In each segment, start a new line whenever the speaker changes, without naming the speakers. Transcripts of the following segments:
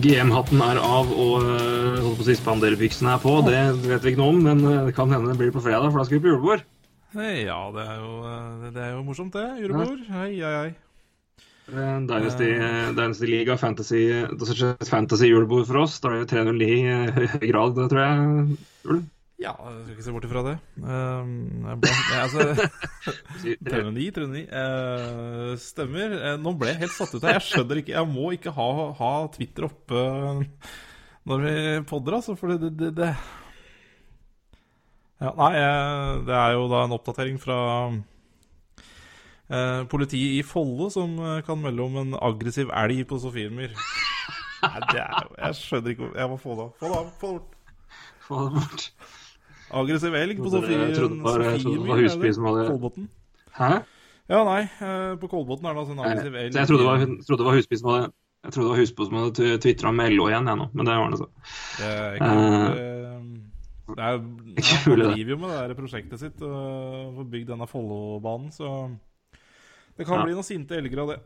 GM-hatten er av og øh, holdt på å si spanderbyksene er på. Det vet vi ikke noe om, men øh, det kan hende det blir på fredag, for da skal vi på julebord.
Ja, det er jo, eh, det er jo morsomt, det. Julebord. Hei, hei, hei.
Dynasty, Dynasty League og Fantasy, det er fantasy-julebord for oss. Da er det 309 i høy grad, tror jeg. Ulv.
Ja, jeg skal ikke se bort ifra det. Um, jeg ble, jeg, altså, 309, 309. Eh, stemmer. Eh, nå ble jeg helt satt ut her. Jeg skjønner ikke Jeg må ikke ha, ha Twitter oppe når vi podder, altså. For det, det, det ja, Nei, eh, det er jo da en oppdatering fra eh, politiet i Follo som eh, kan melde om en aggressiv elg på Sofiemyr. Nei, det er jo Jeg skjønner ikke Jeg må få det av. Få det av. Få det bort.
Få det bort.
Aggressiv elg på
trodde- jeg trodde det var- jeg trodde det var Husby som hadde-
Kolbotn.
Hæ?
Ja, nei. eh, På Kolbotn er det altså en aggressiv elg.
Så jeg trodde det var, trodde det var Husby som hadde jeg trodde det var Husbo som hadde tvitra med LO igjen, jeg nå. Men det var det så.
Det er ikke eh, det er,
Ikke
ja, Han driver jo med det der prosjektet sitt og får bygd denne Follobanen, så det kan
Ja.
bli noen sinte elger av det.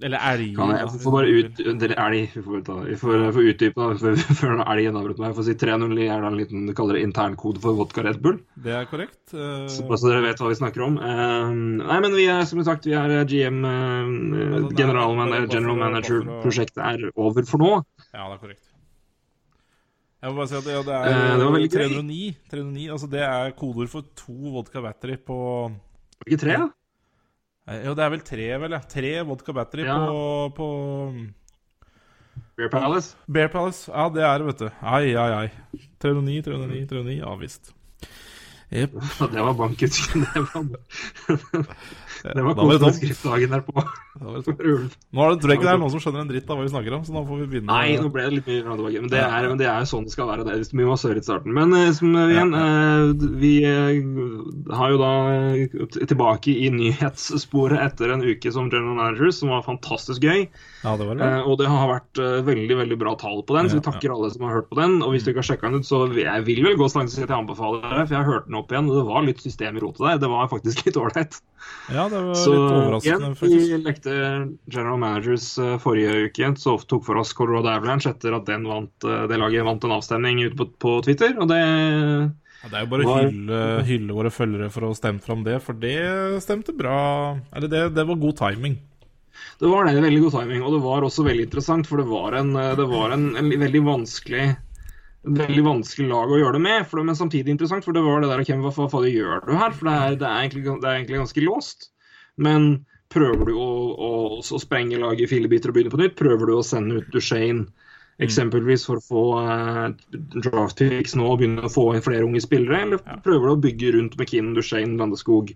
Eller elg.
Kan jeg, jeg får bare ut, eller elg, vi får, ta, vi får, får utdype da, før, elgen avbryter meg. Jeg får si 309 er da en liten, du kaller det internkode for vodka Red Bull.
Det er korrekt. Uh...
Så så dere vet hva vi snakker om. Uh, nei, men vi er som sagt, vi er GM, uh,
Altså, er
general, general
for
manager-prosjektet er over for nå.
Ja, det er korrekt. Jeg må bare si at det, ja, det
Eh,
er
det var
309. 309 altså det er kodeord for to vodka battery på
Ikke tre? da?
Eh, Jo, det er vel tre, vel, ja. Tre vodka battery
Ja.
på, på
Bear Palace.
Bear Palace. Ja, det er det, vet du. Ai, ai, ai. 309, 309, 309. Ja visst. Jepp.
Ja, Det var bankut. Det var, det var
Da var det
derpå.
Var tomt.
for ulv.
Nå er det, tror jeg ikke det er noen som skjønner en dritt av hva vi snakker om, så nå får vi begynne.
Nei, nå ble det litt mye fram. Men det er, men det er sånn det skal være. Det er mye massør i starten. Men eh, som, eh, igjen, eh, vi eh, har jo da eh, tilbake i nyhetssporet etter en uke som general managers, som var fantastisk gøy.
Ja, det var det.
Eh, og det har vært eh, veldig veldig bra tall på den, så vi takker alle som har hørt på den. Og hvis du ikke har sjekka den ut, så jeg vil vel gå så langt som jeg anbefaler det, for jeg har hørt den opp igjen, og det var litt system i rotet der. Det var faktisk litt ålreit.
Ja, det var
Så
litt
igjen, vi lekte General Managers eh, forrige uke, så tok for oss Colorado Avalanche etter at den vant, eh, det laget vant en avstemning ute på, på Twitter, og det
Ja, det er jo bare å hylle, hylle våre følgere for å stemme fram det, for det stemte bra. Eller det, det var god timing.
Det var det, veldig god timing, og det var også veldig interessant, for det var en, det var en, en veldig vanskelig veldig vanskelig lag å gjøre det med, for det, men samtidig interessant. For det var det der Hvem, hva, hva faen gjør du her? For det er, det, er egentlig, det er egentlig ganske låst. Men prøver du å, å, å sprenge laget i filebiter og begynne på nytt? Prøver du å sende ut Duchene eksempelvis for å få eh, draft picks nå og begynne å få inn flere unge spillere? Eller prøver du å bygge rundt McKinnon, Duchene, Landeskog,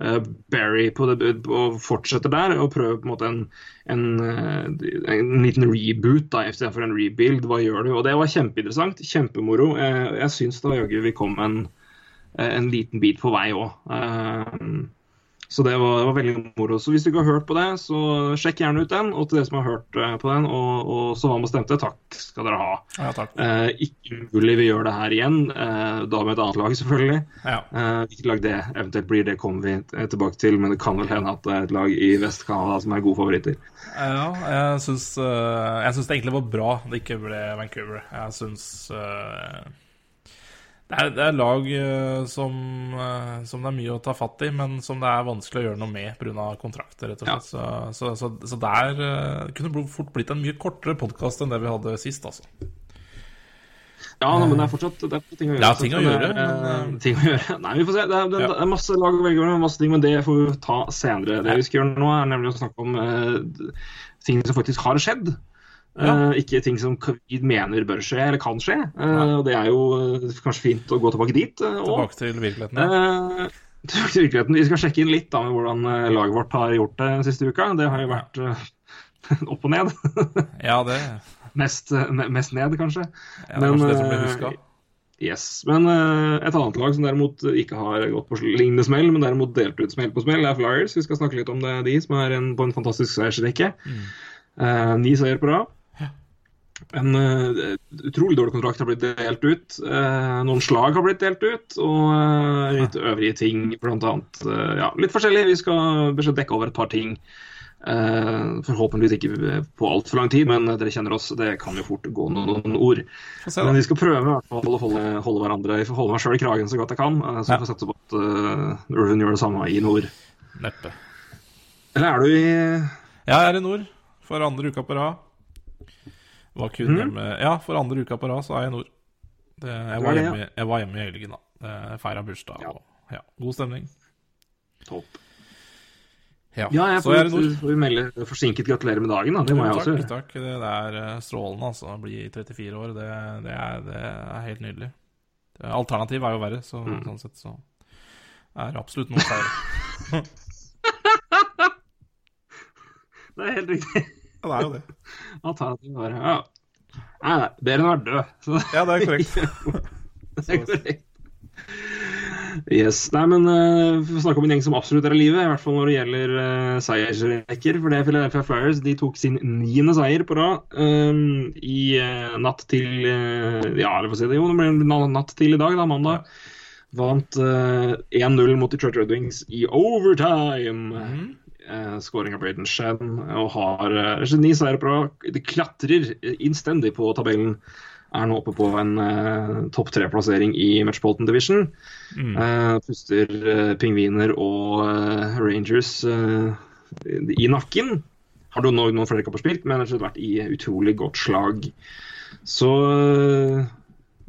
eh, Barry på det, og fortsetter der og prøve på en måte en, en, eh, en liten reboot da, istedenfor en rebuild. Hva gjør du? Og Det var kjempeinteressant. Kjempemoro. Eh, Jeg syns da jaggu vi kom en, eh, en liten bit på vei òg. Så det var, det var veldig moro. Så hvis du ikke har hørt på det, så sjekk gjerne ut den. Og til dere som har hørt eh, på den, og, og så var med og stemte, takk skal dere ha.
Ja, takk.
Eh, ikke mulig vi gjør det her igjen, eh, da med et annet lag, selvfølgelig.
Ja.
Eh, hvilket lag det eventuelt blir, det kommer vi eh, tilbake til, men det kan vel hende at det er et lag i Vest-Canada som er gode favoritter.
Ja, jeg syns, eh, jeg syns det egentlig var bra det ikke ble Vancouver. Jeg syns eh, det, er, det er lag eh, som, eh, som det er mye å ta fatt i, men som det er vanskelig å gjøre noe med pga. kontrakter, rett og slett. Så, så, så, så der eh, kunne det fort blitt en mye kortere podkast enn det vi hadde sist, altså.
Ja, men det er fortsatt det er ting å gjøre.
Det er ting å gjøre,
eh,
men,
ting å gjøre. Nei, vi får se. Det er, det,
Ja.
det er masse lag å velge mellom, masse ting, men det får vi ta senere. Det vi skal gjøre nå, er nemlig å snakke om uh, ting som faktisk har skjedd.
Ja.
Eh, ikke ting som covid vi mener bør skje eller kan skje. Eh, og det er jo eh, kanskje fint å gå tilbake dit.
Tilbake til virkeligheten. Ja.
Til virkeligheten. Vi skal sjekke inn litt da med hvordan laget vårt har gjort det siste uka. Det har jo vært opp og ned.
Ja, det,
mest, mest ned, kanskje.
ja, det er kanskje det som blir huska.
Yes. Men uh, et annet lag som derimot ikke har gått på lignende smell, men derimot delt ut smell på smell, er Flyers. Vi skal snakke litt om det, de, som er en, på en fantastisk seiersrekke. Eh, ni seier på rad. En uh, utrolig dårlig kontrakt har blitt delt ut. Uh, noen slag har blitt delt ut, og uh, litt øvrige ting, blant annet. ja, litt forskjellig. Vi skal dekke over et par ting. Forhåpentligvis ikke på altfor lang tid, men dere kjenner oss, det kan jo fort gå noen, noen ord. Men vi skal prøve i hvert fall å holde, holde hverandre Jeg får holde meg sjøl i kragen så godt jeg kan. Så jeg får satse på at uh, Ulven gjør det samme i nord.
Neppe.
Eller er du i
Jeg er i nord for andre uka på rad. Var kun
mm.
hjemme Ja, for andre uka på rad så er jeg i nord. Det, jeg, var hjemme, jeg var hjemme i helgen, da. Feira bursdag
Ja.
og ja, god stemning.
topp?
Ja,
Ja, jeg
så jeg er i nord.
får melde forsinket gratulerer med dagen, da. Det må jeg også
takk,
gjøre.
takk. Det, det er eh, strålende, altså. Å bli 34 år, det, det, er, det er helt nydelig. Det- Alternativ er jo verre, så,
Mm.
sånn sett så er det absolutt noe feil.
Det er helt riktig.
Ja, det er jo det.
Alternativet var ja. Nei, nei, bedre enn å være død. Så
Ja, det er korrekt.
det er korrekt. Yes. Nei, men uh, vi får snakke om en gjeng som absolutt er i live, i hvert fall når det gjelder uh, seiersrekker. For det Philadelphia Flyers. De tok sin niende seier på rad um, i uh, natt til uh, Ja, eller få si det, jo, det ble natt til i dag, da, mandag. Vant eh, 1-0 mot Detroit Red Wings i overtime.
Mhm.
Eh, scoring av Braden Shen og har eh, ni seire på. De klatrer innstendig på tabellen. Er nå oppe på en eh, topp tre-plassering i Metropolitan Division.
Mm.
Eh, puster eh, pingviner og eh, Rangers eh, i nakken. Har du nå noen flere kamper spilt, men har vært i utrolig godt slag. Så eh,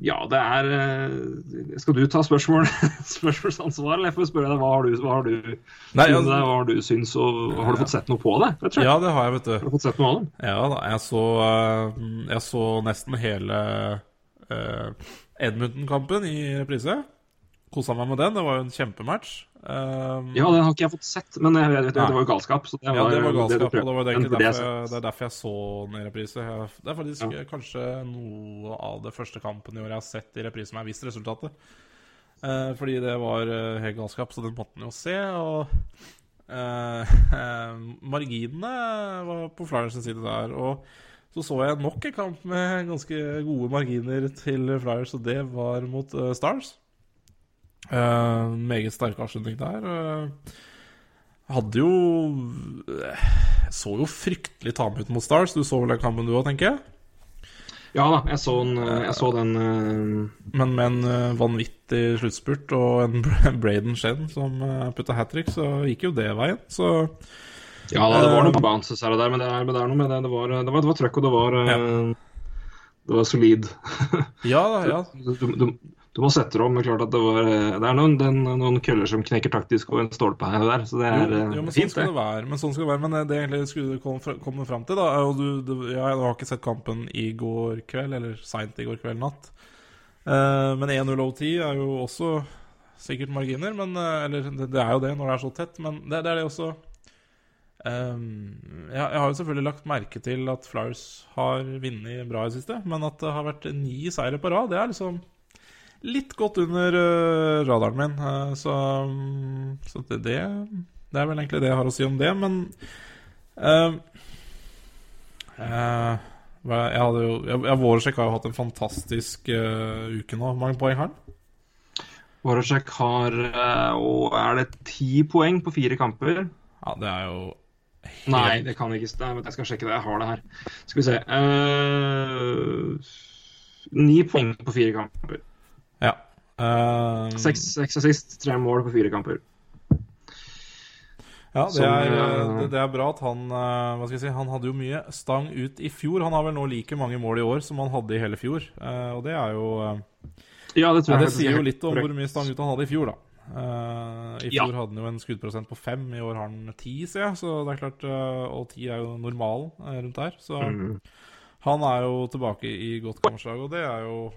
ja, det er eh, Skal du ta spørsmål, spørsmålsansvar, eller jeg får spørre deg hva har du, hva har du,
Nei,
ja,
altså-
deg, hva har du syns, og har du fått sett noe på det? og?
Ja, det har jeg, vet du.
Har du fått sett noe av det?
Ja da, jeg så, eh, jeg så nesten hele uh, Edmonton-kampen i reprise. Kosa meg med den. Det var jo en kjempematch. Um,
Ja, den har ikke jeg fått sett, men jeg vet,
jo,
det var jo galskap. Så det var,
ja, det var
galskap,
galskap, og det var
det,
derfor,
jeg
det er derfor jeg så den i reprise. Det er faktisk ja. kanskje noe av det første kampen i år jeg har sett i reprise som jeg har visst resultatet. Uh, fordi det var eh, helt galskap, så den måtte en jo se. Og uh, marginene var på Flyers side der. Og så så jeg nok en kamp med ganske gode marginer til Flyers, og det var mot Stars. Eh, meget sterk avslutning der. Uh, hadde jo Jeg så jo fryktelig tame ut mot Stars. Du så vel den kampen du òg, tenker jeg?
Ja da, jeg så, den, eh, jeg så den eh,
Men med en eh, vanvittig sluttspurt og en Braden Shen som uh, putta hat trick, så gikk jo det veien. Så
Ja da, det var
Eh,
noen bounces her og der, men det er, men det er noe med det. Det var, det var, det var trøkk, og det var, ja. det var solid.
ja da, ja.
Du, du, du må sette det om. men klart at det, var, eh, det er noen, den, noen køller som knekker taktisk, og en stolpe her og der. Så det er jo,
jo, men
fint,
sånn
det.
være. Men sånn skal det være Men eh, det egentlig skulle komme komme fram til, da jo du, du ja, Jeg har ikke sett kampen i går kveld, eller seint i går kveld natt. Uh, men 1-0 OT er jo også sikkert marginer, men eh, Eller det, det er jo det når det er så tett, men det, det er det også Um, jeg, jeg har jo selvfølgelig lagt merke til at Flowers har vunnet bra i det siste, men at det har vært ni seire på rad, det er liksom litt godt under uh, radaren min. Uh, så um, så det, det, det er vel egentlig det jeg har å si om det, men uh, jeg hadde jo jeg, jeg, Voracek har jo hatt en fantastisk uke nå. Hvor mange poeng har han?
Voracek har og er det ti poeng på fire kamper?
Ja, det er jo helt
Nei, det kan ikke stemme. Jeg skal sjekke det. Jeg har det her. Skal vi se Ni poeng på fire kamper.
Ja. Eh,
Seks seks assist, tre mål på fire kamper.
Ja, det
Som,
er,
eh,
det, det er bra at han eh, Hva skal jeg si Han hadde jo mye stang ut i fjor. Han har vel nå like mange mål i år som han hadde i hele fjor. Eh, og det er jo
Ja, det tror
ja,
jeg
Det sier
er
jo litt om hvor mye stang ut han hadde i fjor, da. I
Ja.
fjor hadde han jo en skuddprosent på fem, i år har han ti, ser jeg. Så det er klart Og ti er jo normalen rundt der. Så
mm.
han er jo tilbake i godt kammerslag, og det er jo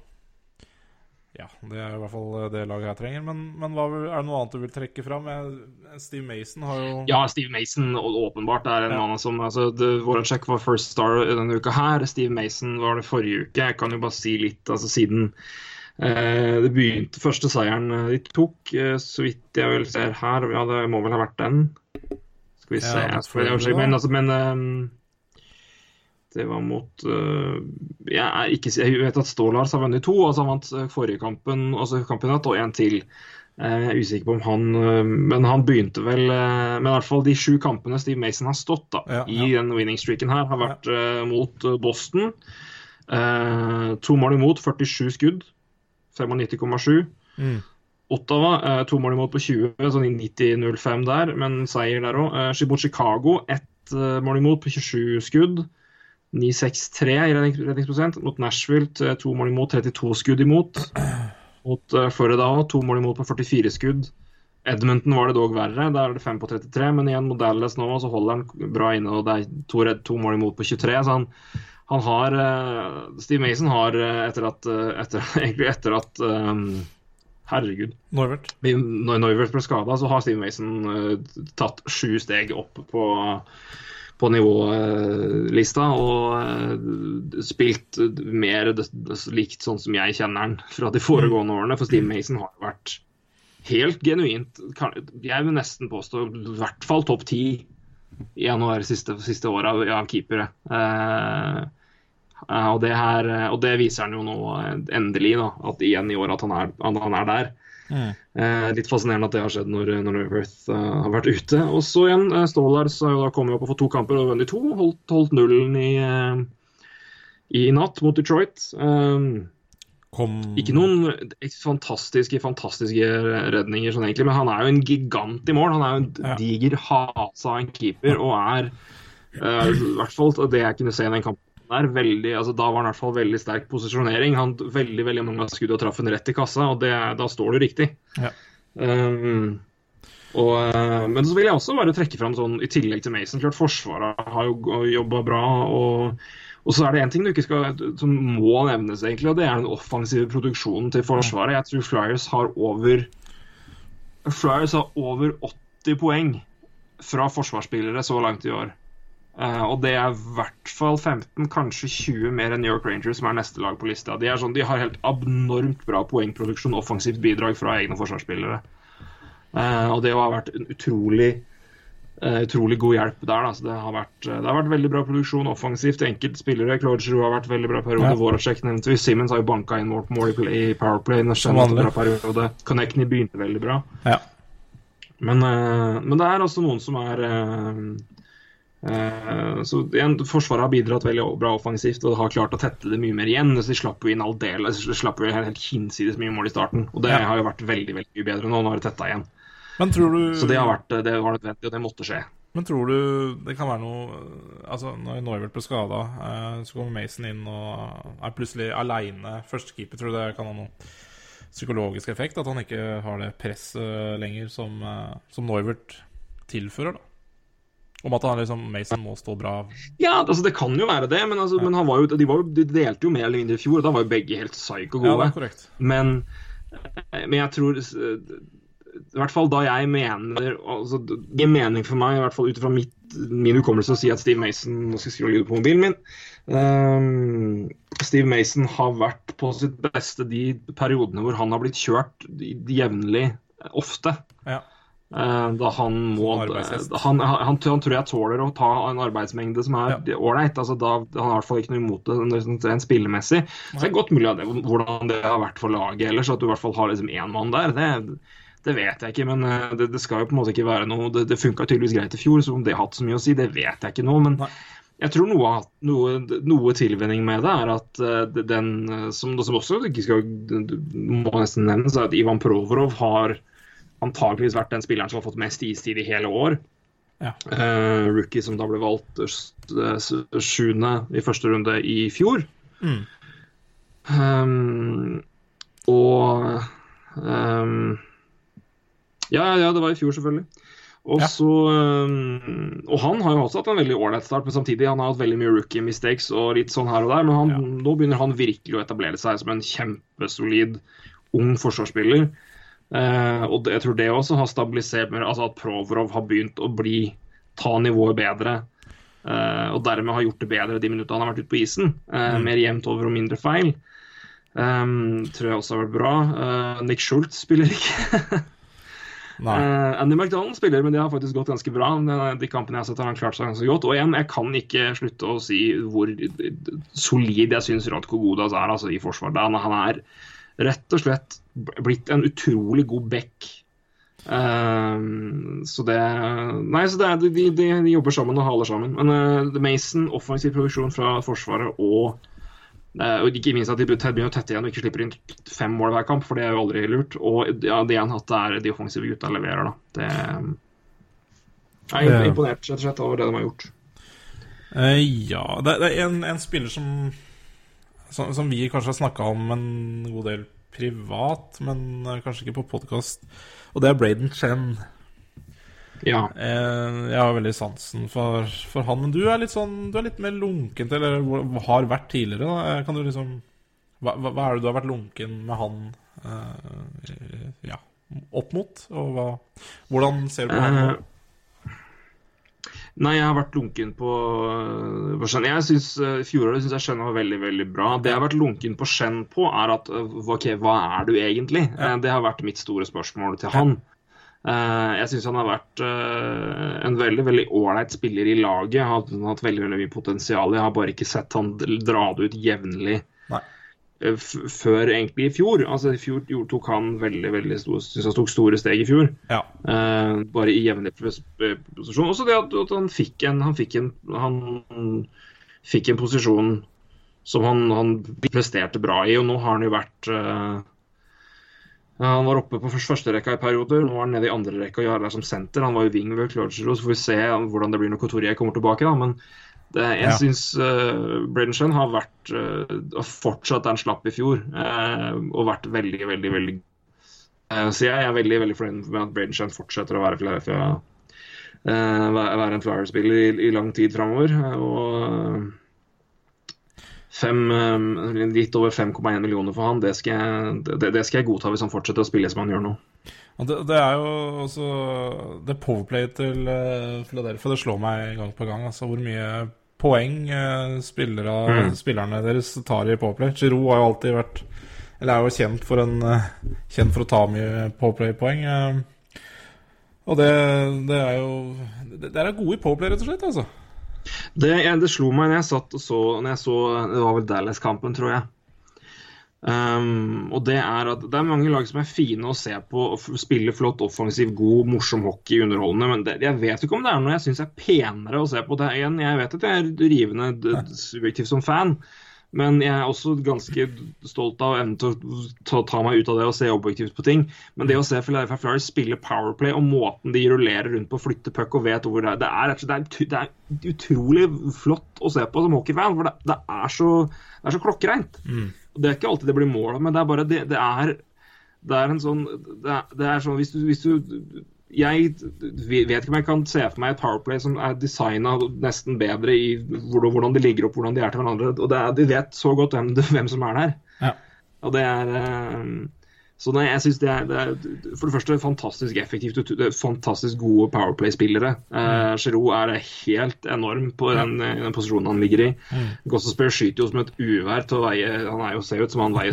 Ja, det er i hvert fall det laget her trenger. Men, men hva, er det noe annet du vil trekke fram? Steve Mason har jo
Ja, Steve Mason åpenbart er en
Ja.
mann som altså, det- Voracek var first star denne uka her. Steve Mason var det forrige uke. Jeg kan jo bare si litt, altså siden eh, det begynte Første seieren eh, de tok, eh, så vidt jeg vel ser her Ja, det må vel ha vært den. Skal vi se Ja,
men.
Men altså, men ehm, det var mot eh, jeg, er ikke, jeg vet at Stålars har vunnet to. altså Han vant eh, forrige kampen, altså kampen natt, og en til. Eh, Jeg er usikker på om han Men han begynte vel Men i hvert fall de sju kampene Steve Mason har stått da,
Ja,
i den winning streaken her, har vært ja. mot Boston. Eh, to mål imot, 47 skudd. 95,7.
Mm.
Ottawa, eh, to mål imot på 20, sånn i 90-05 der, men seier der òg. Eh, Chicago, ett mål imot på 27 skudd. 9-6-3 i redningsprosent. Mot Nashville, to mål imot, 32 skudd imot. Mot uh, Florida to mål imot på 44 skudd. Edmonton var det dog verre, der er det 5 på 33. Men igjen mot Dallas nå, så holder han bra inne, og det er to, to mål imot på 23. Så han, han har uh, Steve Mason har, eh, etter at, etter, egentlig etter at um, Herregud.
Norwert.
Når Neuwirth ble skada, så har Steve Mason uh, tatt sju steg opp på, på nivålista og eh, spilt mer d- likt sånn som jeg kjenner han fra de foregående årene. For Steve Mason har vært helt genuint Jeg vil nesten påstå i hvert fall topp ti i januar siste, siste året av, av keepere. Eh, eh, og, det her, og det viser han jo nå eh, endelig, da, at igjen i år at han er, han er der. Eh, litt fascinerende at det har skjedd når, når Earth uh, har vært ute. Og så igjen, uh, Stålars har jo da kommet opp og fått to kamper og vunnet to. Holdt, holdt nullen i, uh, i natt mot Detroit. Um,
Kom
ikke noen fantastiske fantastiske redninger, sånn egentlig, men han er jo en gigant i mål. Han er jo en
Ja.
diger hase av en keeper og er uh, i hvert fall det jeg kunne se i den kampen der, veldig, altså Da var han i hvert fall veldig sterk posisjonering. Han Veldig veldig mange skudd og traff en rett i kassa, og det, da står du riktig.
Ja.
Um, og, eh, men så vil jeg også bare trekke fram sånn, i tillegg til Mason, klart Forsvaret har jo jobba bra. og og så er det én ting du ikke skal, som må nevnes, egentlig, og det er den offensive produksjonen til Forsvaret. Jeg tror Flyers har over Flyers har over 80 poeng fra forsvarsspillere så langt i år. Eh, og det er i hvert fall 15, kanskje 20 mer enn New York Rangers, som er neste lag på lista. De, sånn, de har helt abnormt bra poengproduksjon, offensivt bidrag fra egne forsvarsspillere. Uh, og det har vært en utrolig uh, utrolig god hjelp der. Det, har vært, det har vært veldig bra produksjon offensivt. Enkelte spillere. Claude Giroux har vært veldig bra periode.
Ja.
Voracek nevnte vi. Simmons har jo banka inn mål mål i i Powerplay. Connectney begynte veldig bra.
Ja.
Men, men det er også noen som er så igjen, Forsvaret har bidratt veldig bra offensivt og har klart å tette det mye mer igjen. Så de slapp jo inn aldeles de slapp jo helt, helt hinsides mye mål i starten. Og det har jo vært veldig veldig mye bedre nå. Nå har det tetta igjen.
Men tror du
Så det har vært det var nødvendig, og det måtte skje.
Men tror du det kan være noe Altså, når Neuvert ble skada, så kommer Mason inn og er plutselig aleine førstekeeper. Tror du det kan ha noen psykologisk effekt? At han ikke har det presset lenger som, eh, som Norwert tilfører, da? Om at han liksom Mason må stå bra.
Ja, altså det kan jo være det, men, altså, men han var jo, de, var jo, de delte jo mer eller mindre i fjor, og da var jo begge helt psyko
Ja,
gode.
det er korrekt.
Men, eh, men jeg tror eh, I hvert fall da jeg mener altså, Det gir mening for meg, i hvert fall ut fra min hukommelse, å si at Steve Mason Nå skal jeg skru lyden på mobilen min. Um, Steve Mason har vært på sitt beste de periodene hvor han har blitt kjørt jevnlig, ofte.
Ja.
Eh, Da han må han, han, han, tror jeg tåler å ta en arbeidsmengde som er ålreit. Altså, da- han har i hvert fall ikke noe imot det sånn rent spillemessig. Så det er godt mulig at det, hvordan det har vært for laget ellers, at du i hvert fall har liksom én mann der. Det, det vet jeg ikke, men eh, det, det skal jo på en måte ikke være noe Det, det funka tydeligvis greit i fjor, så om det har hatt så mye å si, det vet jeg ikke nå. Men
Nei.
jeg tror noe, noe, noe tilvenning med det er at eh, den som, som også ikke skal må nesten nevnes, er at Ivan Provorov har antakeligvis vært den spilleren som har fått mest istid i hele år.
Ja.
Uh, rookie som da ble valgt eh, sjuende i første runde i fjor.
Mm.
Um, og um, ja, ja, det var i fjor, selvfølgelig. Og,
Ja.
så, um, og han har jo også hatt en veldig ålreit start, men samtidig han har hatt veldig mye rookie mistakes og litt sånn her og der. Men han,
Ja.
nå begynner han virkelig å etablere seg som en kjempesolid ung forsvarsspiller. Eh, og jeg tror det også har stabilisert mer, altså at Provorov har begynt å bli ta nivået bedre. eh, og dermed har gjort det bedre de minuttene han har vært ute på isen. Mm. Mer jevnt over og mindre feil. Um, tror jeg også har vært bra. Eh, Nick Schultz spiller ikke. Eh, Andy McDonald spiller, men det har faktisk gått ganske bra. De kampene jeg har sett, har han klart seg ganske godt. Og igjen, jeg kan ikke slutte å si hvor solid jeg syns Radko Godas er altså, i forsvar. Han, han er rett og slett blitt en utrolig god back. Um, så det Nei, så det er, de, de, de jobber sammen og haler sammen. Men uh, Mason, offensiv produksjon fra Forsvaret og Uh, og ikke minst at de begynner å tette igjen og ikke slipper inn fem mål hver kamp, for det er jo aldri lurt. Og ja, det han hatt er de offensive gutta leverer, da. Det jeg er imponert rett og slett over det de har gjort.
Uh, ja, det, det er en, en spiller som, som Som vi kanskje har snakka om en god del privat, men eh, kanskje ikke på podkast. Og det er Braden Chen.
Ja.
Eh, jeg har veldig sansen for, for han. Men du er litt sånn Du er litt mer lunken til, eller har vært tidligere. Da. Eh, Kan du liksom hva, hva er det du har vært lunken med han uh, ja, opp mot? Og hva, hvordan ser du på han nå?
Eh, Nei, jeg har vært lunken på, på Shen. Jeg synes, øh, Fjoråret syns jeg Shen var veldig veldig bra. Det jeg har vært lunken på Shen på, er at øh, ok, hva er du egentlig? Ja. Det har vært mitt store spørsmål til han. Eh, Jeg syns han har vært en veldig veldig ålreit spiller i laget. Han Har hatt- veldig veldig mye potensial. Jeg har bare ikke sett han dra det ut jevnlig eh, før egentlig i fjor. Altså I fjor tok han veldig veldig store, han tok store steg i fjor.
Ja.
Uh, bare i jevnlig eh, posisjon. Også det at, at han fikk en Han fikk en, han fikk en posisjon som han, han presterte bra i, og nå har han jo vært uh, Han var oppe på førsterekka første rekka i perioder, nå er han nede i andre rekka og gjør det som senter. Han var jo wing ved Clodgero, så får vi se hvordan det blir når Couturier kommer tilbake. da, men jeg
Ja.
syns uh, Braden har vært og har fortsatt der han slapp i fjor, uh, og vært veldig, veldig, veldig uh, Så jeg er veldig veldig fornøyd med at Braden fortsetter å være Philadelphia eh, være være en Flyer-spiller i, i lang tid framover. Og fem, eh, litt over 5,1 millioner for han, det skal, jeg, det, det skal jeg godta hvis han fortsetter å spille som han gjør nå.
Det, det er jo også Det powerplayet til Philadelphia Det slår meg gang på gang. Altså hvor mye poeng uh, spillere,
Mm.
spillerne deres tar i powerplay. Giroud har jo alltid vært Eller er jo kjent for, en, eh, kjent for å ta mye powerplay-poeng. eh. og det, det er jo det er gode i powerplay, rett og slett. altså
Det, det slo meg når jeg satt og så, når jeg så Det var vel Dallas-kampen, tror jeg. Um, og det er at det er mange lag som er fine å se på og f- spille flott, offensiv, god, morsom hockey, underholdende. Men det, jeg vet ikke om det er noe jeg syns er penere å se på. Det igjen, jeg vet at jeg er rivende subjektiv som fan, men jeg er også ganske stolt av evnen til å ta, ta meg ut av det og se objektivt på ting. Men det å se Philadelphia Flyers spille Powerplay og måten de rullerer rundt på, flytter puck og vet hvor det er Det er, det er, det er utrolig flott å se på som hockeyfan, for det, det, er så, det er så klokkereint. Og Det er ikke alltid det blir mål, men det er bare det, det er det er en sånn det er, det er sånn hvis du, hvis du Jeg vet ikke om jeg kan se for meg et Powerplay som er designa nesten bedre i hvordan, de ligger opp, hvordan de er til hverandre. Og det er, De vet så godt hvem, hvem som er der.
Ja.
Og det er eh, Så nei, jeg synes det er, det er for det første fantastisk effektivt. det er Fantastisk gode Powerplay-spillere. Uh, Giroud er helt enorm på den, den posisjonen han ligger i.
Mm.
Gossespear skyter jo som et uvær til å veie Han er jo, ser ut som han veier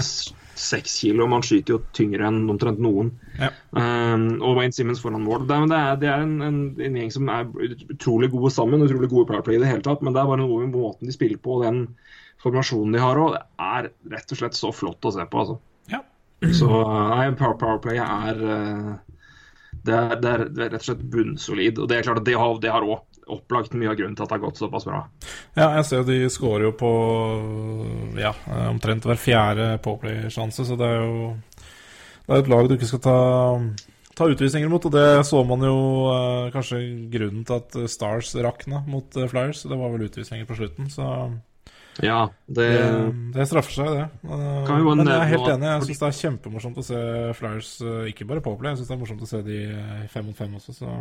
seks kilo, men han skyter jo tyngre enn omtrent noen.
Ja.
Um, og Wayne Simmons foran mål. Det det er, det er en, en, en gjeng som er utrolig gode sammen, utrolig gode powerplay i det hele tatt. Men det er bare noe med måten de spiller på og den formasjonen de har òg. Er rett og slett så flott å se på, altså. Så nei, power, powerplay er eh, det er, det, er, rett og slett bunnsolid. Og det er klart at det har, det har opplagt mye av grunnen til at det har gått såpass bra.
Ja, jeg ser de scorer jo på ja, omtrent hver fjerde powerplay-sjanse, så det er jo Det er et lag du ikke skal ta, ta utvisninger mot, og det så man jo eh, kanskje grunnen til at Stars rakna mot eh, Flyers. Det var vel utvisninger på slutten, så
Ja, det,
det, det straffer seg, det. Eh,
Kan vi bare
Men jeg er helt
at-
enig. Jeg syns det er kjempemorsomt å se Flyers, eh, ikke bare powerplay, jeg syns det er morsomt å se de eh, fem mot fem også, så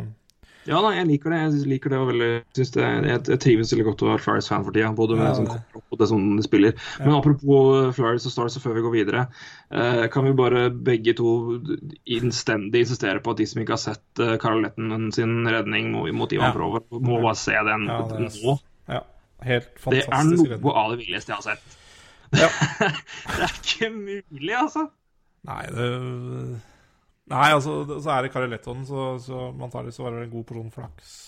Ja, da, jeg liker det. Jeg liker det veldig, synes det, jeg, jeg trives veldig godt å være Flyers-fan for tida. Både med
Ja,
som
det-
kommer opp og det som de spiller. Men apropos Flyers og Stars, før vi går videre, eh, kan vi bare begge to innstendig insistere på at de som ikke har sett Carl Karl Lettenen sin redning mot, Ivan
Ja.
Prover, må bare se den
Ja, er-
nå.
Ja, fantastisk
Det er noe av det villeste jeg har sett.
Ja.
det er ikke mulig, altså.
Nei, det Nei, altså, så er det Carolettoen, så, så det så var det en god porsjon flaks.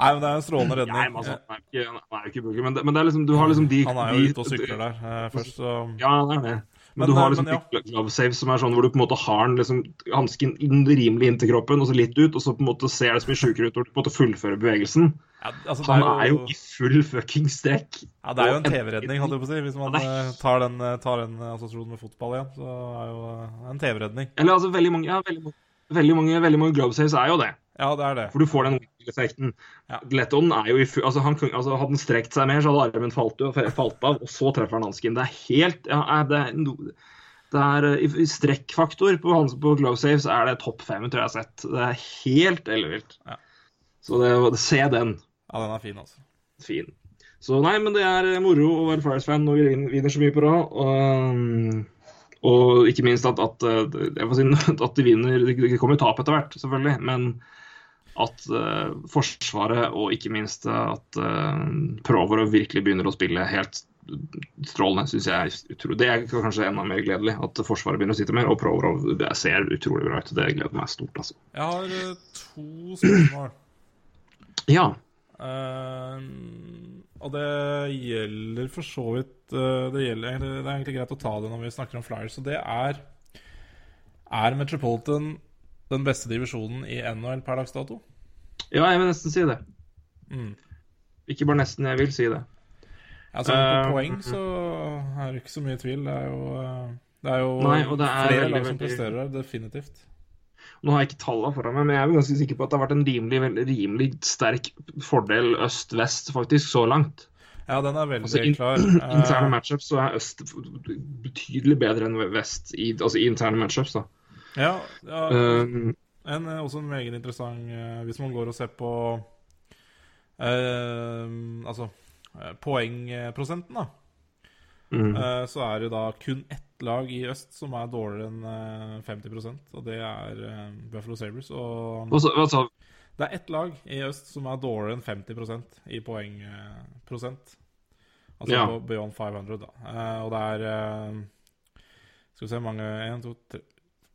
Nei, men det er en strålende redning.
Nei, men altså, han er ikke, han er jo ikke bully, men, det, men det liksom, du har liksom de
Han er jo ute og sykler der eh, først, så
Ja, det er det. Men,
Men,
du har liksom
men ja.
glove saves som er sånn hvor du på en måte har den liksom, hansken rimelig inntil kroppen, og så litt ut, og så på en måte ser det så mye sjukere ut når du på en måte fullfører bevegelsen.
Ja, altså,
Han er jo i full fucking strekk.
Ja, det er jo en TV-redning, holdt jeg på å si. Hvis man
Ja,
eh, tar den, eh, tar den eh, assosiasjonen med fotball igjen, så er jo en TV-redning.
Eller altså, veldig mange, ja, veldig, veldig mange, veldig mange glove saves er jo det.
Ja, det er det.
For du får den effekten.
Ja.
Letton er jo i full altså, han, altså, Hadde han strekt seg mer, så hadde armen falt, falt av, og så treffer han hansken. Det er helt ja, det, er det er, i, strekkfaktor på, hans- på glove saves er det topp fem, tror jeg jeg har sett. Det er helt ellevilt.
Ja.
Så det, se den.
Ja, den er fin, altså.
Fin. Så nei, men det er moro å være Flyers-fan når vi vinner så mye på rad. Og, um, og ikke minst at, at, får si, at de vinner Det kommer tap etter hvert, selvfølgelig. Men at uh, Forsvaret og ikke minst at uh, Provorov virkelig begynner å spille helt strålende, syns jeg er utrolig. Det er kanskje enda mer gledelig. At Forsvaret begynner å sitte mer. Og Provorov det ser utrolig bra ut. Det gleder meg stort, altså.
Jeg har eh, to spørsmål.
Ja.
Eh, og det gjelder for så vidt eh, det, gjelder, det er egentlig greit å ta det når vi snakker om Flyers. Og det er Er Metropolitan den beste divisjonen i NHL per dags dato?
ja, jeg vil nesten si det.
Mm.
Ikke bare nesten, jeg vil si det.
Altså, på
uh,
poeng så er det ikke så mye tvil. Det er jo, det er jo
Nei, det er
flere lag som presterer der, definitivt.
Nå har jeg ikke tallene foran meg, men jeg er ganske sikker på at det har vært en rimelig, rimelig sterk fordel øst-vest, faktisk, så langt.
Ja, den er veldig
Altså, in-
klar.
Interne
Eh,
matchups så er øst betydelig bedre enn vest, i, altså i interne matchups. da.
ja, ja,
Um,
En, eh, også en meget interessant Hvis man går og ser på uh, Altså poengprosenten, da.
Mm.
Eh, så er det da kun ett lag i øst som er dårligere enn eh, 50% og det er eh, Buffalo Sabres. Og
hva
det er ett lag i øst som er dårligere enn 50% i poengprosent. Altså
Ja.
på beyond 500, da. Eh, og det er eh, Skal vi se mange En, to, tre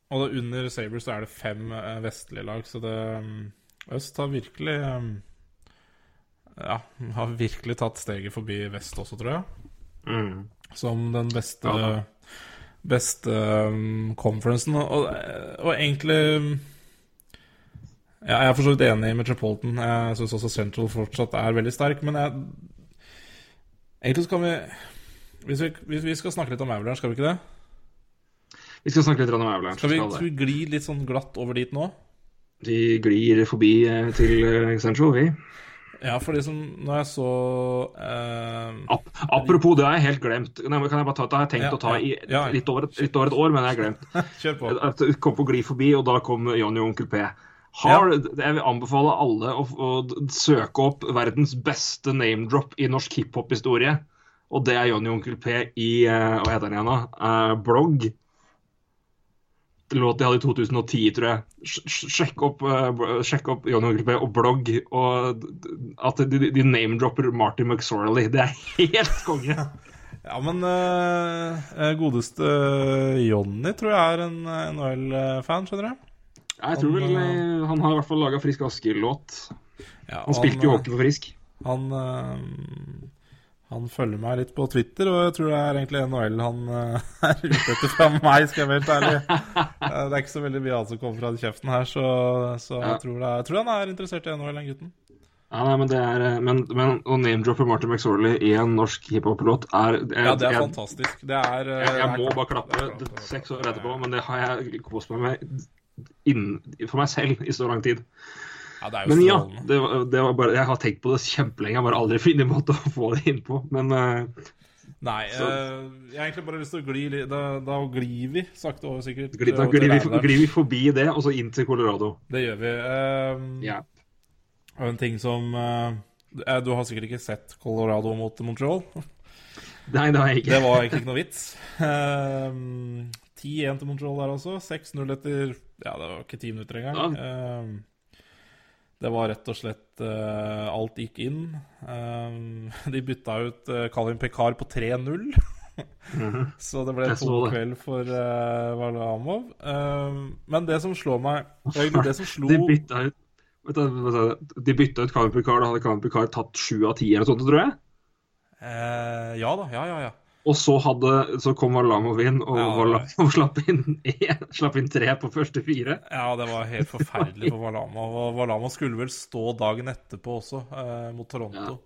Og da under Sabres så er det fem eh, vestlige lag, så det mm, Øst har virkelig Ja, har virkelig tatt steget forbi vest også, tror jeg.
mm.
Som den beste
Ja.
Beste um, conferencen. Og, og egentlig um, ja, Jeg er for så vidt enig med Metropolitan. Jeg syns også Central fortsatt er veldig sterk. Men jeg, egentlig skal vi hvis, vi hvis vi skal snakke litt om Avalanche, skal vi ikke det?
Vi skal snakke litt om Avalanche.
Skal vi,
skal
skal vi gli litt sånn glatt over dit nå?
Vi glir forbi eh, til eh, Central, vi.
Ja, for som Når jeg så uh,
Ap apropos, det har jeg helt glemt. Nei, kan jeg bare ta, Det har jeg tenkt
Ja,
å ta i
ja.
Litt over, litt over et år, men jeg har glemt.
Kjør på.
Jeg kom på gli forbi, og da kom Johnny og Onkel P. Har, Jeg vil anbefale alle å, å søke opp verdens beste name-drop i norsk hiphop-historie. Og det er Johnny og Onkel P i eh, Hva heter han igjen, da? Eh, blogg. Låt de hadde i 2010, tror jeg. Sj- sj- Sjekk opp, uh, sjekk opp Johnny og og blogg. Og at de, de- name-dropper Martin McSorley. Det er helt konge.
Ja, men uh, godeste Johnny, tror jeg er en NHL-fan, skjønner du?
Jeg tror vel Han har i hvert fall laga Frisk Aske-låt.
Ja,
Han spilte jo hockey for Frisk.
Han, han følger meg litt på Twitter, og jeg tror det er egentlig NHL han eh, er ute etter fra meg, skal jeg være helt ærlig. Eh, Det er ikke så veldig mye annet som kommer fra kjeften her, så, så
Ja.
jeg, tror er, jeg tror han er interessert i NHL, den gutten.
Ja, nei, men det er eh, Men, men å name-droppe Martin McSorley i en norsk hiphop-låt er jeg,
Ja, det er
jeg,
fantastisk. Det er
Jeg, jeg
det er
må
klart.
bare klappe
er klart, er
seks år etterpå, men det har jeg kost meg med inn, for meg selv i så lang tid.
Ja, det er jo
Men ja, det, var- det var bare, jeg har tenkt på det kjempelenge. Jeg har bare aldri funnet en måte å få det innpå. Men uh,
Nei,
Så-
eh, jeg har egentlig bare lyst til å gli Da, da glir vi sakte over, sikkert.
gli, da glir vi, glir vi forbi det, og så inn til Colorado.
Det gjør vi. Eh,
Ja.
Og en ting som eh, eh, Du har sikkert ikke sett Colorado mot Montreal?
Nei, det har jeg ikke.
Det var egentlig ikke noe vits. Ehm, 10-1 til Montreal der også. 6-0 etter Ja, det var ikke ti minutter engang. Ehm, det var rett og slett uh, Alt gikk inn. Um, de bytta ut uh, Calvin Pekar på 3-0. Så det ble to kveld for uh, Varlamov. Um, men det som slår meg det som slo
De bytta ut De bytta ut Kevin Pekar, da hadde Kevin Pekar tatt sju av ti eller sånt, tror jeg.
Uh, Ja da, ja, ja, ja.
Og så, hadde, så kom Varlamov inn og,
Ja.
Varlamov slapp inn slapp inn tre på første fire.
Ja, det var helt forferdelig for Valama. Og Valama skulle vel stå dagen etterpå også, eh, mot Toronto.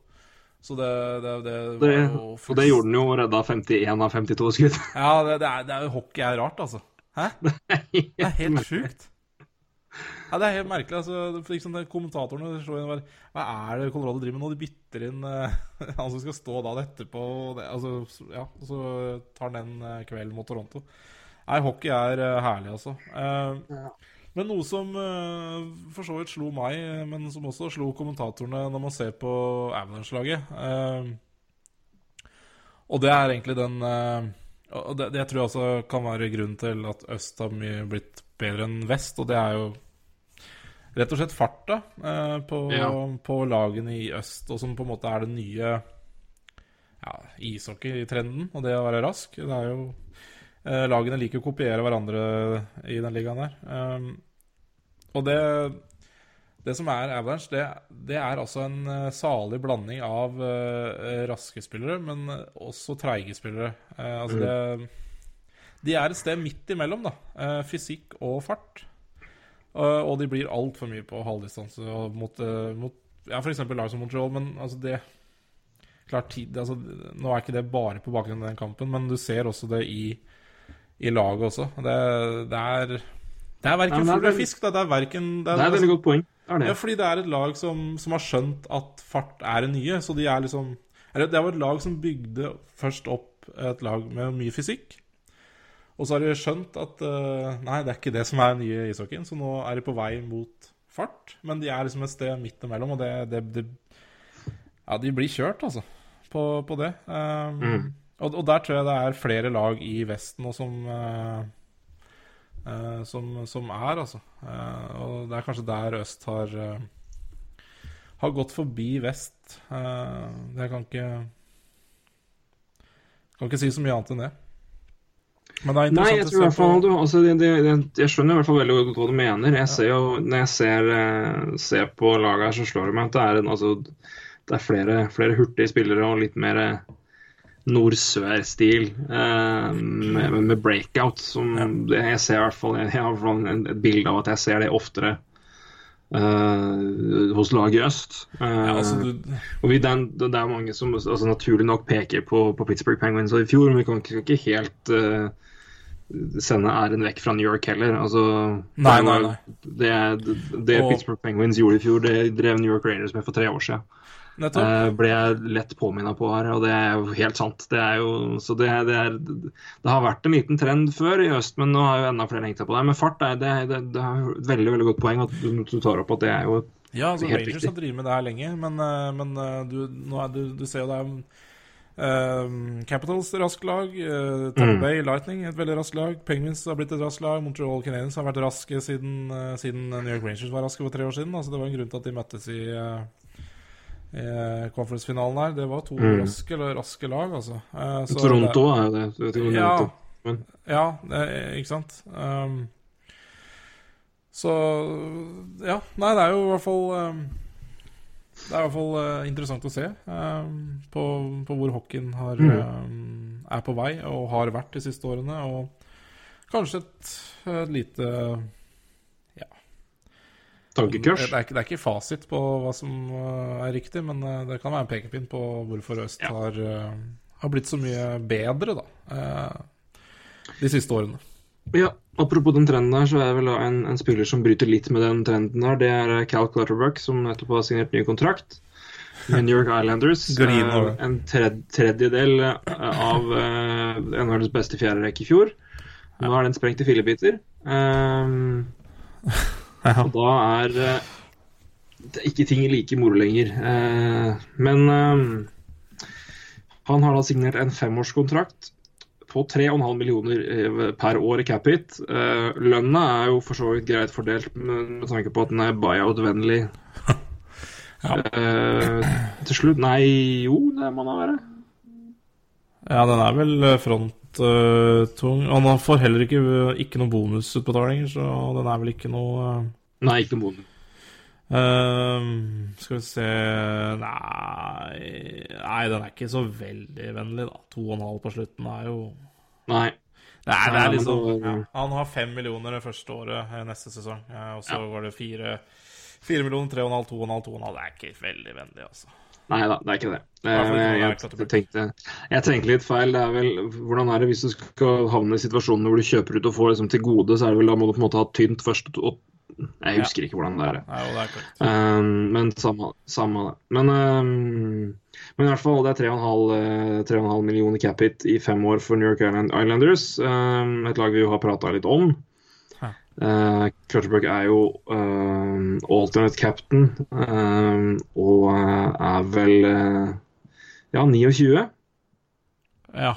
Så det, det, det var
jo
jo
og det gjorde han jo, redda 51 av 52 skudd.
Ja, det, det, er, det er jo hockey er rart, altså. Hæ? Det er helt sjukt. Ja, det er helt merkelig. altså, liksom Kommentatorene slår inn bare Hva er det Colorado driver med nå? De bytter inn uh, han som skal stå da etterpå. og Det, altså, ja, og så tar han den uh, kvelden mot Toronto. Nei, hockey er uh, herlig, altså. ja. Men noe som uh, for så vidt slo meg, men som også slo kommentatorene når man ser på Avalanche-laget uh, Og det er egentlig den uh, Og det, det tror jeg også kan være grunnen til at øst har mye blitt bedre enn vest, og det er jo rett og slett farta eh, på,
Ja.
på lagene i øst, og som på en måte er den nye ja, ishockey-trenden, og det å være rask. Det er jo eh, Lagene liker å kopiere hverandre i den ligaen der. Um, og det det som er Avalanche, det, det er altså en eh, salig blanding av uh, raske spillere, men også treige spillere. Uh, altså det, de er et sted midt imellom, da. Eh, fysikk og fart. Eh, og de blir altfor mye på halvdistanse og mot, eh, mot ja, f.eks. lag som Montreal, men altså det klart, tid, altså, Nå er ikke det bare på bakgrunn av den kampen, men du ser også det i, i laget også. Det, det er det er verken
er
fugl eller fisk. Det er verken
Det er et veldig godt poeng. Det.
ja, fordi det er et lag som, som har skjønt at fart er det nye. Så de er liksom det var et lag som bygde først opp et lag med mye fysikk. Og så har de skjønt at eh, nei, det er ikke det som er den nye ishockeyen. Så nå er de på vei mot fart. Men de er liksom et sted midt imellom, og det, det, det Ja, de blir kjørt, altså, på, på det. Um,
Mm.
og, og der tror jeg det er flere lag i Vesten nå som uh, uh, som, som er, altså. Uh, og det er kanskje der øst har Har gått forbi vest. Uh, jeg kan ikke Kan ikke si så mye annet enn det. Men det
Nei, jeg tror i hvert fall du, altså, det, det, det, Jeg skjønner i hvert fall veldig godt hva du mener. Jeg ser jo, Når jeg ser, eh, ser på laget her, så slår det meg at det er, en, altså, det er flere, flere hurtige spillere og litt mer eh, nord-sør-stil eh, med, med breakout. Som jeg ser i hvert fall Jeg har et bilde av at jeg ser det oftere eh, hos laget i øst. Uh,
ja, altså, du,
og vi, den, det er mange som altså, naturlig nok peker på, på Pittsburgh Penguins i fjor, men vi kan ikke, ikke helt uh, sende æren vekk fra New York heller. Altså,
Nei, nei, nei.
Det, det, det
Og-
Pittsburgh Penguins gjorde i fjor, det drev New York Rangers med for tre år siden. Eh, ble jeg lett påminna på her, og det er jo helt sant. Det jo, så det, det, er, det har vært en liten trend før i øst, men nå har jo enda flere hengt seg på det. Men fart er, det, det, er et veldig veldig godt poeng at du, du tar opp at det er jo
Ja, altså
Helt
Rangers
riktig.
har drevet med det her lenge, men, eh, men eh, du, du, du ser jo det er Uh, Capitals raskt lag, uh, Tampa
Mm.
Bay Lightning et veldig raskt lag, Penguins har blitt et raskt lag, Montreal Canadiens har vært raske siden, uh, siden New York Rangers var raske for tre år siden. Altså, det var en grunn til at de møttes i, uh, conference-finalen her. Det var to
Mm.
raske, raske lag, altså. Eh, så
Toronto er jo det. Du vet ikke hvor
Ja.
Men-
ja, det, ikke sant. Um, så ja. Nei, det er jo i hvert fall um, Det er i hvert fall uh, interessant å se um, på, på hvor hockeyen har, um, er på vei, og har vært de siste årene. Og kanskje et, et lite
Tankekurs.
Det er, ikke, det er ikke fasit på hva som uh, er riktig, men uh, det kan være en pekepinn på hvorfor Øst
Ja.
har, uh, har blitt så mye bedre da, de siste årene.
Ja, Apropos den trenden der, så er vel en, en spiller som bryter litt med den trenden der. Det er eh, Cal Clutterbuck, som nettopp har signert ny kontrakt med New York Islanders. Eh, en tred, tredjedel eh, av uh, NHLs beste fjerderekke i fjor. Nå er den sprengt i fillebiter. Um, og da er eh, er ikke ting like moro lenger. Eh, men eh, han har da signert en femårskontrakt på 3,5 millioner per år i Capit. Lønna er jo for så vidt greit fordelt med, tanke på at den er buyout-vennlig.
Ja.
Til slutt Nei, jo, det må den være.
Ja, den er vel eh, fronttung. Og han får heller ikke, ikke noen bonusutbetalinger, så den er vel ikke noe eh,
Nei, ikke noe bonus.
Uh, skal vi se Nei Nei, den er ikke så veldig vennlig, da. To og en halv på slutten er jo
Nei.
Det er, det er liksom ja, Han har fem millioner det første året eh, neste sesong. Og så
Ja.
var det fire Fire millioner, tre og en halv, to og en halv, to og en halv. Det er ikke veldig vennlig, altså.
Nei da, det er ikke det. Eh, Jeg, jeg, tenkte, jeg tenkte litt feil. Det er vel, hvordan er det hvis du skal havne i situasjonen hvor du kjøper ut og får liksom til gode, så er det vel da må du på en måte ha tynt først og Jeg husker ikke hvordan det er.
Nei, det er.
Um, men samme, samme det. Men, um, men i hvert fall, det er 3,5 eh, 3,5 millioner cap hit i fem år for New York Island Islanders. Um, et lag vi jo har prata litt om. Uh, Clutterbuck er jo uh, alternate captain uh, og er vel ja, 29.
Ja.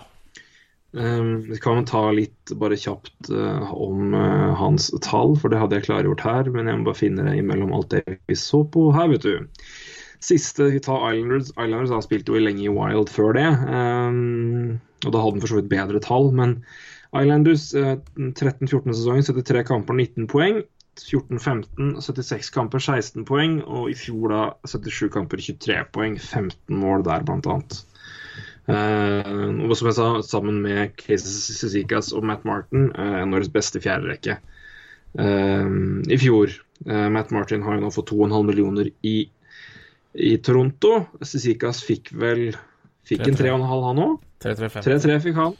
Um, vi kan ta litt bare kjapt om hans tall, for det hadde jeg klargjort her. Men jeg må bare finne det imellom alt det vi så på her, vet du. Siste vi tar Islanders. Islanders har spilt jo lenge i Wild før det. Um, og da hadde han for så vidt bedre tall, men Islanders uh, 13-14-sesongen 73 kamper, 19 poeng. 14-15, 76 kamper, 16 poeng. Og i fjor da 77 kamper, 23 poeng. 15 mål der, blant annet. Uh, og som jeg sa, sammen med Casey Cizikas og Matt Martin, uh, Norges beste fjerderekke uh, i fjor. Uh, Matt Martin har jo nå fått 2,5 millioner i, i Toronto. Cizikas fikk vel Fikk en 3,5 han òg.
3-3-5.
3-3 fikk han.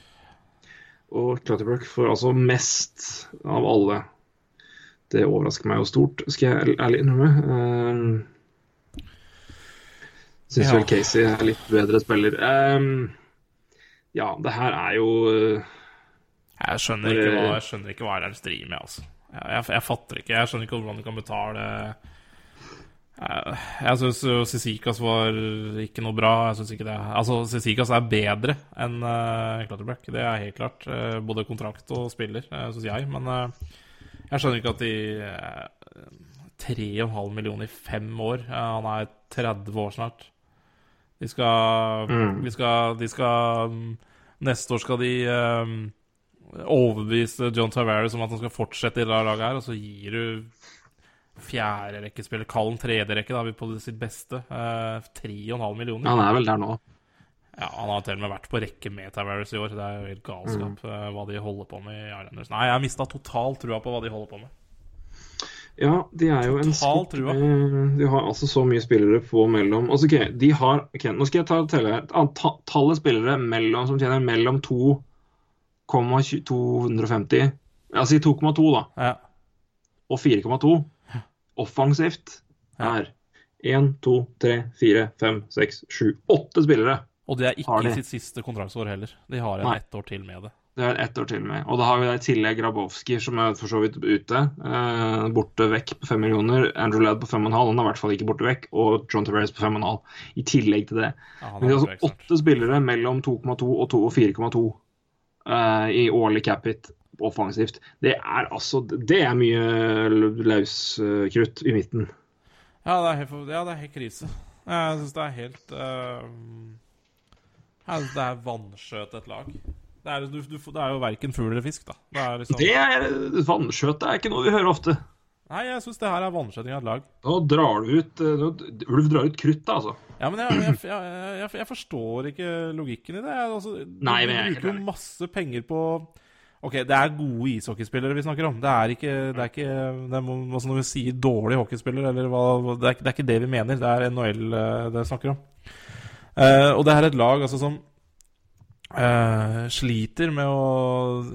Og Clutterbuck får altså mest av alle. Det overrasker meg jo stort, skal jeg ærlig innrømme. Uh, Syns
Ja.
vel Casey er litt bedre spiller. Um, ja, det her er jo uh,
Jeg skjønner ikke hva, jeg skjønner ikke hva er det driver med, altså. Jeg, jeg, jeg fatter ikke. Jeg skjønner ikke hvordan du kan betale Jeg, syns jo Sisikas var ikke noe bra. Jeg synes ikke det Altså, Sisikas er bedre enn uh, Clutterback. Det er helt klart. Uh, både kontrakt og spiller, uh, syns jeg. Men uh, jeg skjønner ikke at de uh, 3,5 millioner i fem år Eh, Han er 30 år snart. De skal,
Mm.
de skal, de skal mm, Neste år skal de overbevise John Tavares om at han skal fortsette i det laget her, og så gir du fjerderekkespiller, kall den tredjerekke, da, på sitt beste, uh, 3,5 millioner.
Han er vel der nå.
Ja, han har til og med vært på rekke med Tavares i år. Det er jo helt galskap mm. hva de holder på med i Islanders. Nei, jeg har mista totalt trua på hva de holder på med.
Ja, de er jo en
Totalt
sport
trua.
De har altså så mye spillere på mellom altså, ok, de har, okay, Nå skal jeg ta telle Tallet spillere mellom, som tjener mellom 2,250 Altså si 2,2, da,
Ja.
og 4,2 offensivt er 1, 2, 3, 4, 5, 6, 7, 8 spillere.
Og det er ikke
de?
i sitt siste kontraktsår heller. De har en
Nei.
ett år til med det.
Det er ett år til med. Og da har vi i tillegg Grabowski, som er for så vidt ute. Eh, borte vekk på 5 millioner. Andrew Ladd på 5,5. Han er i hvert fall ikke borte vekk. Og John Tavares på 5,5. I tillegg til det.
Ja,
Men det er altså åtte spillere mellom 2,2 og 2 og 4,2 eh, i årlig cap hit offensivt. Det er altså Det er mye løs eh, i midten.
Ja, det er helt, ja, det er helt krise. Jeg syns det er helt uh, Jeg syns det er vanskjøt et lag. Det er, du, du, det er jo verken fugl eller fisk, da. Det er liksom,
Det er Vanskjøt er ikke noe vi hører ofte.
Nei, jeg syns det her er vanskjøting av et lag.
Nå drar du ut eh, nå- Ulv drar ut krutt, da, altså.
Ja, men jeg, jeg, jeg, jeg, forstår ikke logikken i det. Altså, de,
Nei, men jeg er
bruker jo masse penger på Ok, det er gode ishockeyspillere vi snakker om. Det er ikke, det er ikke det er, altså Når vi sier dårlig hockeyspiller, eller hva, det, er, det er ikke det vi mener. Det er NHL eh, det snakker om. Eh, og det er et lag altså som eh, sliter med å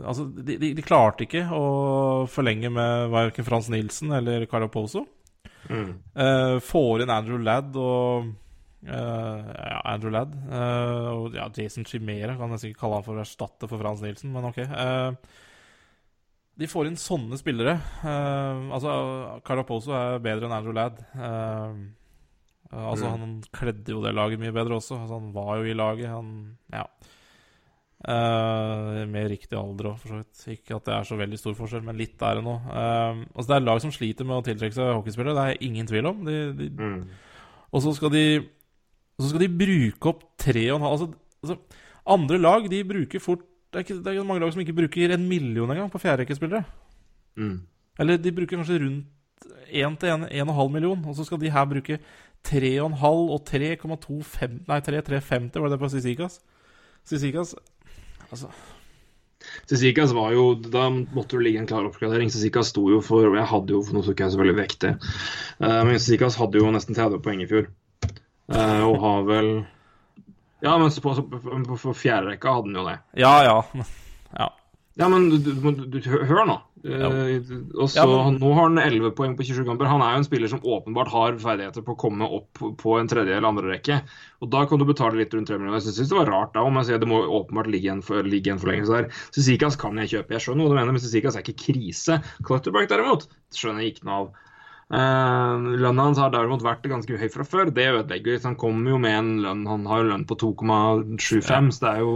Altså, de, de, de klarte ikke å forlenge med verken Frans Nilsen eller Caraposo. Eh, får inn Andrew Ladd og Ja, Andrew Ladd. eh, og ja, Jason Chimera kan jeg sikkert kalle han for å erstatte for Frans Nielsen, men ok. Eh, de får inn sånne spillere eh, Altså, Caraposo er bedre enn Andrew Ladd. Eh, altså, han kledde jo det laget mye bedre også. Altså, han var jo i laget. Han Ja. Uh, med riktig alder òg, for så vidt. Ikke at det er så veldig stor forskjell, men litt er det nå. Uh, altså, det er lag som sliter med å tiltrekke seg hockeyspillere, det er ingen tvil om. De, de,
Mm.
og så skal de Og så skal de bruke opp tre og en halv altså, altså, Andre lag de bruker fort det er, ikke, det er mange lag som ikke bruker en million engang på fjerderekkespillere.
Mm.
Eller de bruker kanskje rundt 1 til 1,5 million, og så skal de her bruke 3,5 og 3,25 Nei, 3,350 var det på Sisikas. Sisikas Altså
Sisikas var jo Da måtte det ligge en klar oppgradering. Sisikas sto jo for Jeg hadde jo for noe så ikke jeg selvfølgelig vekk det. Eh, men Sisikas hadde jo nesten 30 poeng i fjor. Eh, og har vel Ja, men på, på, på, fjerde rekka hadde han jo det.
Ja, ja. ja.
Ja, men du, du, du, hør nå. Eh, og så
Ja, men-
Nå har han 11 poeng på 27 kamper. Han er jo en spiller som åpenbart har ferdigheter på å komme opp på en tredje eller andre rekke. Og da kan du betale litt rundt 3 millioner. Jeg syns det var rart da, om jeg sier det må åpenbart ligge en, for, ligge en forlengelse der. Sisikas kan jeg kjøpe, jeg skjønner hva du mener, men Sisikas er ikke krise. Clutterback derimot skjønner jeg ikke noe av. Uh, Lønna hans har derimot vært ganske høy fra før. Det ødelegger. Han kommer jo med en lønn Han har jo lønn på 2,75, så det er jo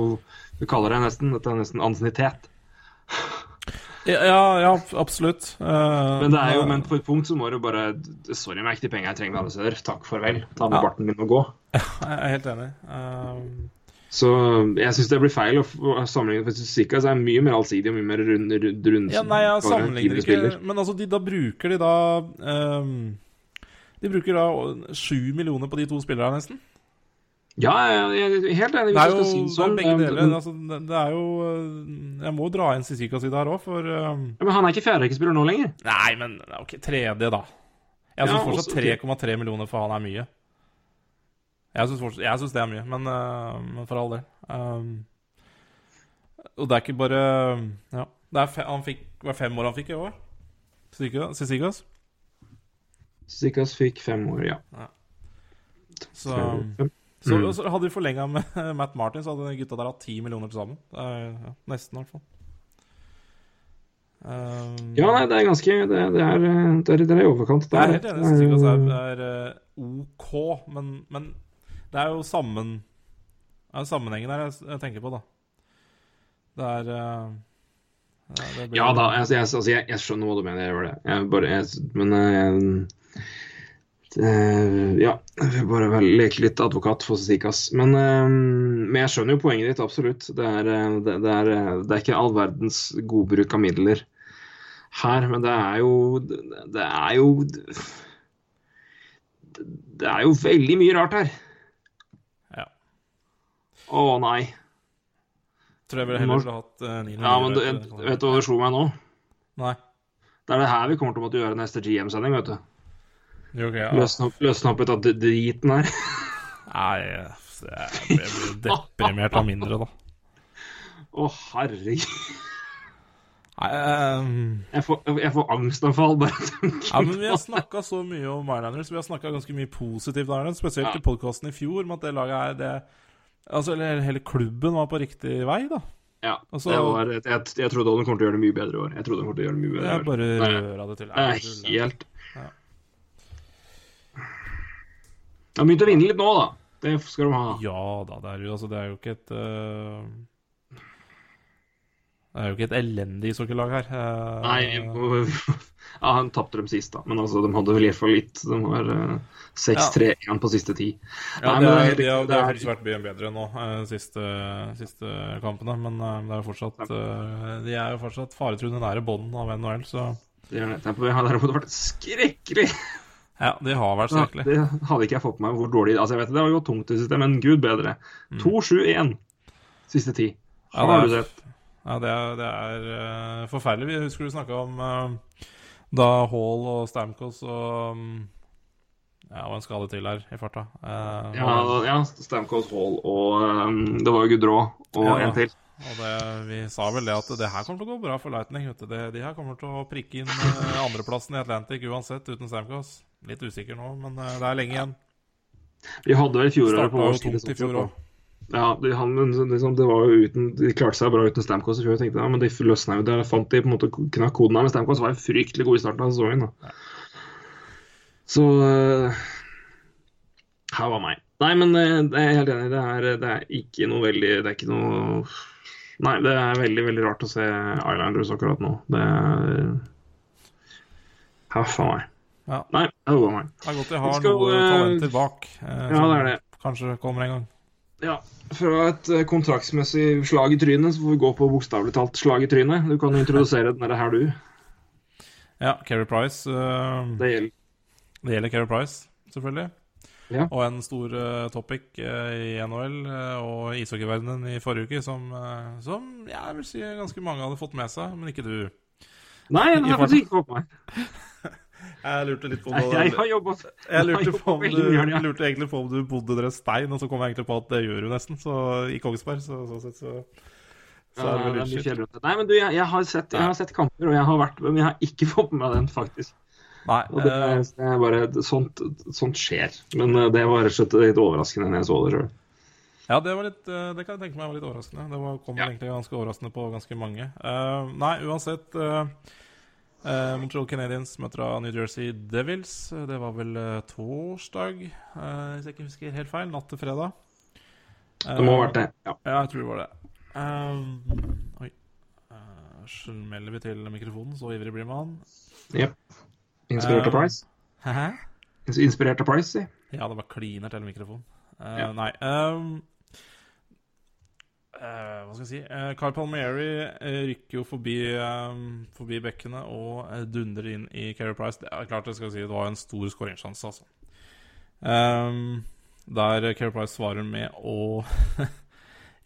Du kaller det nesten Dette er nesten ansiennitet.
Ja, ja, ja absolutt. Uh,
Men det er jo, men på et punkt så må du bare Sorry, meg, de pengene jeg trenger alle steder. Takk, farvel. Ta med
Ja.
barten min og gå.
Jeg er helt enig. Eh,
Så jeg syns det blir feil å sammenligne for Sikas er mye mer allsidig og mye mer rund, rund, rund
Ja, nei, jeg sammenligner ikke
spiller.
Men altså, de, da bruker de da um, De bruker da sju millioner på de to spillerne, nesten.
Ja, jeg er helt enig.
Det er jo det
det sånn.
begge deler. Altså, det, det er jo Jeg må dra inn Sissika si der òg, for um,
Ja, men han er ikke fjerderekkespiller nå lenger.
Nei, men ok, tredje, da. Jeg syns
Ja,
fortsatt
også-
3,3 millioner for han er mye. Jeg syns, det er mye, men, eh, men for all del. Um, og det er ikke bare Ja. Det er fe, han fikk, var fem år han fikk i år? Sissikas?
Sikas fikk fem år, ja.
Så, så,
Mm.
så hadde vi forlenga med Matt Martin, så hadde de gutta der hatt ti millioner til sammen. Det er, ja, nesten, i hvert fall. Um,
Ja, nei, det er ganske Det, det, er, det, er, det er i overkant.
Jeg er helt enig. Sissikas er,
er
er eh, OK, men, men det er jo sammen Det er sammenhengen her jeg, jeg tenker på, da. Det er uh, ja, det blir-
Ja da, altså, jeg, altså, jeg, jeg skjønner hva du mener, jeg gjør det. Jeg bare, men eh, Ja, jeg vil bare leke litt advokat for Sikas. Men, uh, men jeg skjønner jo poenget ditt, absolutt. Det er, det, det, er, det er ikke all verdens godbruk av midler her, men det er jo Det er jo Det er jo veldig mye rart her. Å nei.
Tror jeg ville heller ville hatt uh, Nino
Ja, men du,
jeg,
vet du hva det slo meg nå?
Nei.
Det er det her vi kommer til å måtte gjøre neste GM-sending, vet du.
Jo, ok, ja.
Løsne opp, løsne opp litt av driten her.
Nei, jeg blir deprimert av mindre, da.
Å, herregud.
Nei, um...
Jeg får, jeg får angstanfall bare av tanken
Ja, men Vi har snakka så mye om Islanders. Vi har snakka ganske mye positivt der, spesielt
Ja.
i podkasten i fjor, om at det laget er det Altså, eller hele klubben var på riktig vei, da.
Ja,
Altså-
var, jeg, jeg, jeg trodde de kom til å gjøre det mye bedre i år. Jeg trodde de kom til å gjøre det mye bedre Jeg
bare røra det til. Tull,
helt
Ja.
De har begynt å vinne litt nå, da. Det skal de ha.
Ja da, det er jo, altså, det er jo ikke et øh, Det er jo ikke et elendig ishockeylag her. Eh,
Nei, ja, han tapte dem sist, da. Men altså, de hadde vel i hvert fall litt. De var uh, 6-3-1 på siste ti.
Ja,
Nei,
det, er, har, det har
det er-
faktisk vært mye bedre nå, eh, siste, siste kampene. Men eh, det er jo fortsatt eh, De er jo fortsatt faretruende nære bånden av NHL, så
Det har derimot vært skrekkelig.
ja, de har vært
Ja,
skrekkelig.
det hadde ikke jeg fått med meg hvor dårlig Altså, jeg vet Det har gått tungt i det siste, men gud bedre. 2-7-1 siste ti.
Har Ja,
Har
det
du
er-
sett?
Ja, det er, det er eh, forferdelig. Vi husker du snakka om eh, da Hall og Stamkos og um, Ja, og en skade til her i farta. Uh,
Ja, ja Stamkos Hall og um, det var jo Gudrå og
Ja.
en til.
Og det, vi sa vel det at det her kommer til å gå bra for Lightning. Det, de her kommer til å prikke inn uh, andreplassen i Atlantic uansett, uten Stamkos. Litt usikker nå, men uh, det er lenge igjen.
Vi hadde vel fjoråret på vår side. Sånn. Ja, de, han, liksom, det var jo uten, de klarte seg bra uten Stamkos i fjor. Jeg ja, men de løsna jo det. Fant de på en måte knakk koden her, men Stamkos var jo fryktelig god i starten av sesongen. da. Så uh, her var meg. Nei, men uh, jeg er helt enig. Det er, det er ikke noe veldig Det er ikke noe Nei, det er veldig, veldig rart å se Islanders akkurat nå. Det er Huff a meg.
Ja.
Nei, det var meg.
Det er godt de har
skal,
noe
eh,
talenter bak. eh,
Ja, det er det.
Kanskje kommer en gang.
Ja, fra et eh, kontraktsmessig slag i trynet, så får vi gå på bokstavelig talt slag i trynet. Du kan introdusere den her, du.
Ja, Keri Price. Uh,
Det gjelder.
Det gjelder Keri Price, selvfølgelig.
Ja.
Og en stor uh, topic uh, i NHL og ishockeyverdenen i forrige uke som, som ja, jeg vil si ganske mange hadde fått med seg, men ikke du.
Nei, den
I
har faktisk ikke fått meg.
Jeg lurte litt på
Jeg har jobba
Jeg lurte, på om du, lurte egentlig på om du bodde deres stein, og så kom jeg egentlig på at det gjør du nesten. Så i Kongsberg, så sånn sett så, så
Ja,
er det vel
fjellrute. Nei, men du, jeg, jeg, har sett, jeg har sett kamper, og jeg har vært Men jeg har ikke fått med meg den, faktisk.
Nei,
Og det,
eh,
det er bare sånt, sånt skjer. Men eh, det var rett og slett litt overraskende når jeg så det sjøl.
Ja, det var litt eh, Det kan jeg tenke meg var litt overraskende. Det var, kom
Ja.
egentlig ganske overraskende på ganske mange. Uh, nei, uansett eh, eh, Montreal Canadiens møter da New Jersey Devils. Det var vel uh, torsdag, uh, hvis jeg ikke husker helt feil. Natt til fredag.
Det må ha vært det. Ja.
Ja, jeg tror det var det. Oi. Uh, Smeller vi til mikrofonen, så ivrig blir man.
Jepp. Inspirert av Price.
Hæ?
Inspirert av Price, si.
Ja, det var kliner til mikrofonen.
Ja.
Nei ehm, eh, Hva skal jeg si? Uh, Carl Palmieri eh, rykker jo forbi, ehm, forbi bekkene og eh, dundrer inn i Keri Price. Det er klart jeg skal si det var en stor skåringssjanse, altså. Um, der Keri Price svarer med å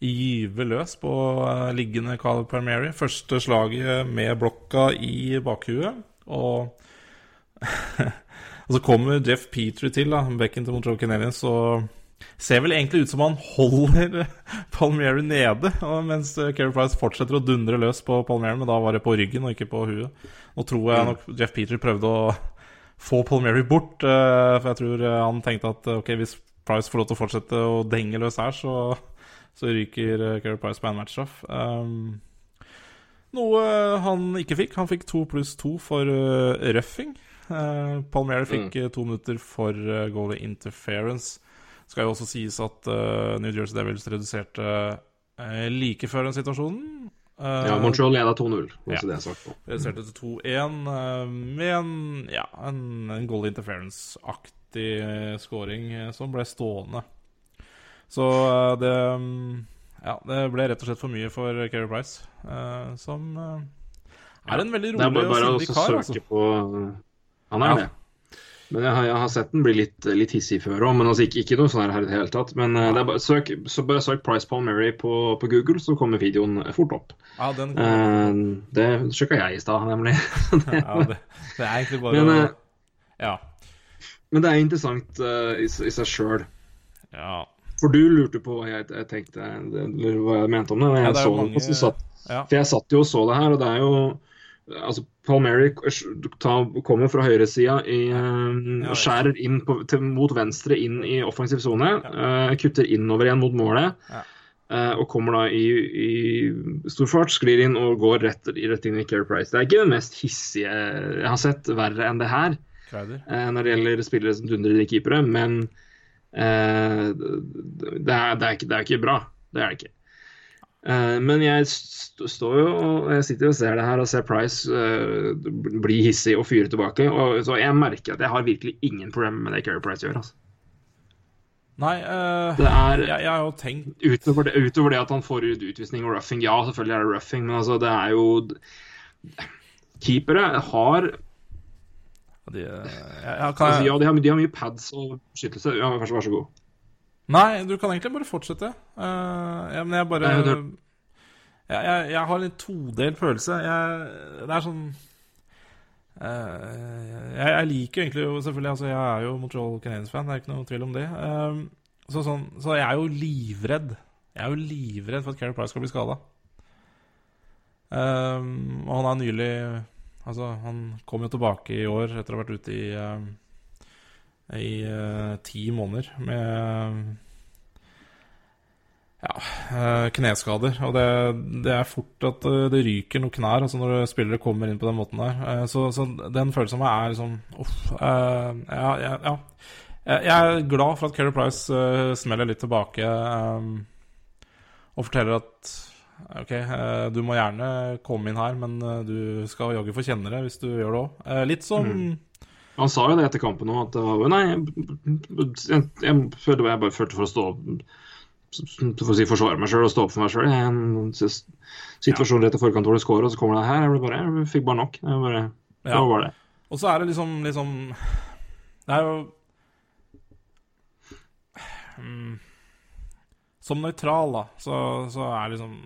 gyve løs på eh, liggende Carl Palmieri. Første slaget med blokka i bakhuet. Og og så kommer Jeff Petrie til, da, bekken til Montreal Canadiens, og ser vel egentlig ut som han holder Palmieri nede, mens eh, Keri Price fortsetter å dundre løs på Palmieri, men da var det på ryggen og ikke på huet. Nå tror jeg nok Jeff Peter prøvde å få Palmieri bort, eh, for jeg tror eh, han tenkte at eh, ok, hvis Price får lov til å fortsette å denge løs her, så, så ryker eh, Keri Price på en matchstraff. Um, noe han ikke fikk. Han fikk to pluss to for uh, røffing. Uh, Palmieri fikk mm. to minutter for uh, goalie interference. Skal jo også sies at uh, New Jersey Devils reduserte uh, like før den situasjonen. Uh,
Ja, Montreal leda 2-0.
Ja.
det jeg sagt på.
Reduserte til 2-1 uh, med en, ja, en, en goal interference-aktig scoring som ble stående. Så det um, Ja, det ble rett og slett for mye for Keri Price, som er en veldig
Det er
rolig
bare,
og
bare å
sindig kar,
søke
altså.
på Han er
Ja.
det. Men jeg har, jeg har sett den bli litt, litt hissig før òg, men altså ikke, ikke noe sånn her i det hele tatt. Men er bare, søk, så bare søk Price Palmieri på, på Google, så kommer videoen fort opp.
Ja, den
uh, det sjekka jeg i stad, nemlig.
ja, det, det er egentlig bare
Men, eh,
Ja.
Men det er interessant i, i seg sjøl.
ja.
For du lurte på hva jeg, jeg tenkte, eller hva jeg mente om det. Jeg
Ja, det mange-
satt,
ja.
For jeg satt jo og så det her, og det er jo Altså, Palmieri ta, kommer fra høyresida uh, Skjærer inn på, til, mot venstre inn i offensiv sone. eh, kutter innover igjen mot målet.
Ja.
eh, og kommer da i, i stor fart, sklir inn og går rett, rett inn i Care Price. Det er ikke det mest hissige jeg har sett, verre enn det her
Kreider.
eh, når det gjelder spillere som dundrer i keepere, men eh, det, er, det, er ikke, det er ikke bra. Det er det ikke. Eh, men jeg står jo og jeg sitter og ser det her og ser Price eh, bli hissig og fyre tilbake. Og, så jeg merker at jeg har virkelig ingen problemer med det Keri Price gjør. Altså.
Nei, uh,
Det er
jeg, jeg har jo tenkt
utover det, utover det at han får ut utvisning og roughing. Ja, selvfølgelig er det roughing, men altså, det er jo Keepere har
de, jeg, jeg, kan
altså, Ja, de har, de har mye pads og beskyttelse. Ja, vær så god.
Nei, du kan egentlig bare fortsette. Uh, ja, men jeg bare jeg, jeg, jeg har en todelt følelse. Jeg, det er sånn uh, jeg, jeg liker jo egentlig jo Selvfølgelig, altså, jeg er jo Montreal Canadiens-fan, det er ikke noe tvil om det. Uh, så, sånn, så jeg er jo livredd. Jeg er jo livredd for at Carey Price skal bli skada. og han er nylig Altså, han kom jo tilbake i år etter å ha vært ute i eh, i uh, ti måneder med ja, kneskader. Og det, det, er fort at eh, det ryker noen knær altså når spillere kommer inn på den måten der. Eh, så, så, den følelsen av meg er liksom Uff. Uh, ja, ja, ja, Jeg er glad for at Keri Price uh, smeller litt tilbake um, og forteller at OK, uh, du må gjerne komme inn her, men du skal jaggu få kjenne det hvis du gjør det òg. litt som mm.
Han sa jo det etter kampen òg, at det var Nei, jeg, jeg, jeg, følte jeg bare følte for å stå for å si forsvare meg sjøl og stå opp for meg sjøl. En situasjon rett i forkant hvor du scorer, og så kommer det her. Jeg, bare, jeg fikk bare nok. Jeg bare, ja. var det.
Og så er det liksom, liksom Det er jo mm, Som nøytral, da, så, så er liksom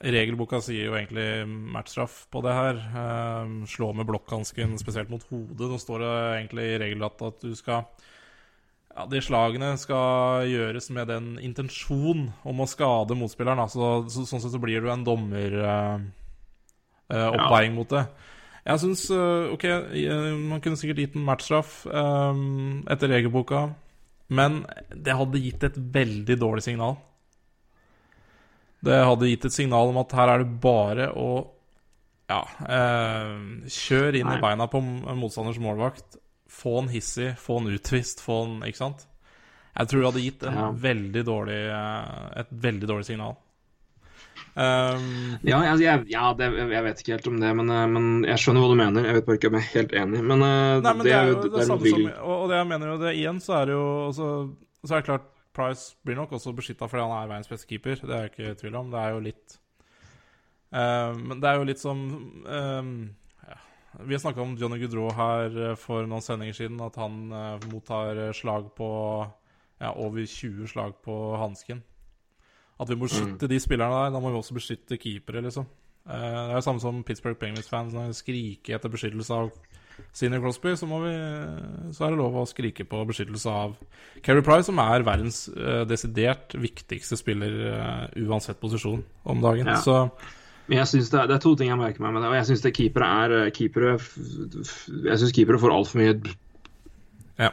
Regelboka sier jo egentlig matchstraff på det her. Uh, slå med blokkhansken, spesielt mot hodet. Nå står det egentlig i regelrett at du skal ja, De slagene skal gjøres med den intensjon om å skade motspilleren. Altså, så, sånn sett så blir du en dommeroppveiing uh, uh, ja. mot det. Jeg syns uh, OK, man kunne sikkert gitt en matchstraff um, etter regelboka, men det hadde gitt et veldig dårlig signal. Det hadde gitt et signal om at her er det bare å ja, eh, kjøre inn Nei. i beina på motstanders målvakt. Få han hissig, få han utvist, få han Ikke sant? Jeg tror det hadde gitt ja. veldig dårlig, eh, et veldig dårlig signal.
Um, ja, altså, jeg, ja det, jeg, vet ikke helt om det, men, eh, men, jeg skjønner hva du mener. Jeg vet bare ikke om jeg er helt enig, men,
eh, Nei, men det, det, er jo det, det samme som Og det jeg mener jo det igjen, så er det jo også, Så er det klart Price blir nok også beskytta fordi han er verdens beste keeper. Det er jeg ikke i tvil om. Det er jo litt uh, Men det er jo litt som um, ja. Vi har snakka om Johnny Gudrow her eh, for noen sendinger siden. At han uh, mottar slag på ja, over 20 slag på hansken. At vi må beskytte mm. de spillerne der. Da må vi også beskytte keepere, liksom. det er jo samme som Pittsburgh Penguins-fans skriker etter beskyttelse av Senior Crosby, så, vi, så, er det lov å skrike på beskyttelse av Keri Price, som er verdens uh, desidert viktigste spiller uh, uansett posisjon om dagen. Ja. Så
men jeg synes det, er, det, er to ting jeg merker meg med det. Og jeg syns keepere er eh, keepere, Jeg syns keepere får altfor mye
ja.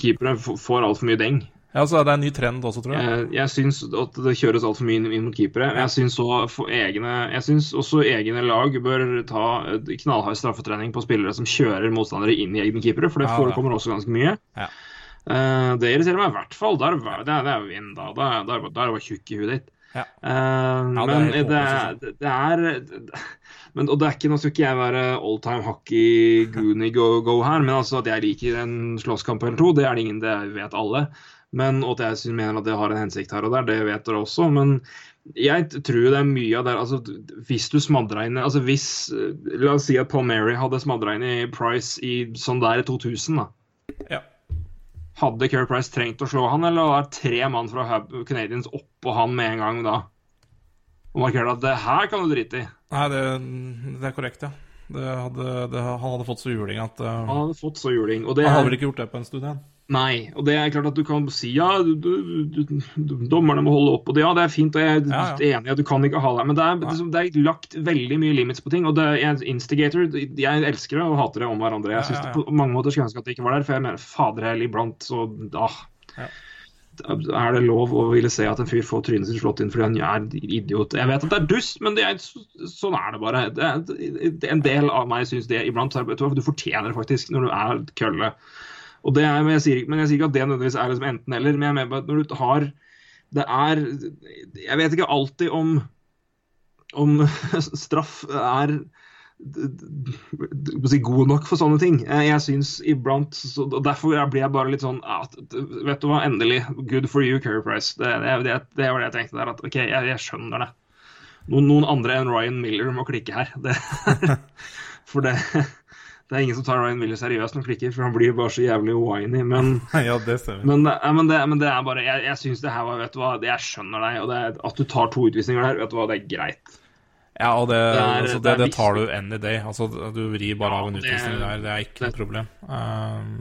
Keepere får altfor mye deng.
Ja, så Det er en ny trend også, tror jeg.
Jeg, jeg syns at det kjøres altfor mye inn mot keepere. Jeg syns også egne lag bør ta knallhard straffetrening på spillere som kjører motstandere inn i egne keepere, for det ja, forekommer også ganske mye. Ja. Uh, det irriterer meg i hvert fall. Er det, er vind, da. Da er det bare tjukk i huet ditt. Ja. Uh, ja, men det er, det, det er men, Og det er ikke, Nå skal ikke jeg være all time hockey goony go, go her, men altså at jeg liker en slåsskamp eller to, det er det ingen, det vet alle. Men, og at jeg mener at det har en hensikt her og der, det vet dere også. Men jeg tror det er mye av det altså, Hvis du smadra inn altså hvis, La oss si at Paul Mary hadde smadra inn i Price i sånn der i 2000, da.
Ja.
Hadde Keri Price trengt å slå han, eller var tre mann fra Canadians oppå han med en gang da? Og markerte at det her kan du drite i.
Nei, det, det er korrekt, ja. Hadde, det, han hadde fått så juling at uh,
Han hadde fått så juling.
Og det han hadde vel ikke gjort det på en stund igjen?
Nei, og det er klart at du kan si ja, du, du, du, dommerne må holde opp, og det, ja, det er fint, og jeg er ja, ja. enig at du kan ikke ha det. Men det er, liksom, det er, lagt veldig mye limits på ting, og det er instigator Jeg elsker det og hater det om hverandre. Jeg syns på mange måter skulle ønske at det ikke var der, for jeg mener fader heller iblant så ah, Er det lov å ville se at en fyr får trynet sitt slått inn fordi han er idiot? Jeg vet at det er dust, men er, sånn er det bare. Det en del av meg syns det iblant. Du fortjener det faktisk når du er kølle. Og det er, men, jeg sier, men jeg sier ikke at det nødvendigvis er liksom enten-eller. Men jeg mener at når du har Det er Jeg vet ikke alltid om om straff er god nok for sånne ting. Jeg syns iblant så, og Derfor blir jeg bare litt sånn Vet du hva, endelig. Good for you, Curry Price. Det, det, det, var det jeg tenkte der. At OK, jeg, jeg skjønner det. Noen, noen, andre enn Ryan Miller må klikke her. Det, for det det er ingen som tar Ryan Miller seriøst når klikker, for han blir bare så jævlig winy. Men,
ja, det.
Men, men, det, men det, er bare Jeg, jeg syns det her var Vet du hva, jeg skjønner deg. Og det, at du tar to utvisninger der, vet du hva, det er greit.
Ja, og det, det, er, altså, det, det tar du any day. Altså, du vrir bare ja, av en utvisning der. Det er ikke noe problem. Um,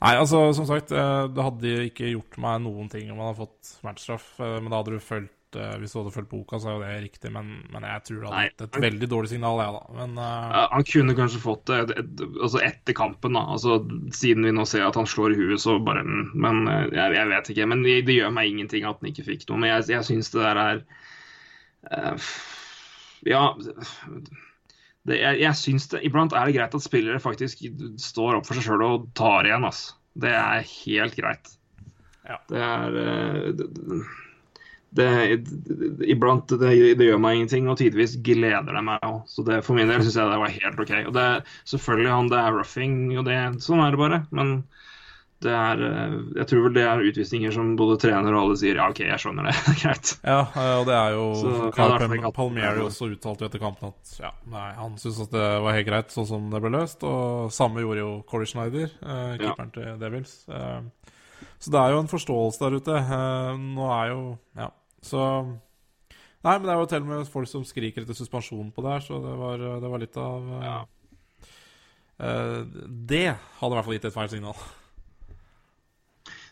Nei, altså, som sagt, eh, det hadde ikke gjort meg noen ting om man hadde fått matchstraff. eh, Men da hadde du fulgt eh, Hvis du hadde fulgt boka, så er jo det riktig. Men, men jeg tror det hadde gitt et veldig dårlig signal, jeg, da. Men
uh... Han kunne kanskje fått det et, et, altså etter kampen, da. Altså, siden vi nå ser at han slår i huet, så bare mm, Men eh, jeg, jeg vet ikke. Men det, det gjør meg ingenting at han ikke fikk noe. Men jeg, jeg syns det der er uh, Ja det, jeg, jeg synes det Iblant er det greit at spillere faktisk står opp for seg sjøl og tar igjen, altså. Det er helt greit.
Ja.
Det er det, det, Iblant det, det gjør meg ingenting, og tidvis gleder det meg òg. Så det, for min del syns jeg det var helt OK. Og det, selvfølgelig, han, det er roughing, og det, sånn er det bare. Men det er eh, Jeg tror vel det er utvisninger som både trener og alle sier ja, OK, jeg skjønner det. greit.
ja, og det er jo
Så,
Carl
ja, er
Palmieri også uttalte etter kampen at ja, nei, han syntes at det var helt greit sånn som det ble løst. Og samme gjorde jo Corey Schneider, eh,
Ja.
keeperen til Devils. Eh, så det er jo en forståelse der ute. Eh, nå er jo Ja, så Nei, men det er jo til og med folk som skriker etter suspensjon på det her, så det var, det var litt av eh,
Ja.
uh, Det hadde i hvert fall gitt et feil signal.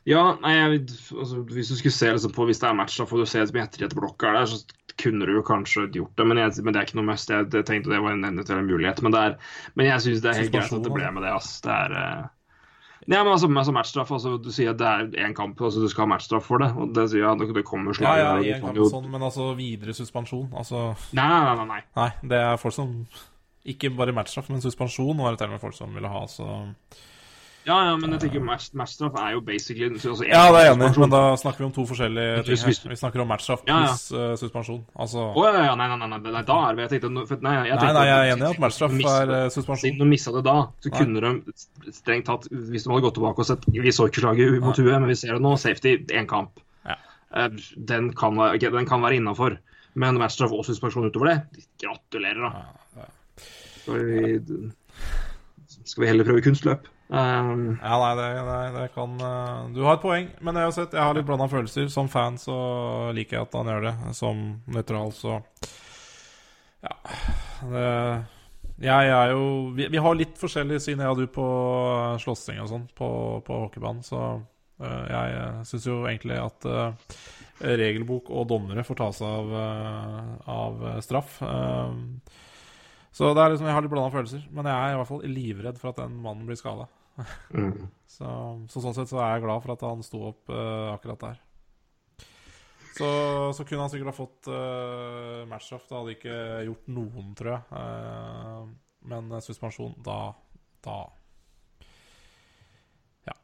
Ja, nei, jeg, altså, Hvis du skulle se liksom, på hvis det er match, da får du se som etter et blokk er der, så kunne du jo kanskje gjort det. Men, jeg, men det er ikke noe must. Jeg, jeg tenkte det var en eventuell mulighet. Men, det er, men jeg syns det er helt greit at det ble med det. ass. Det er eh, Ja, men altså, altså matchstraff, altså, Du sier at det er én kamp, altså du skal ha matchstraff for det. og det sier jeg, det, det kommer slag
ja,
ja, og
en kamp
jo-
sånn, men altså videre suspensjon. Altså
Nei, nei, nei, nei.
Nei, det er folk som Ikke bare matchstraff, men suspensjon var det til og med folk som ville ha, så
Ja, ja, men jeg tenker match, matchstraff er jo basically altså,
Ja, det er jeg enig, men da snakker vi om to forskjellige ting her. Vi snakker om matchstraff
Ja, ja.
pluss eh, suspensjon. Altså
Å ja, ja, nei, nei, nei, nei, nei, da er det jeg tenkte, for, nei, jeg
Nei,
tenkte
nei, jeg er enig i at matchstraff er eh,
Siden
suspensjon.
de mista det da, så
Nei.
kunne de strengt tatt Hvis de hadde gått tilbake og sett Vi så ikke slaget mot huet, men vi ser det nå. Safety, én kamp.
Ja.
Uh, Den kan, den kan være innafor. Men matchstraff og suspensjon utover det, gratulerer, da. Skal vi, skal vi heller prøve kunstløp? Um,
Ja, nei, det, nei, det kan uh, Du har et poeng, men jeg har sett Jeg har litt blanda følelser. Som fan så liker jeg at han gjør det. Som nøytral, så Ja. Det jeg er jo vi, vi har litt forskjellig syn, jeg og du, på slåssing og sånn på, på hockeybanen. Så uh, jeg syns jo egentlig at uh, regelbok og dommere får ta seg av, eh, av straff. Eh, så det er liksom, jeg har litt blanda følelser. Men jeg er i hvert fall livredd for at den mannen blir skada.
Mm.
Så, så sånn sett så er jeg glad for at han sto opp uh, akkurat der. Så, så kunne han sikkert ha fått uh, matchstraff. Det hadde ikke gjort noen, tror jeg. Uh, men eh, suspensjon, da Da Da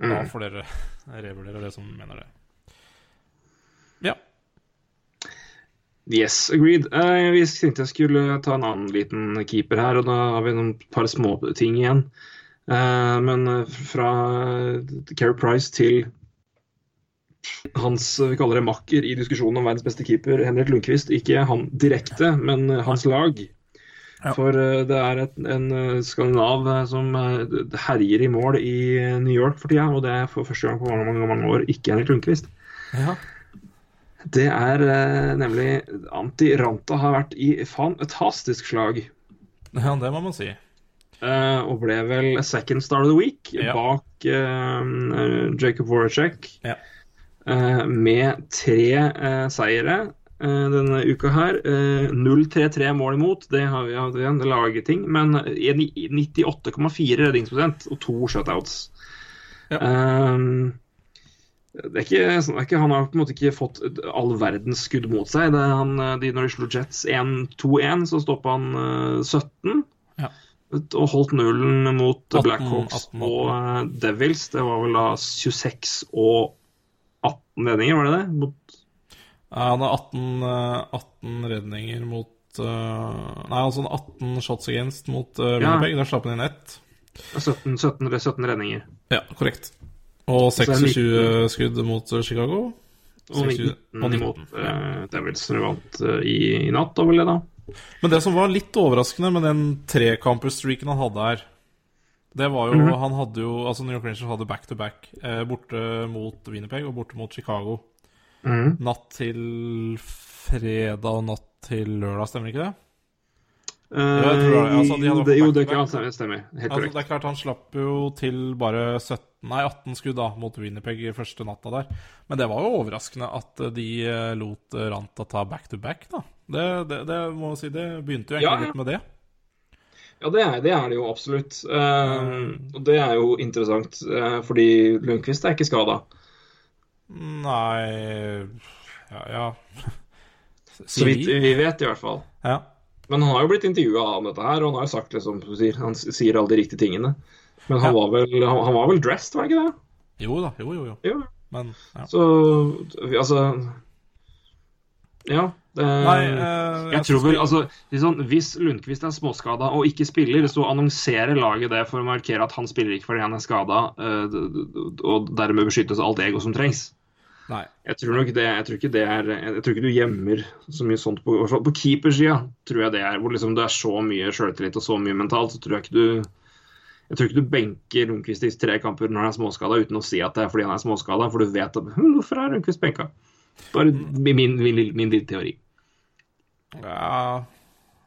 Mm.
får dere revurdere det som mener det. Ja.
Yes, agreed. Uh, vi tenkte jeg skulle ta en annen liten keeper her, og da har vi noen par små ting igjen. Eh, men eh, fra Kerry Price til hans vi kaller det makker i diskusjonen om verdens beste keeper, Henrik Lundqvist. Ikke han direkte, men eh, hans lag.
Ja.
For eh, det er et, en eh, skandinav eh, som eh, herjer i mål i eh, New York for tida, og det er for første gang på mange, mange, mange år ikke Henrik Lundqvist.
ja.
Det er eh, nemlig Anti Ranta har vært i fantastisk slag.
Ja, det må man si.
Eh, og ble vel second star of the week
Ja.
bak uh, Jacob Voracek.
Ja.
Uh, med tre seire denne uka her. Eh, 0-3-3 mål imot, det har vi hatt igjen, det lager ting. Men 98,4 redningsprosent og to shutouts.
Ja.
Det er ikke, sånn- det er ikke, han har på en måte ikke fått all verdens skudd mot seg. Det er han, de, når de slo Jets 1-2-1, så stoppa han eh, 17.
Ja.
Og holdt nullen mot Blackhawks og eh, Devils. Det var vel da 26 og 18 redninger, var det det? Mot,
Ja, han har 18, eh, 18 redninger mot eh, Nei, altså 18 shots against mot uh,
Ja.
Winnipeg. Der slapp han inn ett.
17, 17, 17 redninger.
Ja, korrekt. Og
Så er
26 skudd mot eh, Chicago.
Og
26
19 mot uh, Devils, som vant uh, i, i natt, da vel det, da.
Men det som var litt overraskende med den trekamperstreaken han hadde her Det var jo
Mhm.
Han hadde jo Altså New York Rangers hadde back to back. eh, Borte mot Winnipeg og borte mot Chicago.
Mm.
Natt til fredag og natt til lørdag, stemmer ikke det? det. Altså, de
det, jo,
back to
det stemmer. Helt
Altså,
korrekt.
det er klart Han slapp jo til bare 17 nei, 18 skudd da, mot Winnerpeg første natta der. Men det var jo overraskende at de eh, lot Ranta ta back to back, da. Det, det, det må jeg si, det begynte jo egentlig
Ja,
litt med det.
Ja, det er det, er det jo absolutt. Uh, og det er jo interessant, uh, fordi Lundqvist er ikke skada.
Nei Ja, ja.
Så vidt vi vet, i hvert fall.
Ja.
Men han har jo blitt intervjua om dette her, og han har jo sagt liksom, han sier alle de riktige tingene. Men han,
Ja.
var vel, han, han var vel dressed, var han ikke det?
Jo da, jo, jo, jo.
Jo.
Men ja.
Så altså Ja. Det,
Nei, uh,
jeg tror vel, altså, sånn, Hvis Lundqvist er småskada og ikke spiller, så annonserer laget det for å markere at han spiller ikke fordi han er skada, og dermed beskyttes alt ego som trengs.
Nei.
Jeg tror nok det, jeg tror ikke det er Jeg tror ikke du gjemmer så mye sånt på, på keepersida. Tror jeg det er, hvor liksom det er så mye sjøltillit og så mye mentalt, så tror jeg ikke du jeg tror ikke du benker Lundqvist i tre kamper når han er småskada uten å si at det er fordi han er småskada, for du vet at hm, Hvorfor er Lundqvist benka? Bare min, min, min, min lille teori.
Ja,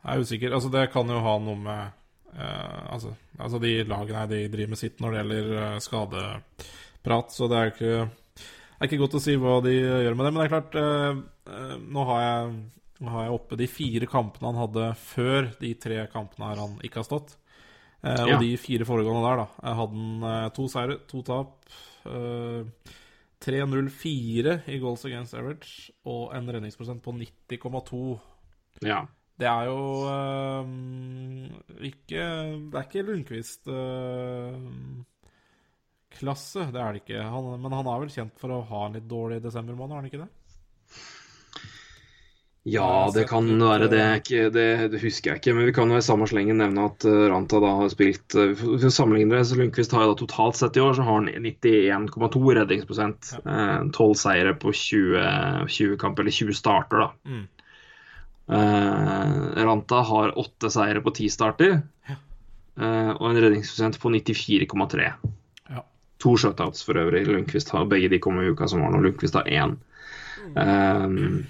jeg er usikker. Altså, det kan jo ha noe med uh, altså, altså, de lagene her, de driver med sitt når det gjelder uh, skadeprat, så det er ikke, det er ikke godt å si hva de gjør med det. Men det er klart, eh, nå, har jeg, nå har jeg oppe de fire kampene han hadde før de tre kampene her han ikke har stått. Eh,
Ja.
Og de fire foregående der, da, Jeg hadde han to seire, to tap. eh, 3-0-4 i goals against average og en redningsprosent på 90,2.
Ja.
Det er jo øhm, ikke Det er ikke Lundqvist-klasse, det er det ikke. Han, men han er vel kjent for å ha en litt dårlig desember måned, er han ikke det?
Ja, det kan være det.
eh,
det. Det husker jeg ikke. Men vi kan jo i samme slengen nevne at eh, Ranta da har spilt eh, For å sammenligne det, så Lundqvist har jo da totalt sett i år så har han 91,2 redningsprosent. Tolv 12 seire på 20, 20 kamper, eller 20 starter, da.
Mm.
Ranta har 8 seire på 10 starter. og en redningsprosent på 94,3.
Ja.
To shutouts for øvrig. Lundqvist har begge de kom i uka som var nå. Lundqvist har én. Um,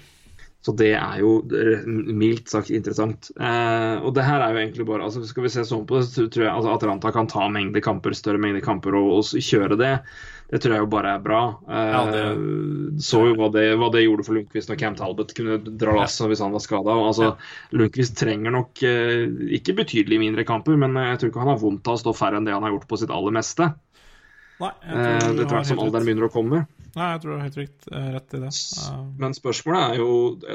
så det er jo eh, mildt sagt interessant. Eh, og det her er jo egentlig bare altså Skal vi se sånn på det, så tror jeg altså, at Ranta kan ta mengde kamper, større mengde kamper og, og kjøre det. Det tror jeg jo bare er bra. Eh,
Ja, det-
Så jo hva det, hva det gjorde for Lundqvist når Cam Talbot kunne dra lasset hvis han var skada. Altså, Lundqvist trenger nok eh, ikke betydelig mindre kamper, men jeg tror ikke han har vondt av å stå færre enn det han har gjort på sitt aller meste. Eh, Etter hvert som alderen begynner å komme.
Nei, jeg tror du har helt rikt, eh, rett i det. Uh.
Men spørsmålet er jo,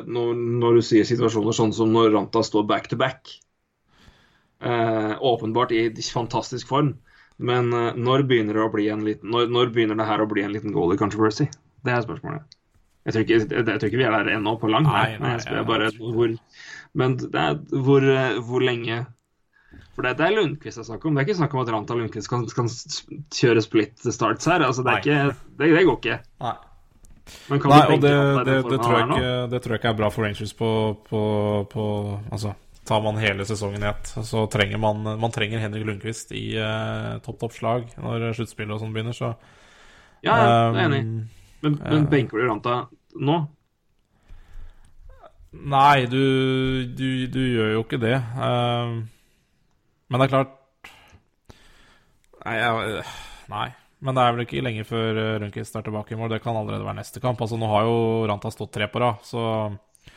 når, når du sier situasjoner sånn som når Ranta står back to back uh, Åpenbart i fantastisk form, men uh, når begynner det å bli en liten når, når begynner det her å bli en liten goalie controversy? Det er spørsmålet. Jeg tror ikke, jeg, jeg tror ikke vi er der ennå på langt.
Nei, nei,
jeg
jeg
bare hvor Men det er hvor, eh, hvor lenge For det, det er Lundqvist det er snakk om. Det er ikke snakk om at Ranta Lundqvist kan, kan kjøre split starts her. Altså, det, ikke, det, det går ikke.
nei. Nei, og det, tror jeg ikke, det tror jeg ikke er bra for Rangers på, på, på Altså, tar man hele sesongen i ett, så trenger man Man trenger Henrik Lundqvist i uh, topp topp slag når sluttspillet og sånn begynner, så
Ja, ja, det er enig. Men,
um,
Men, men benker du Ranta nå?
Nei, du, du, du gjør jo ikke det. Um, men det er klart Nei, jeg, nei. Men det er vel ikke lenge før Rundquist er tilbake i mål. Det kan allerede være neste kamp. Altså, Nå har jo Ranta stått tre på rad, så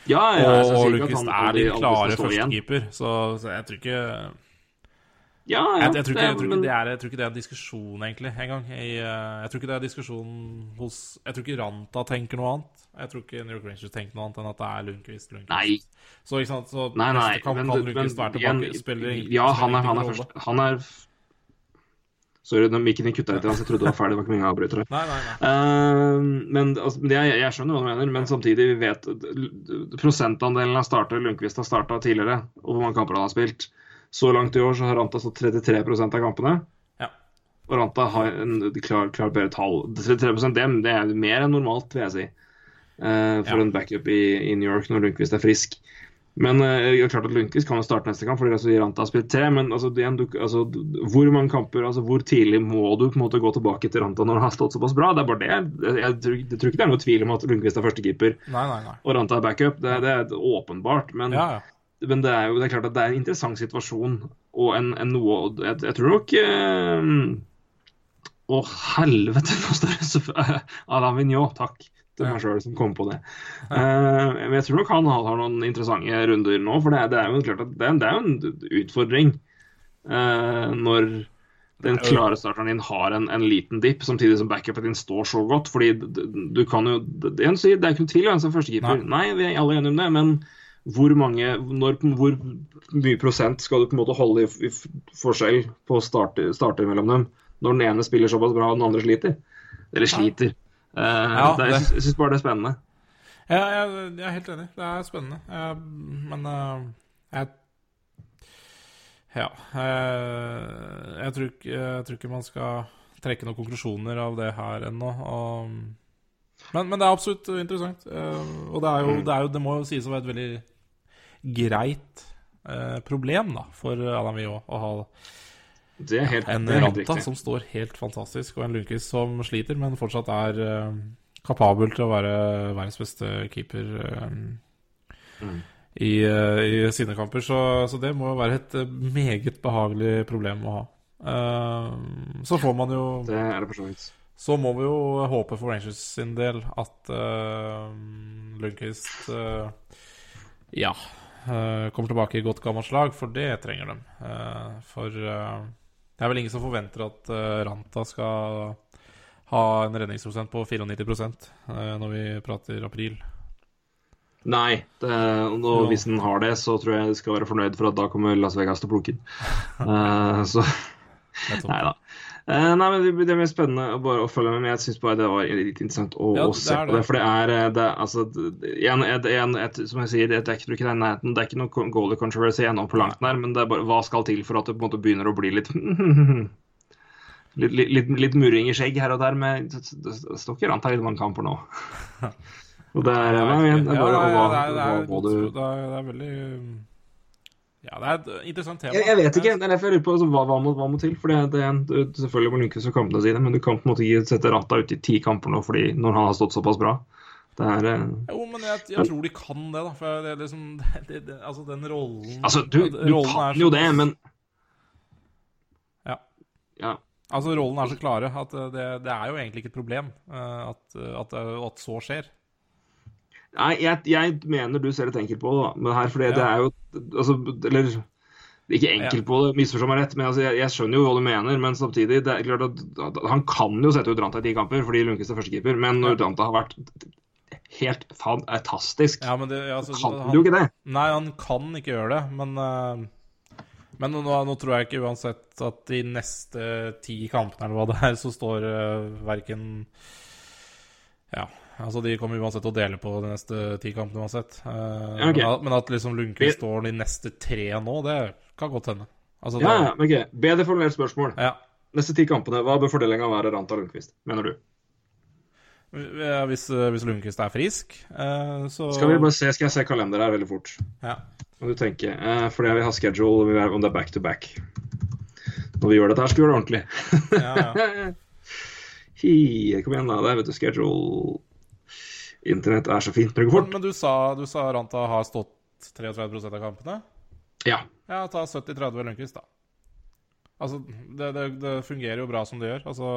Ja, ja,
Og, og
han
er din klare førstekeeper, så, så jeg tror ikke
Ja, ja,
jeg, jeg, tror ikke, jeg, tror ikke det er, jeg tror ikke det er en diskusjon, egentlig, engang. Jeg, eh, jeg tror ikke det er diskusjon hos Jeg tror ikke Ranta tenker noe annet. Jeg tror ikke New York Rangers tenker noe annet enn at det er Lundqvist. Lundqvist.
Nei.
Så, ikke sant? så
Nei, nei,
kamp
men,
kan Lundqvist være tilbake.
igjen,
spiller,
Ja, han er, han er først. Han er Sorry, den mikken din kutta litt, så jeg trodde det var ferdig. Det var ikke mye avbrytere.
Nei, nei, nei.
Uh, men altså, det, jeg, jeg skjønner hva du mener, men samtidig vi vet prosentandelen av starter Lundqvist har starta tidligere, og hvor mange kamper han har spilt. Så langt i år så har Ranta stått 33% av kampene.
Ja.
Og Ranta har en klar, klar bedre tall. 33% det, det er mer enn normalt, vil jeg si. Eh, for
Ja.
en backup i, i New York når Lundqvist er frisk. Men eh, det er klart at Lundqvist kan jo starte neste kamp, fordi altså, Ranta har spilt tre. Men altså, igjen, du, altså, hvor mange kamper, altså, hvor tidlig må du på en måte gå tilbake til Ranta når han har stått såpass bra? Det er bare det. Jeg, jeg, tror, jeg tror ikke det er noe tvil om at Lundqvist er førstekeeper og Ranta er backup. Det, det er åpenbart. Men,
Ja, ja.
men det er jo det er klart at det er en interessant situasjon og en, en noe jeg, jeg tror nok eh, Å, helvete! Alain Vigneault, takk til meg sjøl som kom på det. Uh, men jeg tror nok han har, noen interessante runder nå, for det, er- det er jo klart at det, er- det er jo en utfordring uh, når den klare starteren din har en, en liten dipp, samtidig som backupen din står så godt. fordi du kan jo Det, er ikke noe tvil om hvem som er førstekeeper. Nei. vi er alle enige om det, men hvor mange når, Hvor mye prosent skal du på en måte holde i, i forskjell på starter, starter mellom dem, når den ene spiller såpass bra og den andre sliter? Eller sliter. Eh,
Ja,
det, jeg
det-
syns- syns bare det er spennende.
Ja, jeg, jeg er helt enig. Det er spennende. Jeg, men eh, jeg Ja. Jeg, tror, ikke- jeg tror ikke man skal trekke noen konklusjoner av det her ennå. Og, men, men det er absolutt interessant. Eh, og det, er jo, det, er jo, det må jo sies å være et veldig greit eh, problem da, for Alain Viot å ha
Det er helt,
en
det er helt
Ranta
riktig.
som står helt fantastisk, og en Lundqvist som sliter, men fortsatt er uh, kapabel til å være verdens beste keeper uh,
Mm.
i, uh, i sine kamper. Så, så det må jo være et meget behagelig problem å ha. Så får man jo
Det er det for så vidt.
Så må vi jo håpe for Rangers sin del at uh, Lundqvist ja kommer tilbake i godt gammelt slag, for det trenger de. For det er vel ingen som forventer at eh, Ranta skal ha en redningsprosent på 94 uh, når vi prater april.
Nei, det, og hvis den har det, så tror jeg de skal være fornøyd for at da kommer Las Vegas til å plukke den. uh, så Nei da. Eh, nei, men det, det blir spennende bare å følge med. Men jeg syns bare det var litt interessant å,
Ja,
se
det
på det. For det er, eh, det, altså, igjen, et, et, Som jeg sier, er tror ikke det er nærheten. Det er ikke noe goalie controversy ennå på langt nær, men det er bare hva skal til for at det på en måte begynner å bli litt Litt, litt, litt, litt murring i skjegg her og der, men det, det, står ikke rant her i mange kamper nå. Og det er,
Ja, det er- det er- det er veldig Ja, det er et interessant tema.
Jeg, jeg vet ikke. Det er derfor jeg lurer på altså, hva, hva, må, hva må til. For det, det er en, Selvfølgelig må Lundqvist kan si det men du kan på en måte ikke sette Rata ut i ti kamper nå fordi når han har stått såpass bra. Det er eh,
Jo, men jeg, jeg tror de kan det, da. For det er liksom det, det, Altså, den rollen
Altså, du, du
rollen
kan jo det, men
Ja.
Ja.
Altså, rollen er så klare at eh, det, det er jo egentlig ikke et problem eh, at, at, at så skjer.
Nei, jeg, jeg mener du ser litt enkelt på det, da. Men her, fordi det er jo altså, Eller ikke enkelt på det, misforstå meg rett, men altså, jeg, jeg skjønner jo hva du mener. Men samtidig, det er klart at, han kan jo sette ut Ranta i ti kamper fordi Lundqvist er førstekeeper. Men når Ranta har vært helt fantastisk,
Ja, men det, ja, altså,
så kan
han-
du jo ikke det.
Nei, han kan ikke gjøre det, men uh... Men nå, nå tror jeg ikke uansett at de neste ti kampene eller hva det er, så står uh, verken Ja, altså de kommer uansett til å dele på de neste ti kampene uansett.
Uh, okay.
men, at, men at liksom
Vi-
Lundqvist står de neste tre nå, det kan godt hende. Altså, det,
Ja, ja, men ok. Bedre formulert spørsmål.
ja.
Neste ti kampene, hva bør fordelinga være Ranta Lundqvist, mener du?
Hvis, eh, hvis Lundqvist er frisk, eh, så
Skal vi bare se, skal jeg se kalenderen her veldig fort.
ja.
Kan du tenke. Eh, fordi vil ha schedule, vi om det er back to back. Når vi gjør dette her, skal vi gjøre det ordentlig.
Ja, ja.
Hi, kom igjen, da. Det er vet du. Schedule. Internett er så fint det går fort.
men du sa, du sa Ranta har stått 33% av kampene?
Ja.
Ja, ta 70-30 Lundqvist, da. Altså, det, det, det fungerer jo bra som det gjør. Altså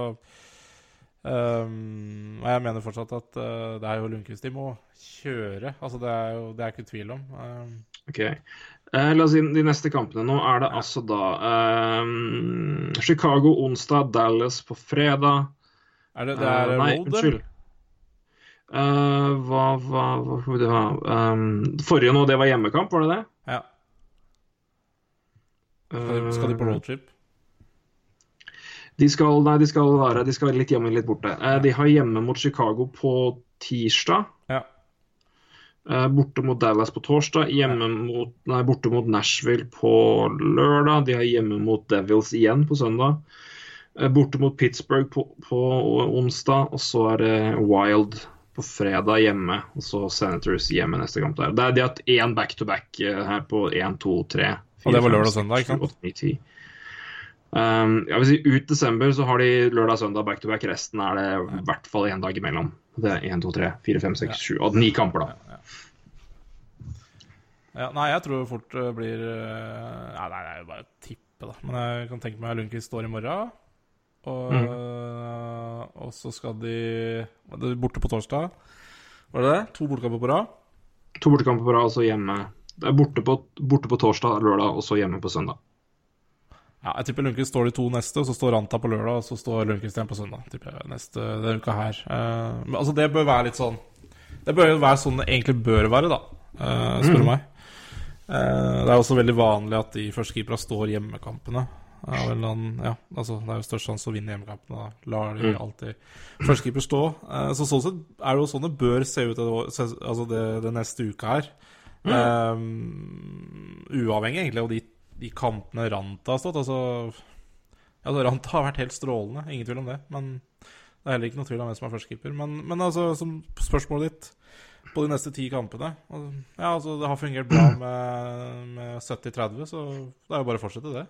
um, Og jeg mener fortsatt at uh, det er jo Lundqvist de må kjøre. Altså, det er jo det er ikke tvil om. Um,
OK. Eh, la oss inn de neste kampene. Nå er det altså da um, Chicago onsdag, Dallas på fredag.
er det, det er
uh, nei, unnskyld. Eh, hva, hva, hva får vi ha? Um, forrige nå, det var hjemmekamp, var det det?
Ja. Skal de, skal de på roadtrip?
De skal, nei, de skal være de skal være litt hjemme, litt borte. Eh, de har hjemme mot Chicago på tirsdag.
Ja.
Eh, borte mot Dallas på torsdag. Hjemme mot, nei, borte mot Nashville på lørdag. De har hjemme mot Devils igjen på søndag. Eh, borte mot Pittsburgh på, på onsdag. Og så er det Wild på fredag hjemme. Og så Senators hjemme neste kamp der. Det de har hatt én back-to-back eh, her på 1, 2, 3.
Og det var lørdag og søndag, ikke sant?
8, 9, 10. Um, jeg vil si Ut desember så har de lørdag og søndag back to back. Resten er det i hvert fall én dag imellom. Det er 1, 2, 3, 4, 5, 6, 7 og ni kamper, da.
Ja, nei, jeg tror fort det blir eh, nei, det er jo bare å tippe, da. Men jeg kan tenke meg Lundqvist står i morgen. Og,
Mm.
og så skal de Borte på torsdag, var det det? To bortekamper på rad?
To bortekamper på rad, og så hjemme. Det er borte på, borte på torsdag, lørdag, og så hjemme på søndag.
Ja, jeg tipper Lundqvist står de to neste, og så står Ranta på lørdag, og så står Lundqvist igjen på søndag. tipper jeg, neste denne uka her. Uh, men altså, det bør være litt sånn Det bør jo være sånn det egentlig bør være, da, uh, spør du meg. Uh, det er også veldig vanlig at de førstekeeperne står hjemmekampene. Er, vel en, ja, altså, det er jo størst sjanse å vinne hjemmekampen. Da. Lar de alltid førstekeeper stå. Eh, så sånn sett er det jo sånn det bør se ut altså det, det neste uka her. Um, uavhengig egentlig av de, de kampene Ranta har stått. Altså, altså Ranta har vært helt strålende, ingen tvil om det. Men det er heller ikke noe tvil om hvem som er førstekeeper. Men, men altså, som spørsmålet ditt på de neste ti kampene altså, Ja, altså, det har fungert bra med, med 70-30, så det er jo bare å fortsette det.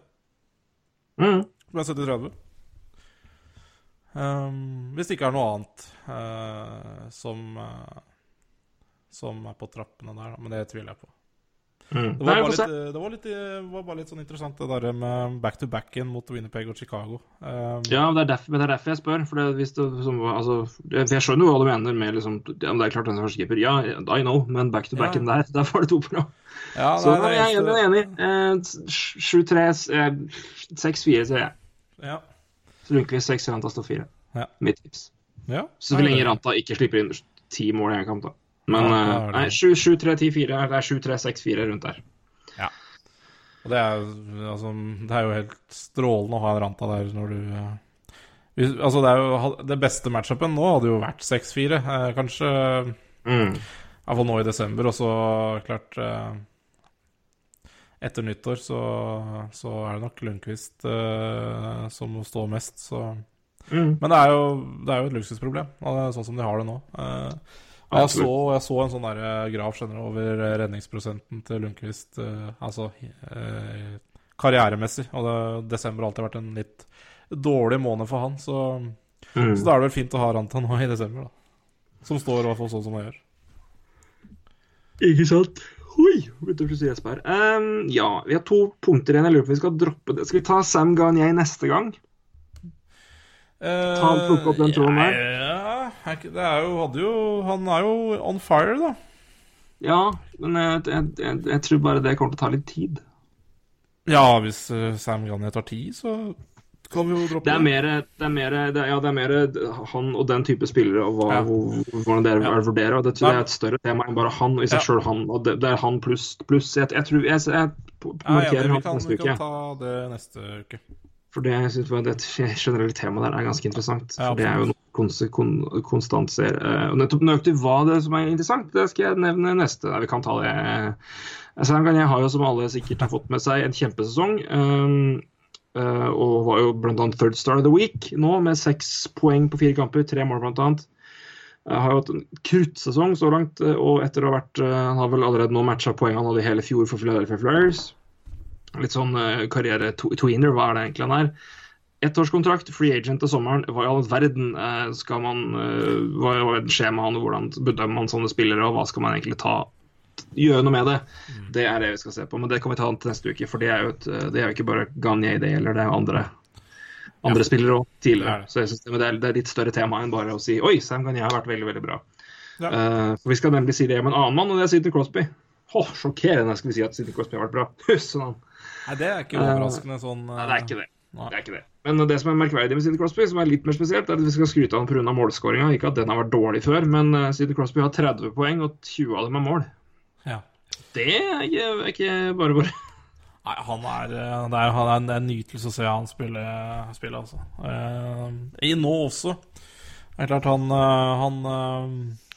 Mm.
Med 70-30. Um, hvis det ikke er noe annet uh, som uh, Som er på trappene der. Men det tviler jeg på.
Mm.
Det var,
Nei,
litt, det, var litt, det var bare litt sånn interessant, det der med back-to-back-en mot Winnerpeg og Chicago. Um,
Ja, men det er derfor, men det er derfor jeg spør. For, det, hvis det, som, altså, jeg skjønner jo hva du mener med liksom, ja, Det er klart den er førstekeeper. Ja, I know, men back-to-back-en ja. der, der får det to på rad.
ja,
Så
nei,
nei, jeg er enig. Eh, 7-3, eh, 6-4 sier jeg.
Ja.
Så Lundqvist 6, Ranta står 4.
Ja.
Mitt tips.
ja.
Så lenge Ranta ikke slipper inn ti mål i en kamp, da. Men
Ja,
eh,
det-
nei, 7-3-10-4. Det er 7-3-6-4 rundt der. Ja.
Og det er, altså, det er jo helt strålende å ha en Ranta der når du eh, Altså, det jo Det beste matchupen nå hadde jo vært 6-4, eh, kanskje.
Mm.
Iallfall nå i desember, og så klart Etter nyttår så, så er det nok Lundqvist eh, som må stå mest, så
Mm.
Men det er jo, det er jo et luksusproblem, sånn som de har det nå. Eh, og jeg, så, jeg så en sånn der eh, graf skjønner over eh, redningsprosenten til Lundqvist, eh, altså eh, karrieremessig. Og det, desember har alltid vært en litt dårlig måned for han, så,
Mm.
så da er det vel fint å ha Ranta nå i desember, da. Som står i hvert fall sånn som han gjør.
Ikke sant? Oi, begynte å fryse gjesp her. Um, ja, vi har to punkter igjen. Jeg lurer på om vi skal droppe det. Skal vi ta Sam Garnier neste gang? Ta og plukke opp den tråden der.
Ja, er ikke- det er jo, hadde jo Han er jo on fire, da.
Ja, men jeg, jeg, jeg, jeg tror bare det kommer til å ta litt tid.
Ja, hvis eh, Sam Gagné tar tid, så kan vi jo droppe
Det er mer, det er mer, det er, ja, det er mer han og den type spillere og hva,
Ja.
hvordan dere
Ja.
vurderer. Det tror jeg er et større tema enn bare han i seg
Ja.
han. Det, det er han pluss pluss. Jeg, tror jeg, jeg
Ja,
markerer
enig, vi
han neste uke.
vi kan ta det neste uke.
For det, jeg synes det generelle temaet der er ganske interessant.
Ja,
for det er jo noe konse- kon, konstant ser. eh, Og nettopp nøyaktig hva det er som er interessant, det skal jeg nevne neste. Nei, vi kan ta det. Altså, jeg har jo, som alle sikkert har fått med seg, en kjempesesong. um, uh, og var jo bl.a. third star of the week nå, med seks poeng på fire kamper. Tre mål, bl.a. Jeg har jo hatt en kruttsesong så langt, eh, og etter å ha vært eh, Han har vel allerede nå matcha poengene han hadde hele fjor for Philadelphia Flyers. Litt sånn uh, karriere-tweener, hva er det egentlig han er? Ettårskontrakt, free agent til sommeren. Hva i all verden eh, skal man eh, Hva skjer med han, og hvordan bedømmer man sånne spillere, og hva skal man egentlig ta gjøre noe med det? Det er det vi skal se på, men det kan vi ta til neste uke. For det er jo, et, eh, det er jo ikke bare Gagne det gjelder, det er jo andre, ja. spillere òg
er
tidligere. Så jeg synes det, er, det er litt større tema enn bare å si Oi, Sam Gagne har vært veldig, veldig bra.
Ja.
Uh, for Vi skal nemlig si det om en annen mann, og det er Sidney Crosby. Åh, sjokkerende skal vi si at Sidney Crosby har vært bra. Husk han.
Nei, det er ikke overraskende sånn
Nei, det er ikke det.
Nei.
Det er ikke det. Men det som er merkverdig med Sidney Crosby, som er litt mer spesielt, er at vi skal skryte av ham pga. målskåringa. Ikke at den har vært dårlig før, men eh, Sidney Crosby har 30 poeng, og 20 av dem er mål.
Ja.
Det er ikke, er ikke bare bare.
Nei, han er, eh, det er, han er en, nytelse å se han spille, spille altså. Eh, I nå også. Det er klart han, eh, han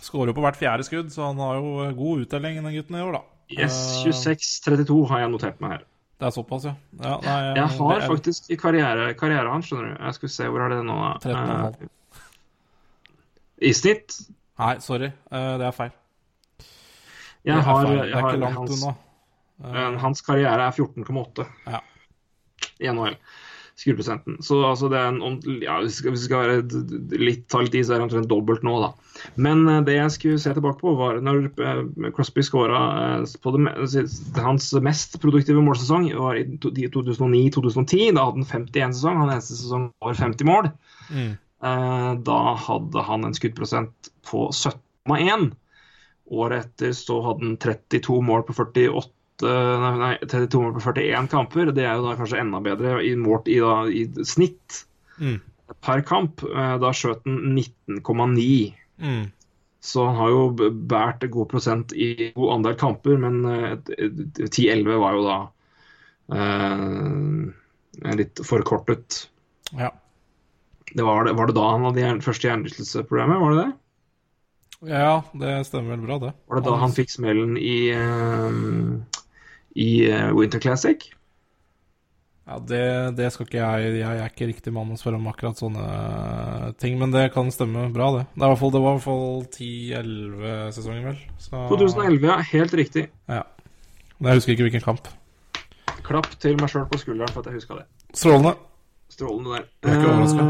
skårer jo på hvert fjerde skudd, så han har jo eh, god uttelling, den gutten i år, da.
Yes,
Eh,
26-32 har jeg notert meg her.
Det er såpass, ja. ja nei,
Jeg har
er
faktisk i karriere, karrieren hans, skjønner du. Jeg skal se, hvor er det nå, da?
13,5.
Uh, I snitt?
Nei, sorry. Uh, det er feil.
Jeg
det
har,
feil. Det er
har
ikke langt
hans,
unna.
eh, hans karriere er 14,8
Ja.
i NHL. skuddprosenten. Så altså, det er en, ja, hvis vi skal, være litt, ta litt i, så er det omtrent dobbelt nå, da. Men eh, det jeg skulle se tilbake på, var når eh, Crosby skåra på det, hans mest produktive målsesong var i 2009-2010. Da hadde han 51 sesong, han eneste sesong over 50 mål.
Mm.
Eh, Da hadde han en skuddprosent på 17,1. Året etter så hadde han 32 mål på 48 Nei, nei, 32 mål på 41 kamper. Det er jo da kanskje enda bedre i målt i, da, i snitt
Mm.
per kamp. Eh, Da skjøt han 19,9.
Mm.
Så han har jo båret god prosent i god andel kamper, men eh, 10-11 var jo da eh, litt forkortet.
Ja.
Det var, det, var det da han hadde hjern- første hjernerystelsesproblemet? Var det det?
ja, det stemmer vel bra, det.
Var det da han fikk smellen i, eh, i eh, Winter Classic?
Ja, det, det skal ikke jeg Jeg er ikke riktig mann å spørre om akkurat sånne ting, men det kan stemme bra, det. Det, er i hvert fall, det var i hvert fall 10-11-sesongen, vel. Så,
2011, ja. Helt riktig.
Ja. Men jeg husker ikke hvilken kamp.
Klapp til meg sjøl på skulderen for at jeg huska det.
Strålende.
Strålende der.
Jeg er ikke
overraska.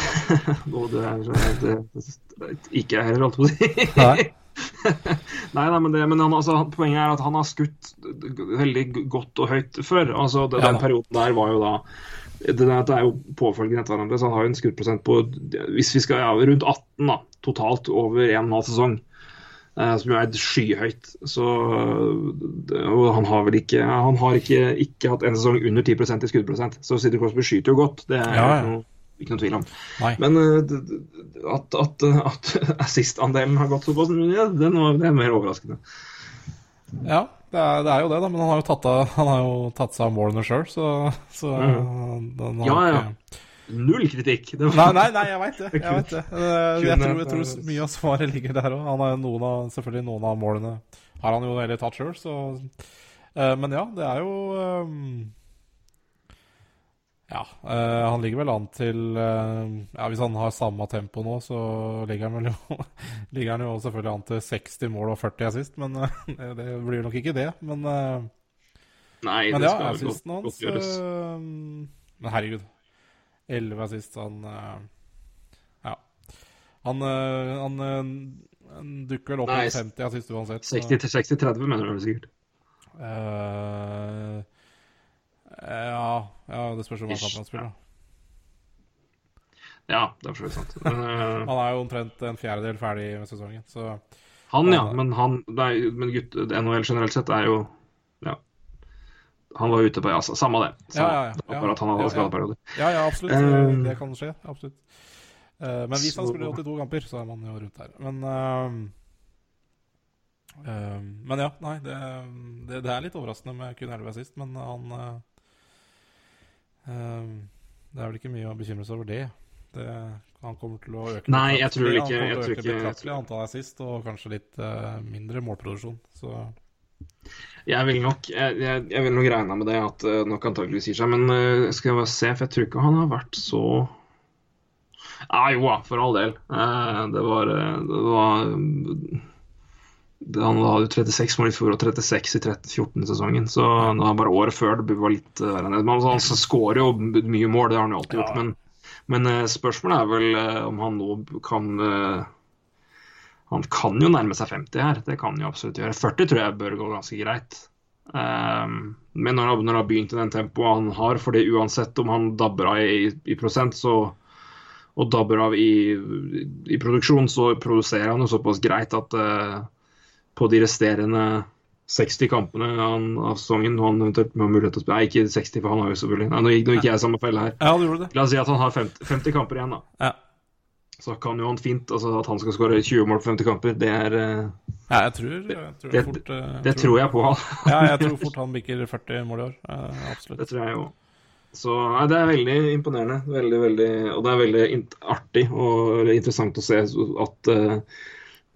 Nå, du er det, det, Ikke jeg heller, holdt på å si.
Nei.
Nei, men, det, men han, altså, poenget er at han har skutt veldig godt og høyt før. Altså, det, Den perioden der var jo da det, det er jo påfølgende etter hverandre, så han har jo en skuddprosent på hvis vi skal, ja, rundt 18 da, totalt over en og en halv sesong. eh, som jo er skyhøyt. Så, og han har vel ikke Han har ikke, ikke hatt en sesong under 10% i skuddprosent. Så Sidney Crosby skyter jo godt, det er
Ja, ja.
Noe, ikke noe tvil om.
Nei.
Men eh, at, at, at assist-andelen har gått såpass mye, det, er det er mer overraskende.
Ja, det er, det er jo det, da. Men han har jo tatt, av, han har jo tatt seg av målene sjøl, så, så
mm.
den har
Ja, ja. Null kritikk. Var-
Nei, nei, nei, jeg veit det. Jeg, vet det. Eh, jeg, tror, jeg tror mye av svaret ligger der òg. Han har noen av, selvfølgelig noen av målene har han jo heller tatt sjøl, så eh, Men ja, det er jo eh, Ja, øh, han ligger vel an til øh, Ja, Hvis han har samme tempo nå, så ligger han vel jo Ligger han jo selvfølgelig an til 60 mål og 40 assist, men øh, det det blir nok ikke det. Men,
Nei,
men
det
ja,
skal godt,
assisten hans
godt
Men herregud. 11 assist, han Ja. Han, han, dukker vel opp i 50 assist uansett.
60 til 60-30, mener du sikkert.
Eh, ja, ja, det spørs hva han spiller.
Ja, det er for så vidt sant. Men, eh,
Han er jo omtrent en fjerdedel ferdig med sesongen, så
han, ja. Men, han, nei, men gutt, NHL generelt sett er jo Ja. Han var ute på ja, samme det.
Ja, ja, ja.
Det var bare at han hadde
Ja, ja. Ja, ja, absolutt.
Eh,
det kan skje. Absolutt. Uh, men hvis han spiller 82 kamper, så er man jo rundt her. Men uh, uh, Men ja, nei. Det, det, det er litt overraskende med kun 11 sist, men han eh, eh, Det er vel ikke mye å bekymre seg over det. det han kommer til å øke
Nei, jeg tror ikke-
Han kommer til å øke betraktelig antall assist, og kanskje litt uh, mindre målproduksjon. Så
Jeg vil nok jeg, jeg, jeg vil nok regne med det at uh, nok antakeligvis sier seg, men uh, skal jeg bare se, for jeg tror ikke han har vært så Ja, jo da, for all del. Uh, det var, det var Han hadde jo 36 mål i fjor og 36 i 13-14-sesongen, så det var bare året før det var litt eh, verre enn det. Men altså, han skårer jo mye mål, det har han jo alltid gjort.
Ja.
Men, men eh, spørsmålet er vel eh, om han nå kan eh, Han kan jo nærme seg 50 her, det kan han jo absolutt gjøre. 40 tror jeg bør gå ganske greit. Um, men når han, har begynt i den tempoet han har, for uansett om han dabber av i, i prosent så, og dabber av i, i produksjon, så produserer han jo såpass greit at eh, på de resterende 60 kampene han, av sesongen og han eventuelt har mulighet til å spille Nei, ikke 60, for han har jo selvfølgelig Nei, nå gikk, nå gikk jeg samme felle her.
Ja, det.
La oss si at han har 50, 50 kamper igjen, da.
Ja.
Så kan jo han fint altså At han skal skåre 20 mål på 50 kamper, det er eh,
Ja, jeg tror, jeg tror
Det-
fort eh,
Det tror jeg på.
Ja, jeg tror fort han bikker 40 mål i år. eh, absolutt.
Det tror jeg jo. Så nei, det er veldig imponerende. Veldig, veldig, og det er veldig artig og interessant å se at eh,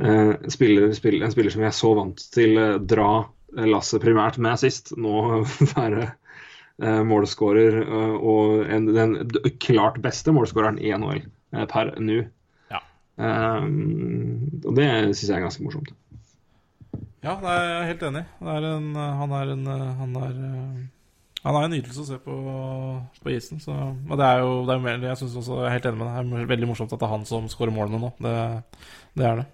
en, spiller, spiller, en spiller som jeg er så vant til uh, dra lasset primært med sist, nå være målskårer eh, og en, den klart beste målskåreren i NHL eh, per nå.
Ja.
Eh, og det syns jeg er ganske morsomt.
Ja, jeg er helt enig. Det er en, han er en Han er, Han er en nytelse å se på, på isen. Så, og det er jo, det er mer, jeg også, jeg er helt enig med deg. Det er veldig morsomt at det er han som skårer målene nå. Det, det er det.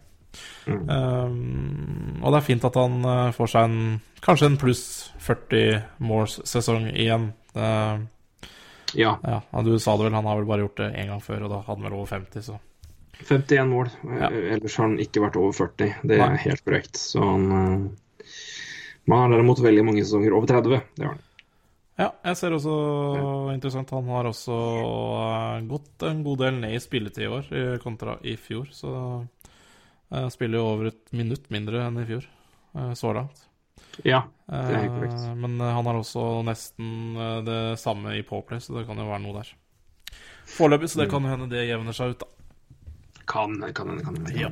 Mm.
Um, og det er fint at han uh, får seg en kanskje en pluss 40 måls-sesong igjen. Uh,
Ja.
ja, ja, du sa det vel, han har vel bare gjort det én gang før, og da hadde han vel over 50, så
51 mål.
Ja.
Ellers har han ikke vært over 40. Det er
Nei.
helt korrekt. Så han uh, Man har derimot veldig mange sesonger over 30. Det har han.
Ja, jeg ser også interessant. Han har også eh, gått en god del ned i spilletid i år kontra i fjor. Så uh, spiller jo over et minutt mindre enn i fjor eh, så langt.
Ja, det er helt korrekt.
Eh, men eh, han har også nesten eh, det samme i Powerplay, så det kan jo være noe der. Foreløpig, så det
Mm.
kan hende det jevner seg ut, da.
Kan, kan, kan, kan.
Ja.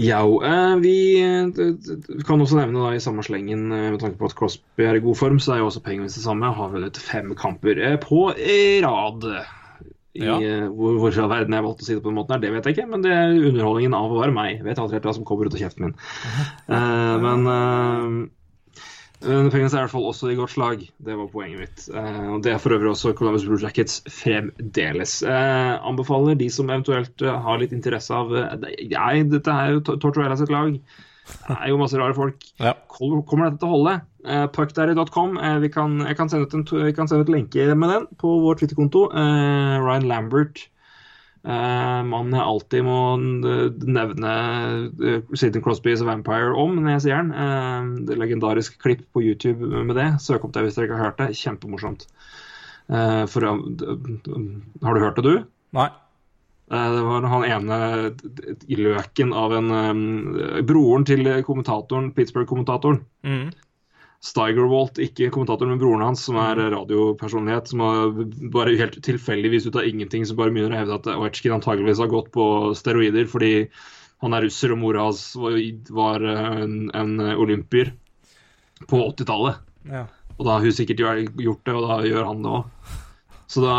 Ja, eh, vi eh, kan også nevne da i samme slengen, eh, med tanke på at Crosby er i god form, så er jo også Penguins det samme. Har vunnet fem kamper eh, på eh, rad. I,
Ja.
eh, hvor, hvor i verden jeg valgte å si det på den måten her, det vet jeg ikke, men det er underholdningen av å være meg. Jeg vet aldri helt hva som kommer ut av kjeften min. uh, men uh, men er i hvert fall også i godt slag. Det var poenget mitt. Eh, og Det er for øvrig også Columbus Blue Jackets fremdeles. Jeg anbefaler de som eventuelt eh, har litt interesse av eh, Nei, dette er jo Tor- Tortorella sitt lag. Det er jo masse rare folk.
Ja.
Kommer dette til å holde? Uh, Puckdaddy.com. Uh, vi, kan, kan sende ut en, vi kan sende ut lenke med den på vår Twitter-konto. Uh, Ryan Lambert. Uh, mannen jeg alltid må nevne uh, Sidney Crosby's Vampire om når jeg sier den. Uh, det er legendarisk klipp på YouTube med det. Søk opp det hvis dere ikke har hørt det. Kjempemorsomt. Eh, for, har du hørt det, du?
Nei.
Eh, Det var han ene i løken av en eh, Broren til kommentatoren, Pittsburgh-kommentatoren.
Mm.
Stigerwalt, ikke kommentatoren, men broren hans, som er radiopersonlighet, som har bare helt tilfeldigvis ut av ingenting så bare begynner å hevde at Ovetsjkin antageligvis har gått på steroider fordi han er russer og mora hans var, var en, en olympier på 80-tallet.
Ja.
Og da har hun sikkert gjort det, og da gjør han det òg. Så da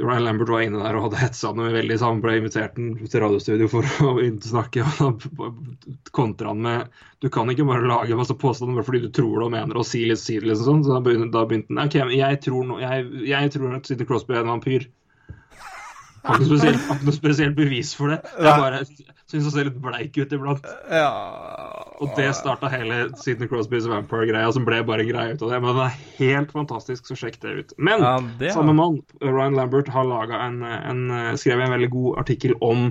Ryan Lambert var inne der og hadde hetsa ham veldig, så han ble invitert til radiostudio for å snakke. Og da kontra han med Du kan ikke bare lage masse påstander bare fordi du tror det og mener og si litt, si det, liksom sånn. Så da begynte, han OK, men jeg tror, no, jeg, jeg tror at Sidney Crosby er en vampyr. Har ikke noe spesielt, bevis for det. Jeg bare syns han ser litt bleik ut iblant. Og det starta hele Sidney Crosbys Vampire-greia, som ble bare en greie ut av det. Men det er helt fantastisk, så sjekk det ut. Men
Ja, det
samme mann, Ryan Lambert, har laget en, en, skrevet en veldig god artikkel om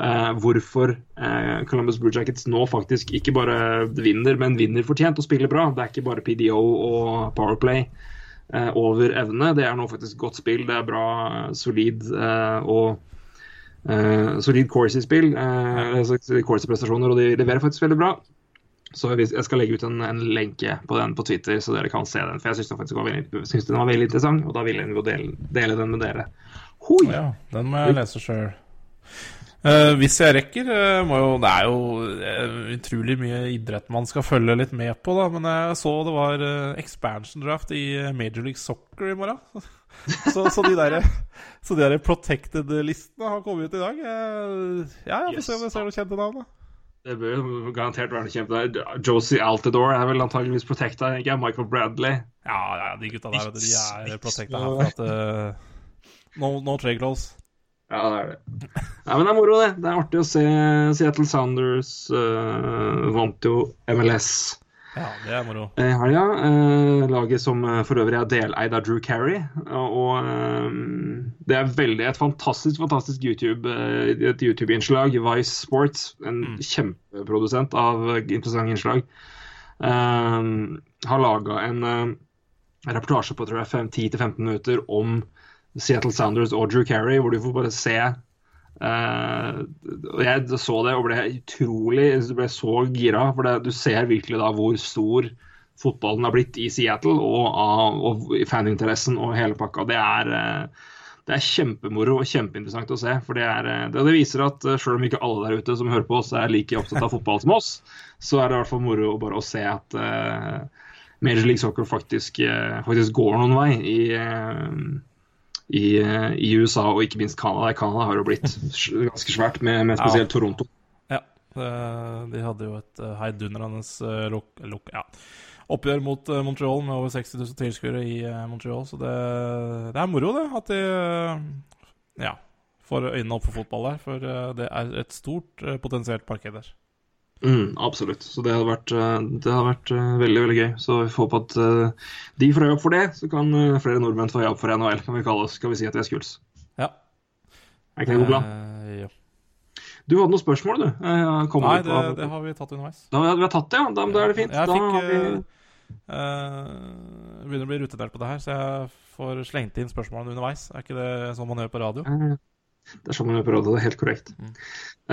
eh, hvorfor eh, Columbus Blue Jackets nå faktisk ikke bare vinner, men vinner fortjent og spiller bra. Det er ikke bare PDO og Powerplay eh, over evne. Det er nå faktisk godt spill. Det er bra, solid eh, og eh, solid Corsi-spill. Uh, Corsi-prestasjoner, og de leverer faktisk veldig bra. Så jeg skal legge ut en, en lenke på den på Twitter, så dere kan se den. For jeg syns den den var veldig interessant, og da vil jeg dele, dele den med dere. Hoi!
Ja, den må jeg lese sjøl. hvis jeg rekker eh, jo, Det er jo eh, utrolig mye idrett man skal følge litt med på, da. Men jeg så det var eh, expansion draft i eh, Major League Soccer i morgen. Så, så de der, så de der protected-listene har kommet ut i dag. Ja, ja, vi får se om jeg ser noe kjente navn. da
Det bør jo garantert være noe kjempe. Josie Altidore er vel antageligvis protecta, ikke Michael Bradley.
Ja, ja, de gutta der, vet du, de er protecta her for at uh, No, no trade close.
Ja, det er det. Nei, men det er moro, det. Det er artig å se Seattle Sounders uh, vant jo MLS
Ja, det er moro.
i helga. Eh, laget som eh, for øvrig er deleid av Drew Carey. Og, eh, det er veldig et fantastisk fantastisk YouTube, eh, et YouTube-innslag. Vice Sports, en kjempeprodusent av interessante innslag, eh, har laga en eh, reportasje på tror jeg, fem- 10-15 minutter om Seattle Sounders og Drew Carey, hvor du får bare se Eh, og jeg så det og ble utrolig ble så gira, for det, du ser virkelig da hvor stor fotballen har blitt i Seattle, og, og faninteressen og hele pakka. Det er, uh, det er kjempemoro og kjempeinteressant å se. for Det, er, eh, det, det viser at selv om ikke alle der ute som hører på oss er like opptatt av fotball som oss, så er det i hvert fall moro bare å se at uh, Major League Soccer faktisk, faktisk går noen vei i i, eh, i USA og ikke minst Canada. Canada har jo blitt ganske svært, med, med spesielt Toronto.
Ja. De hadde jo et eh, heidundrende eh, ja, oppgjør mot Montreal med over 60 000 tilskuere i Montreal. Så det, det er moro, det. At de ja, får øynene opp for fotball der. For det er et stort potensielt parkett der.
Mm, absolutt. Så det hadde vært, eh, det hadde vært eh, veldig veldig gøy. Så vi får håpe at eh, de får øye opp for det, så kan flere nordmenn få øye opp for NHL. Kan vi kalle oss, skal vi si at vi er skuls.
Ja.
Er ikke det god plan?
Uh, ja.
Du hadde noen spørsmål, du?
Nei, det, det har vi tatt underveis.
Da, vi har tatt det, ja. Da, da er det fint.
Jeg
da
fikk
vi...
eh, begynner å bli rutedelt på det her, så jeg får slengt inn spørsmålene underveis. Er ikke det sånn man gjør på radio?
Eh, Det er sånn man på radio, det er helt korrekt.
Mm.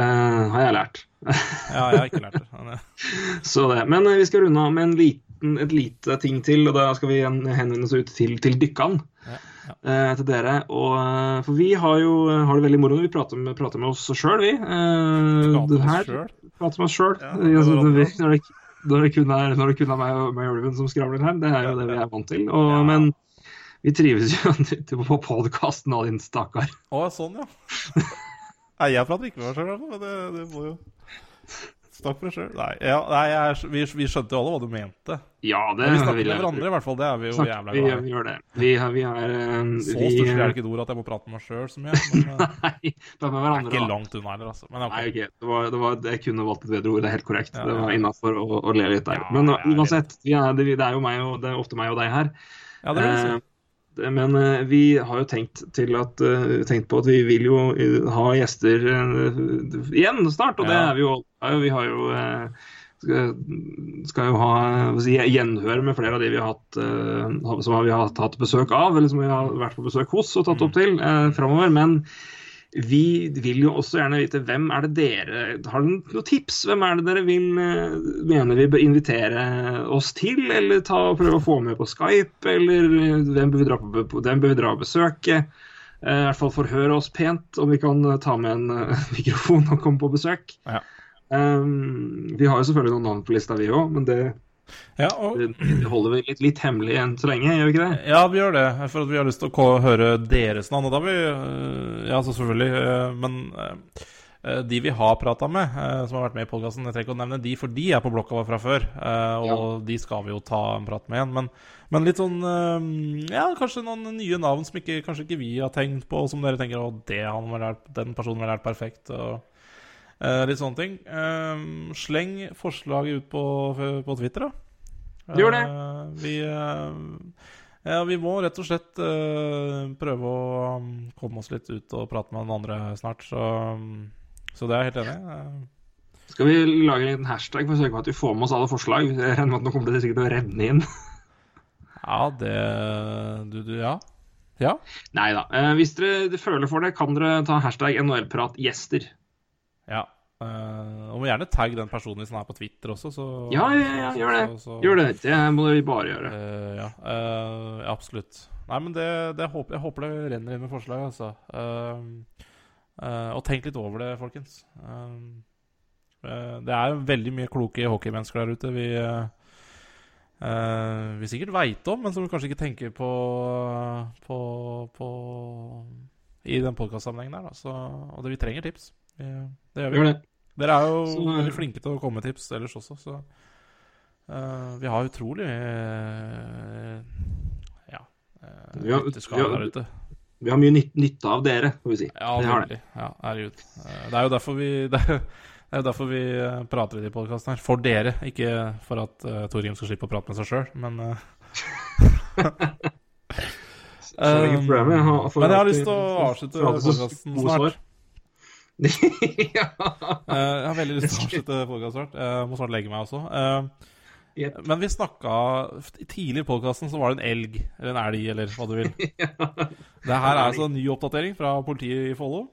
Eh, har jeg lært.
Ja, jeg har ikke lært det.
Så det. Men eh, vi skal runde av med en liten, et lite ting til, og da skal vi henvende oss ut til, til dykkan.
Ja, ja.
eh, til dere. Og, for vi har jo har det veldig moro når vi prater med, prater med oss sjøl, vi. Uh,
Prater
det
med oss
her-
selv?
Prater med oss sjøl.
Ja, det
altså, når, når, det- det kun er, det meg og, meg og Ulven som skravler her. Det er jo det vi er vant til. Og. Men vi trives jo på podkasten og din stakkar.
Å, sånn, ja. Nei, jeg prater ikke med meg sjøl, men det, det må jo Snakk for deg sjøl. Nei, ja, nei jeg, vi, vi skjønte jo alle hva du mente.
Ja, det
Men vi snakker med hverandre, i hvert fall. Det er vi jo
Snakker-
jævla
vi,
glad i.
vi gjør det. Vi, vi er um,
Så
vi,
stusslig er det ikke et ord at jeg må prate med meg sjøl så mye. Men eh,
Nei, bare med
det er ikke langt unna heller, altså. Men okay.
Nei, ok. Det var, det var, jeg kunne valgt et bedre ord, det er helt korrekt.
Ja,
Det var innafor å, å le litt der. Men uansett, er, det, er jo meg og, det er ofte meg og deg her.
Ja, det er.
Eh, det- men eh, vi har jo tenkt, til at, eh, tenkt på at vi vil jo eh, ha gjester igjen snart, og det er vi jo. Vi har jo skal, jo ha si, gjenhør med flere av de vi har hatt som vi har hatt besøk av, eller som vi har vært på besøk hos og tatt opp til eh, framover. Men vi vil jo også gjerne vite hvem er det dere Har dere noen tips? Hvem er det dere vil eh, mener vi bør invitere oss til, eller ta og prøve å få med på Skype, eller eh, hvem bør vi dra på, bør vi dra og besøke? Eh, I hvert fall forhøre oss pent om vi kan ta med en mikrofon og komme på besøk.
Ja.
Um, vi har jo selvfølgelig noen navn på lista, vi òg, men det,
Ja, og,
det holder vi litt, litt hemmelig enn så lenge, gjør vi ikke det?
ja, vi gjør det. For at vi har lyst til å høre deres navn. Og da vi, Ja, så selvfølgelig. øh, Men øh, de vi har prata med, øh, som har vært med i podkasten Jeg trenger ikke å nevne de, for de er på blokka vår fra før. Og Og de skal vi jo ta en prat med igjen. Men, men litt sånn øh, Ja, kanskje noen nye navn som ikke, kanskje ikke vi har tenkt på, som dere tenker Å, det han har lært, den personen var lært perfekt. Og øh, litt sånne ting. Ehm, sleng forslaget ut på, på Twitter, da.
Gjør det.
Eh, vi, eh, ja, vi må rett og slett eh, prøve å um, komme oss litt ut og prate med den andre snart. Så, um, så det er jeg helt enig i. Eh,
Skal vi lage en hashtag for å sørge for at vi får med oss alle forslag? Jeg regner med at nå kommer det sikkert å renne inn.
ja, det du, du, Ja. Ja.
Nei da. Eh, hvis dere føler for det, kan dere ta hashtag NHL-pratgjester.
Ja. Uh, og må gjerne tagge den personen hvis han er på Twitter også. Så,
Ja, ja, ja, gjør det.
så- så-
Gjør det. Det må vi bare gjøre.
Uh, ja, uh, absolutt. Nei, men det, det håper, jeg håper det renner inn med forslag, altså. Og tenk litt over det, folkens. Det er veldig mye kloke hockeymennesker der ute vi, vi sikkert veit om, men som vi kanskje ikke tenker på, på, på i den podkastsammenhengen der. Da. Så, og det, vi trenger tips. Det gjør vi.
Gjør det.
Dere er jo
Så-
veldig flinke til å komme med tips ellers også, så uh, Vi har utrolig uh, Ja uh,
Vi har- vi har-. Vi har mye nytt, nytte av dere, får vi si.
Ja, veldig. Ja, herregud. Eh, det er jo derfor vi Det er, det er jo derfor vi eh, prater i de podkastene her. For dere, ikke for at uh, Torgrim skal slippe å prate med seg sjøl, men eh,
Så lenge
um, Men jeg har lyst til å avslutte podkasten snart.
ja.
Eh, jeg har veldig lyst til å avslutte podkasten snart. Jeg må snart legge meg også.
Yep.
Men vi snakka Tidlig i podkasten så var det en elg, eller en elg, eller hva du vil. Det her er altså en ny oppdatering fra politiet i Follo.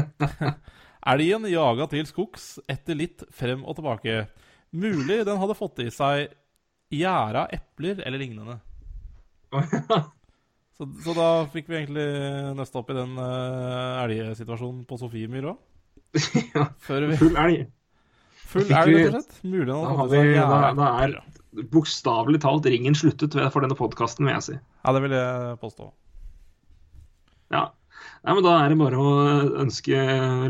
Elgen jaga til skogs etter litt frem og tilbake. Mulig den hadde fått i seg gjæra epler eller lignende. Så, så da fikk vi egentlig nøste opp i den uh, elgsituasjonen på Sofiemyr òg.
Ja.
Vi
Full elg.
Full elg, rett og slett. Mulig
Da, vi, da, da er bokstavelig talt ringen sluttet for denne podkasten, vil jeg si.
Ja, det vil jeg påstå.
Ja. Nei, men Da er det bare å ønske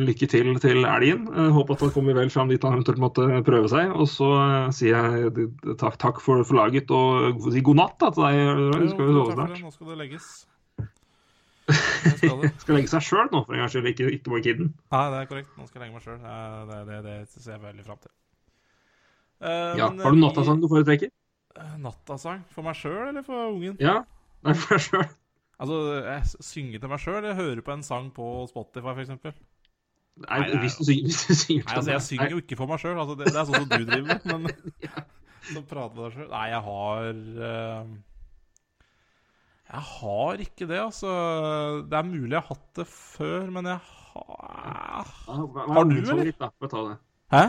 lykke til til elgen. Eh, Håper at han kommer vel fram dit han eventuelt måtte prøve seg. Og så eh, sier jeg takk, takk for, for laget og si god natt da, til deg. Du skal jo sove snart.
det. Nå skal det legges. Skal.
Skal legge seg sjøl nå, for en gangs skyld, ikke, ikke bare kiden.
Nei, det er korrekt. Nå skal jeg legge meg sjøl. Det, det, det, det ser jeg veldig fram til. Uh,
Ja. Har du
eh,
nattasang du foretrekker?
eh, Nattasang? For meg sjøl eller for ungen?
Ja. det er for deg sjøl.
Altså, jeg synger til meg sjøl, Jeg hører på en sang på Spotify, f.eks. Nei,
Nei,
Nei,
hvis du synger, hvis du synger nei,
altså, jeg synger jo ikke for meg sjøl. Altså, det, det er sånn som du driver med. Men så prater med deg sjøl. Nei, jeg har uh, Jeg har ikke det, altså. Det er mulig jeg har hatt det før, men jeg har
Ja,
Har du, eller? Hæ?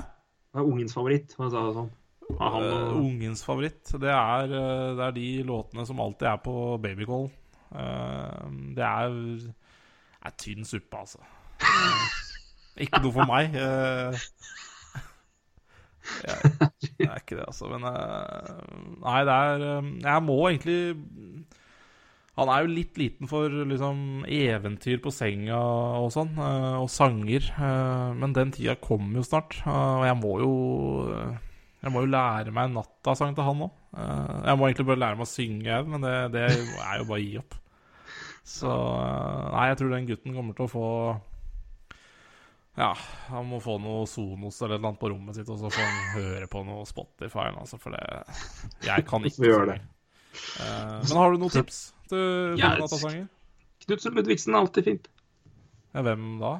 Hva er ungens favoritt? Hva sa du sånn. Noe
ungens favoritt, det er, eh, det er de låtene som alltid er på babycall. Eh, det er, er tynn suppe, altså. Eh, ikke noe for meg. eh. det er ikke det, altså. Men eh, Nei, det er eh, Jeg må egentlig Han er jo litt liten for liksom eventyr på senga og sånn, og sanger. Men den tida kommer jo snart, og jeg må jo jeg må jo lære meg natta-sang til han òg. Jeg må egentlig bare lære meg å synge men det, det er jo bare å gi opp. Så eh, Nei, jeg tror den gutten kommer til å få Ja, han må få noe Sonos eller noe på rommet sitt, og så får han høre på noe Spotify. Altså, for det Jeg kan ikke
gjøre det.
Uh, men har du noen tips til
Ja? Knutsen Ludvigsen er alltid fint.
Ja, hvem da?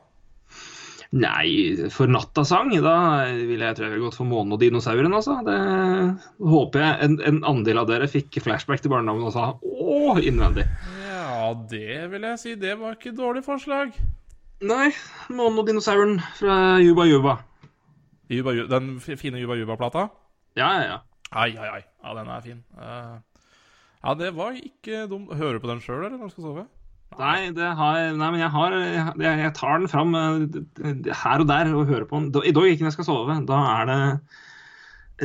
Nei, for nattasang, da ville jeg tror jeg ville gått for månen og dinosauren, altså. Det håper jeg en, en andel av dere fikk flashback til barndommen og sa åh, innvendig.
Ja, det vil jeg si. Det var ikke et dårlig forslag.
Nei, månen og dinosauren fra Juba Juba.
Juba, Ju- den fine Juba Juba-plata?
Ja, ja, ja.
Ai, ai, ai. Ja, den er fin. Uh, ja, det var ikke dumt. Hører du på den sjøl, eller, når du skal sove?
Nei, det har, nei, men jeg har jeg, jeg tar den fram eh, her og der og hører på den. I dag ikke når jeg skal sove. Da er det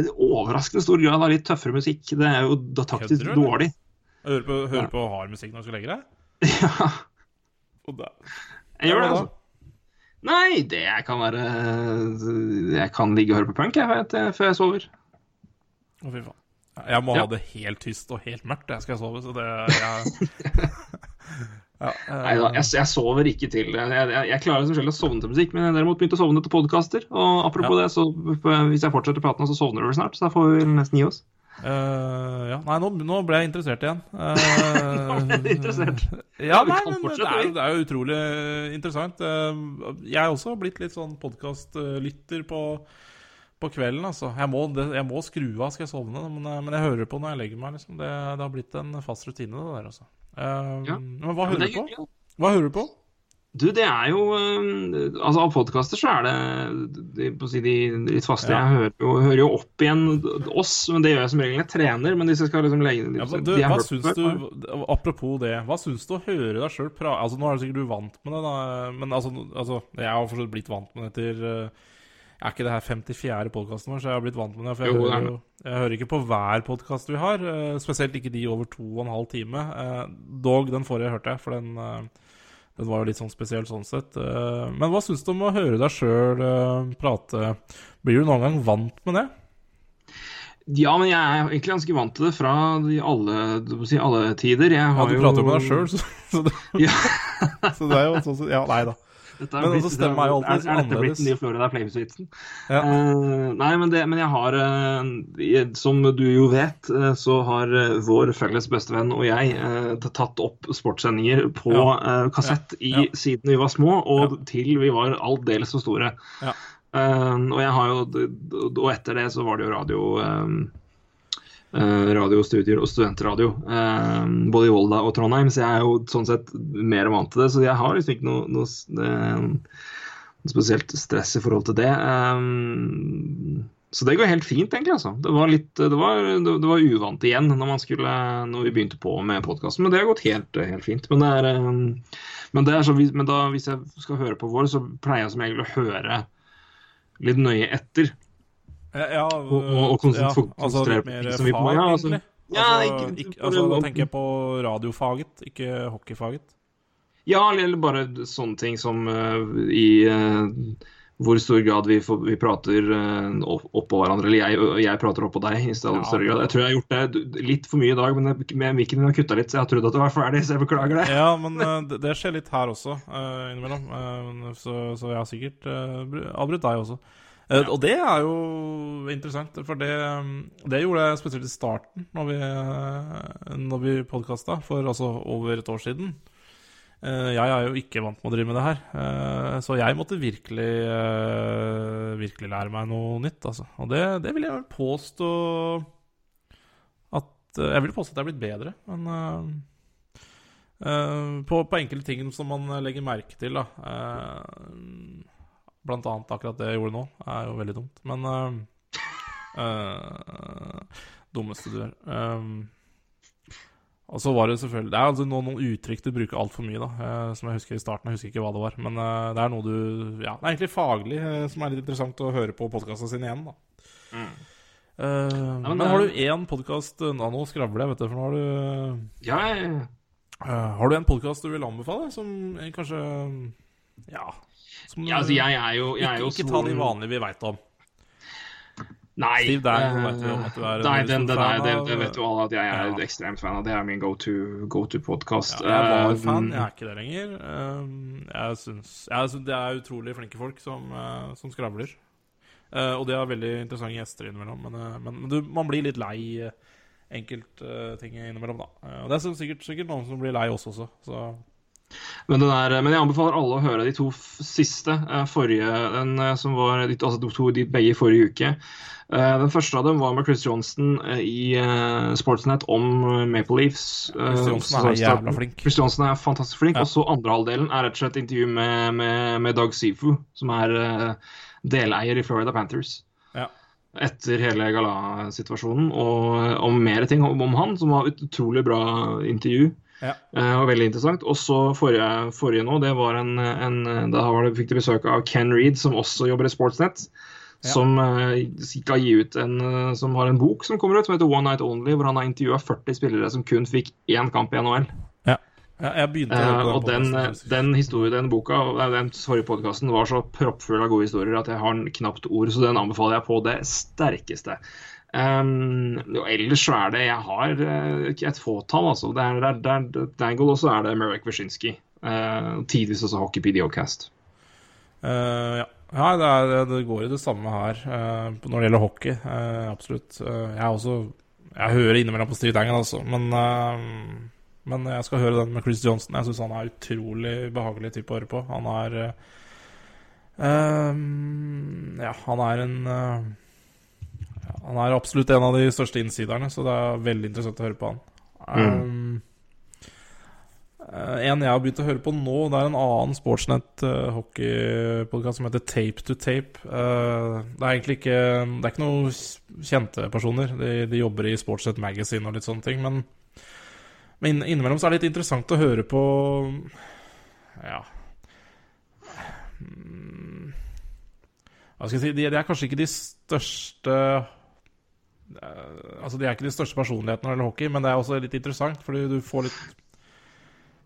en overraskende stor grad av litt tøffere musikk. Det er jo da taktisk
Kødder
dårlig.
Hører på, hører
Ja.
på hard musikk når du skal legge deg?
Ja,
Og da,
jeg gjør det, altså. Nei, det kan være Jeg kan ligge og høre på punk jeg, vet, før jeg sover.
Å, fy faen. Jeg må
Ja.
ha det helt tyst og helt mørkt jeg skal sove, så det jeg, ja, uh,
Nei jeg, jeg sover ikke til det. Jeg, jeg, jeg klarer selv å sovne til musikk, men jeg derimot begynte å sovne til podkaster. Og apropos
Ja.
det, så hvis jeg fortsetter praten, så sovner du vel snart. Så da får vi nesten gi oss.
Uh, ja. Nei, nå, nå ble jeg interessert igjen. Uh,
Nå ble du interessert.
Ja, nei, men det er, det er jo utrolig interessant. Uh, Jeg er også blitt litt sånn podkastlytter på, på kvelden, altså. Jeg må, det, jeg må skru av skal jeg sovne, men, eh, men jeg hører på når jeg legger meg, liksom. Det, det har blitt en fast rutine, det der, altså. Eh,
Ja.
Men hva hører du på? Hva hører du på?
Du, det er jo øh, Altså, av podkaster så er det de, på å si, de litt faste.
Ja.
Jeg hører jo, hører jo opp igjen oss, men det gjør jeg som regel jeg trener. Men jeg skal liksom legge
Ja, du, hva syns du, Apropos det, hva syns du å høre deg sjøl prate altså, Nå er du sikkert du vant med det, da, men altså, altså Jeg har fortsatt blitt vant med det etter eh, Er ikke det her 54. podkasten vår, så jeg har blitt vant med det. For jeg,
Jo, er
hører, jo, jeg hører ikke på hver podkast vi har, eh, spesielt ikke de over to og en halv time. Eh, dog den forrige hørte jeg, for den, eh, den var jo litt sånn spesiell sånn sett. Men hva syns du om å høre deg sjøl prate? Blir du noen gang vant med det?
Ja, men jeg er egentlig ganske vant til det fra de alle, si, alle tider. Jeg
Ja, du prater jo med deg sjøl, så, så, det,
Ja,
så det er jo sånn Ja, nei da.
Dette
Men også stemmer jeg jo alltid
er, er dette blitt
annerledes.
den nye Florida Flames-vitsen?
Ja.
Uh, nei, men, det, men jeg har uh, Som du jo vet, uh, så har vår felles bestevenn og jeg tatt opp sportssendinger på kassett. I, siden vi var små, og til vi var aldeles så store.
Ja.
Og jeg har jo Og etter det så var det jo radio radiostudier og studentradio. eh, både i Volda og Trondheim, så jeg er jo sånn sett mer vant til det. Så jeg har liksom ikke noe, noe, eh, spesielt stress i forhold til det. eh, så det går helt fint, egentlig. altså. Det var litt, det var, det var uvant igjen når, skulle, når vi begynte på med podkasten, men det har gått helt, helt fint. Men, det er, eh, men, det er så, men da, hvis jeg skal høre på vår, så pleier jeg som regel å høre litt nøye etter.
Ja, ja,
Og- og- og konsent-
ja, altså
konsentrere
litt
på
mer
ting som vi på-
fag,
ja, altså-
egentlig.
Ja,
altså,
ikke-
ikke, altså, da tenker jeg på radiofaget, ikke hockeyfaget.
Ja, eller bare sånne ting som uh, i uh, hvor stor grad vi, får, vi prater uh, oppå hverandre, eller jeg, jeg prater oppå deg i større
Ja.
grad. Jeg tror jeg har gjort det litt for mye i dag, men med mikken min har kutta litt, så jeg har trodd at det var ferdig, så jeg beklager det.
Ja, men eh, det, det skjer litt her også, eh, innimellom. Eh, så, så jeg har sikkert uh, avbrutt deg også. Eh, Og det er jo interessant, for det, det gjorde jeg spesielt i starten, når vi, uh, når vi podkasta, for altså over et år siden. Eh, jeg er jo ikke vant med å drive med det her, eh, så jeg måtte virkelig eh, Virkelig lære meg noe nytt, altså. Og det, det vil jeg vel påstå at eh, Jeg vil påstå at jeg er blitt bedre, men eh, eh, på, på enkelte ting som man legger merke til, da. Eh, blant annet akkurat det jeg gjorde nå, er jo veldig dumt. Men uh, uh, Dummeste du gjør. Um, og så var det selvfølgelig Det er altså noen, noen uttrykk du bruker altfor mye, da. Uh, som jeg husker i starten. Jeg husker ikke hva det var. Men eh, det er noe du Ja, det er egentlig faglig eh, som er litt interessant å høre på podkastene sine igjen, da. Eh, men,
men, er-
har du én podkast Nå nå skravler jeg, vet du, for nå har du
Ja, jeg-
Eh, Har du en podkast du vil anbefale, som eh, kanskje Ja. Som,
ja altså, jeg er jo, jeg er jo
ikke, ikke ta de vanlige vi veit om.
Nei.
Steve Dangle
eh,
vet vi om at du er
Nei, den, den
nei,
det, det vet jo alle at jeg er
Ja.
ekstremt fan av. Det er min go to, go to.
Ja, jeg var fan, jeg er ikke det lenger. Um, jeg syns, jeg syns Det er utrolig flinke folk som, uh, som skravler. Uh, og de har veldig interessante gjester innimellom. Men, uh, men, men du, man blir litt lei uh, enkeltting innimellom, da. Uh, og det er sikkert, sikkert noen som blir lei oss også, så
Men, den er, men jeg anbefaler alle å høre de to siste. eh, Forrige, den eh, som var altså de to de begge i forrige uke. Eh, Den første av dem var med Chris Johnston eh, i Sportsnet om Maple Leafs.
Chris Johnson er jævla flink.
Chris Johnson er fantastisk flink.
Ja.
Og så andre halvdelen er rett og slett intervju med, med, med Doug Sifu, som er deleier i Florida Panthers.
Ja.
Etter hele galasituasjonen, og om mer ting om, om han, som var et utrolig bra intervju.
Ja.
Uh, og veldig interessant. Og så forrige, forrige nå, det var en, en Da var det, fikk de besøk av Ken Reed, som også jobber i Sportsnet.
Ja.
Som uh, skal gi ut en eh, Som har en bok som kommer ut, som heter One Night Only, hvor han har intervjua 40 spillere som kun fikk én kamp i NHL.
Ja. Ja, jeg begynte å høre på
og den, den historien, den boka, nei, den forrige podkasten var så proppfull av gode historier at jeg har knapt ord, så den anbefaler jeg på det sterkeste. Um, ellers så er det Jeg har eh, et fåtall, altså. Det er, det er, er Dangle, og så er det Merrick Wyszynski. Uh, tidvis også Hockey PDO-cast.
Uh, ja. ja det, er, det går i det samme her uh, når det gjelder hockey. Uh, absolutt. Eh, jeg også Jeg hører innimellom på Street Angle, altså. Men, eh, men jeg skal høre den med Chris Johnson. Jeg syns han er utrolig behagelig type å høre på. Han er eh, eh, Ja, han er en eh, ja, Han er absolutt en av de største innsiderne, så det er veldig interessant å høre på han. Um, Eh, en jeg har begynt å høre på nå, det er en annen Sportsnet uh, hockeypodkast som heter Tape to Tape. Uh, det er egentlig ikke Det er ikke noen kjente personer. De, de jobber i Sportsnet Magazine og litt sånne ting. Men, men innimellom så er det litt interessant å høre på Ja Mm, Hva skal jeg si De, de er kanskje ikke de største eh, Altså, de er ikke de største personlighetene når det gjelder hockey, men det er også litt interessant, fordi du får litt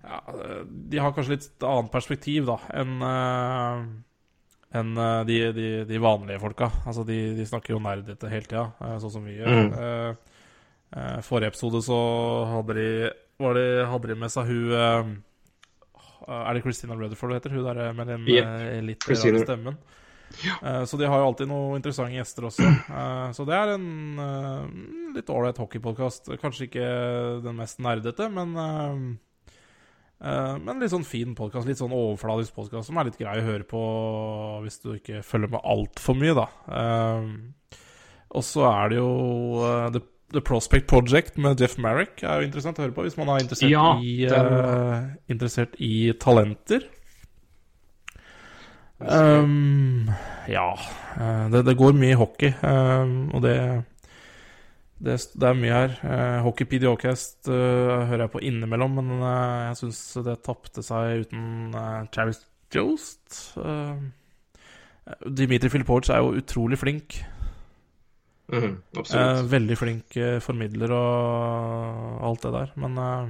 ja, De har kanskje litt annet perspektiv da enn eh, enn eh, de, de, de vanlige folka. Altså, de, de snakker jo nerdete hele tida, eh, sånn som vi gjør.
Mm.
Eh, eh, forrige episode så hadde de, var de, hadde de med seg hun eh, Er det Christina Rutherford hun heter? Hun der med den
Yep.
eh, litt rare stemmen. Eh, Så de har jo alltid noen interessante gjester også. Eh, Så det er en eh, litt ålreit hockeypodkast. Kanskje ikke den mest nerdete, men Men litt sånn fin podkast. Litt sånn overfladisk podkast som er litt grei å høre på hvis du ikke følger med altfor mye, da. Og så er det jo The, The Prospect Project med Jeff Merrick er jo interessant å høre på hvis man er interessert,
Ja,
i, interessert i talenter. Um, ja eh, det, det går mye i hockey, um, og det, det Det er mye her. Uh, Hockey PDO-cast uh, hører jeg på innimellom, men uh, jeg syns det tapte seg uten uh, Travis Jost. Uh, Dimitri Filipovic er jo utrolig flink.
Mm,
Eh, veldig flink eh, formidler og alt det der, men eh,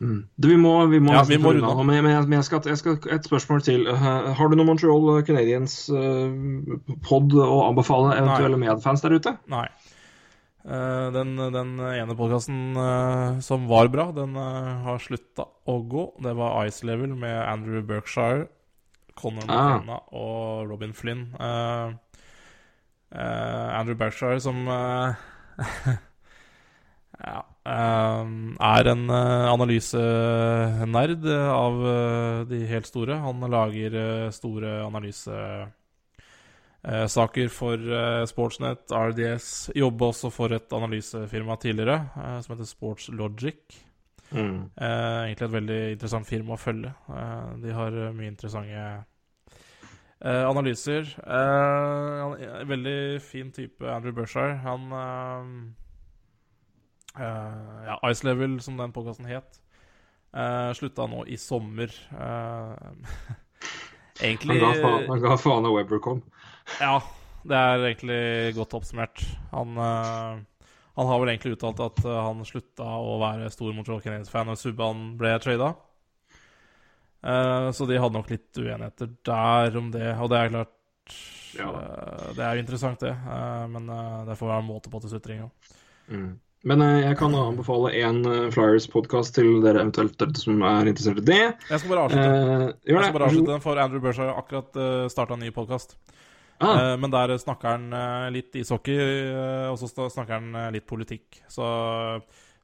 ja.
Du, vi må, vi må,
Ja, vi må runde av.
Men, men, jeg, men jeg, skal, jeg skal Et spørsmål til. Eh, har du noen Montreal Canadiens uh, pod å anbefale eventuelle medfans der ute?
Nei. Eh, den, den ene podkasten som var bra, den eh, har slutta å gå. Det var Ice Level med Andrew Berkshire, Conor
Ah.
Og Robin Flynn. Eh, eh, Andrew Berkshire som eh, ja, eh, er en uh, analysenerd av eh, de helt store. Han lager eh, store analysesaker for eh, Sportsnet, RDS. Jobber også for et analysefirma tidligere eh, som heter Sportslogic.
Mm.
Eh, egentlig et veldig interessant firma å følge. Eh, de har eh, mye interessante eh, analyser. Eh, er veldig fin type, Andrew Berkshire. Han eh, eh, Ja, Ice Level, som den podkasten het, uh, slutta nå i sommer. Uh, egentlig
Han ga faen, av Webber kom.
ja, det er egentlig godt oppsummert. Han, eh, han har vel egentlig uttalt at eh, han slutta å være stor Montreal Canadiens-fan da Subhaan ble trada. Eh, så de hadde nok litt uenigheter der om det, og det er klart
Ja.
eh, Det er jo interessant, det, eh, men eh, det får være en måte på til sutringa.
Mm. Men eh, jeg kan anbefale én uh, Flyers-podkast til dere eventuelt dere som er interessert i det.
Jeg skal bare avslutte.
Eh,
Jeg skal bare avslutte den, for Andrew Berkshire har akkurat uh, starta en ny podkast.
Ah,
Eh, men der snakker han eh, litt ishockey, eh, og så snakker han eh, litt politikk. Så,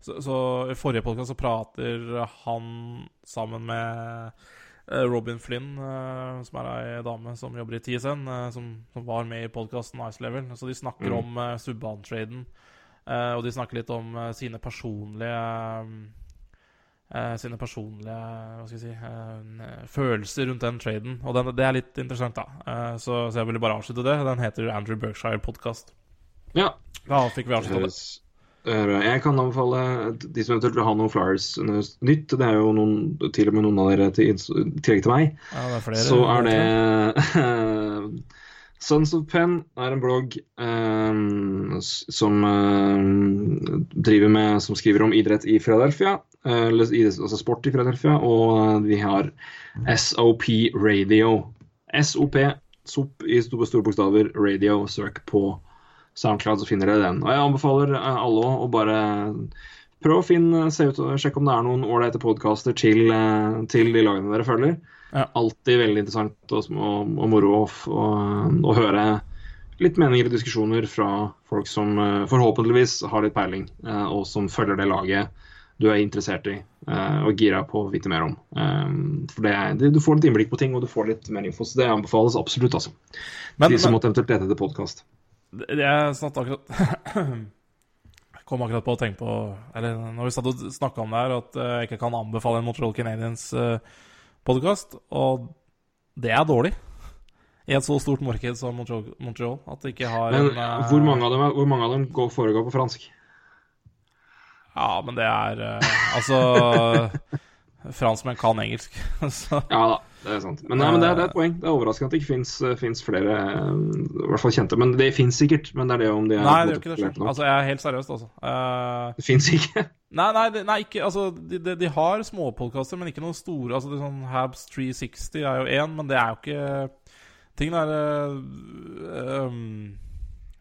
så, så i forrige podkast så prater han sammen med eh, Robin Flynn, eh, som er ei dame som jobber i TSN, eh, som, som var med i podkasten Ice Level. Så de snakker
Mm.
om Subhaan-traden, eh, og de snakker litt om eh, sine personlige eh, sine personlige hva skal si, eh, følelser rundt den traden. Og den, det er litt interessant, da. Eh, så, så jeg ville bare avslutte det. Den heter Andrew Berkshire Podcast.
ja.
Da fikk vi avslutta det.
Jeg. Jeg kan anbefale de som eventuelt vil ha noen Flyers nytt. Det er jo noen, til og med noen av dere til, i tillegg til meg.
Ja, det er flere,
Så er det Sons of Pen er en blogg eh, som eh, driver med Som skriver om idrett i Philadelphia. eh, altså sport i Philadelphia. Og vi har SOP Radio. SOP, SOP i store, store bokstaver, radio. Søk på SoundCloud, så finner dere den. Og jeg anbefaler eh, alle å bare prøve å finne, se ut, og sjekke om det er noen ålreite podkaster til, eh, til de lagene dere følger.
Ja.
Alltid veldig interessant og, og, og moro å, høre litt meninger og diskusjoner fra folk som eh, forhåpentligvis har litt peiling, eh, og som følger det laget du er interessert i eh, og gira på å vite mer om. For det, det, Du får litt innblikk på ting, og du får litt mer info. Så det anbefales absolutt. altså.
Men,
De som måtte eventuelt lete etter podkast.
jeg satt akkurat Jeg kom akkurat på å tenke på Eller når vi satt og snakka om det her, at jeg ikke kan anbefale en Montreal Canadiens uh, podkast. Og det er dårlig. I et så stort marked som Montreal, at det ikke har
Men
en eh,
hvor mange av dem, er- hvor mange av dem går, foregår på fransk?
Ja, men det er eh, Altså Franskmenn kan engelsk, så
Ja da, det er sant. Men, nei, men det, det er et poeng. Det er overraskende at det ikke fins flere, eh, i hvert fall kjente. Men det fins sikkert. Men det er det om de er
Nei, det gjør ikke det. selv. Altså, jeg er helt seriøst, altså. Uh,
Det fins ikke.
Nei, nei, det- nei ikke, altså, de, de, de har småpodkaster, men ikke noen store. Altså, det er sånn Habs 360 er jo én, men det er jo ikke Tingen er uh, um,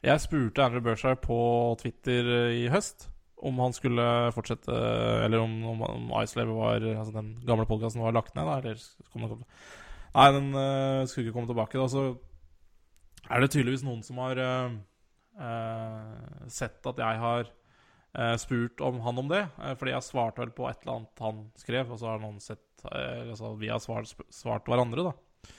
Jeg spurte Andrew Bershire på Twitter i høst om han skulle fortsette Eller om, om, om Icelever var Altså den gamle podkasten var lagt ned, da, eller kom det, kom det. Nei, den uh, skulle ikke komme tilbake. Da, så er det tydeligvis noen som har uh, uh, sett at jeg har spurt om han om det. fordi jeg svarte vel på et eller annet han skrev, og så har noen sett Altså vi har svart, svart hverandre, da.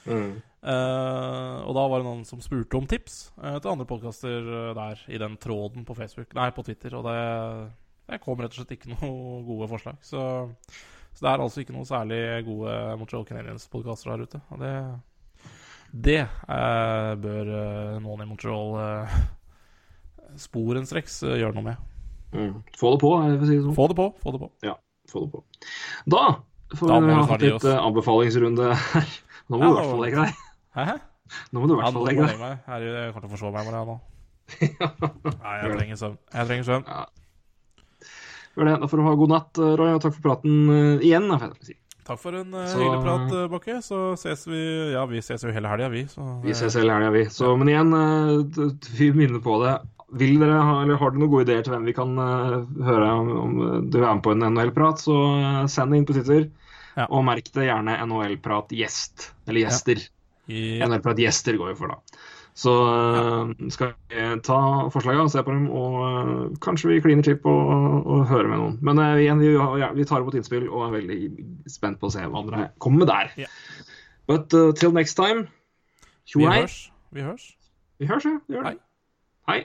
Mm.
Eh, og da var det noen som spurte om tips uh, til andre podkaster der i den tråden på Facebook Nei, på Twitter. Og det, det kom rett og slett ikke noe gode forslag. Så, så det er altså ikke noe særlig gode Montreal Canadiens-podkaster der ute. Og det, det eh, bør eh, noen i Montreal uh, sporenstreks eh, gjøre noe med.
Mm. Få det på, jeg får si det sånn.
Få det på. få det på
Få det på. Da får
Da
vi ha hatt litt eh, anbefalingsrunde her. Nå må
Ja,
du i hvert fall legge deg.
Hæ?
Nå må du i
Ja,
hvert fall legge deg.
Herregud, jeg kommer til å forsove meg bare nå. Nei, jeg trenger søvn. Jeg trenger søvn.
Gjør det. Da får du ha god natt, eh, Roy, og takk for praten eh, igjen. si.
Takk for en uh,
Så-
hyggelig prat, Bakke. Så ses vi Ja, vi ses jo hele helga, vi. Så,
Vi ses hele helga, vi. Så, men igjen, eh, vi minner på det. Vil dere ha, eller Har dere noen gode ideer til hvem vi kan eh, høre om, om du er med på en NHL-prat, så eh, send det inn på Twitter.
Ja.
Og merk det gjerne NHL-prat-gjest. Eller gjester.
I,
NHL-prat-gjester går jo for, da. Så eh, skal vi ta forslagene og se på dem, og eh, kanskje vi kliner til på å høre med noen. Men uh, igjen, vi, ja, vi tar imot innspill og er veldig spent på å se hva dere kommer med der.
Ja.
But uh, till next time,
vi
tjo hei.
Vi hørs.
Vi hørs, ja. Gjør det.
Hei.
Hei.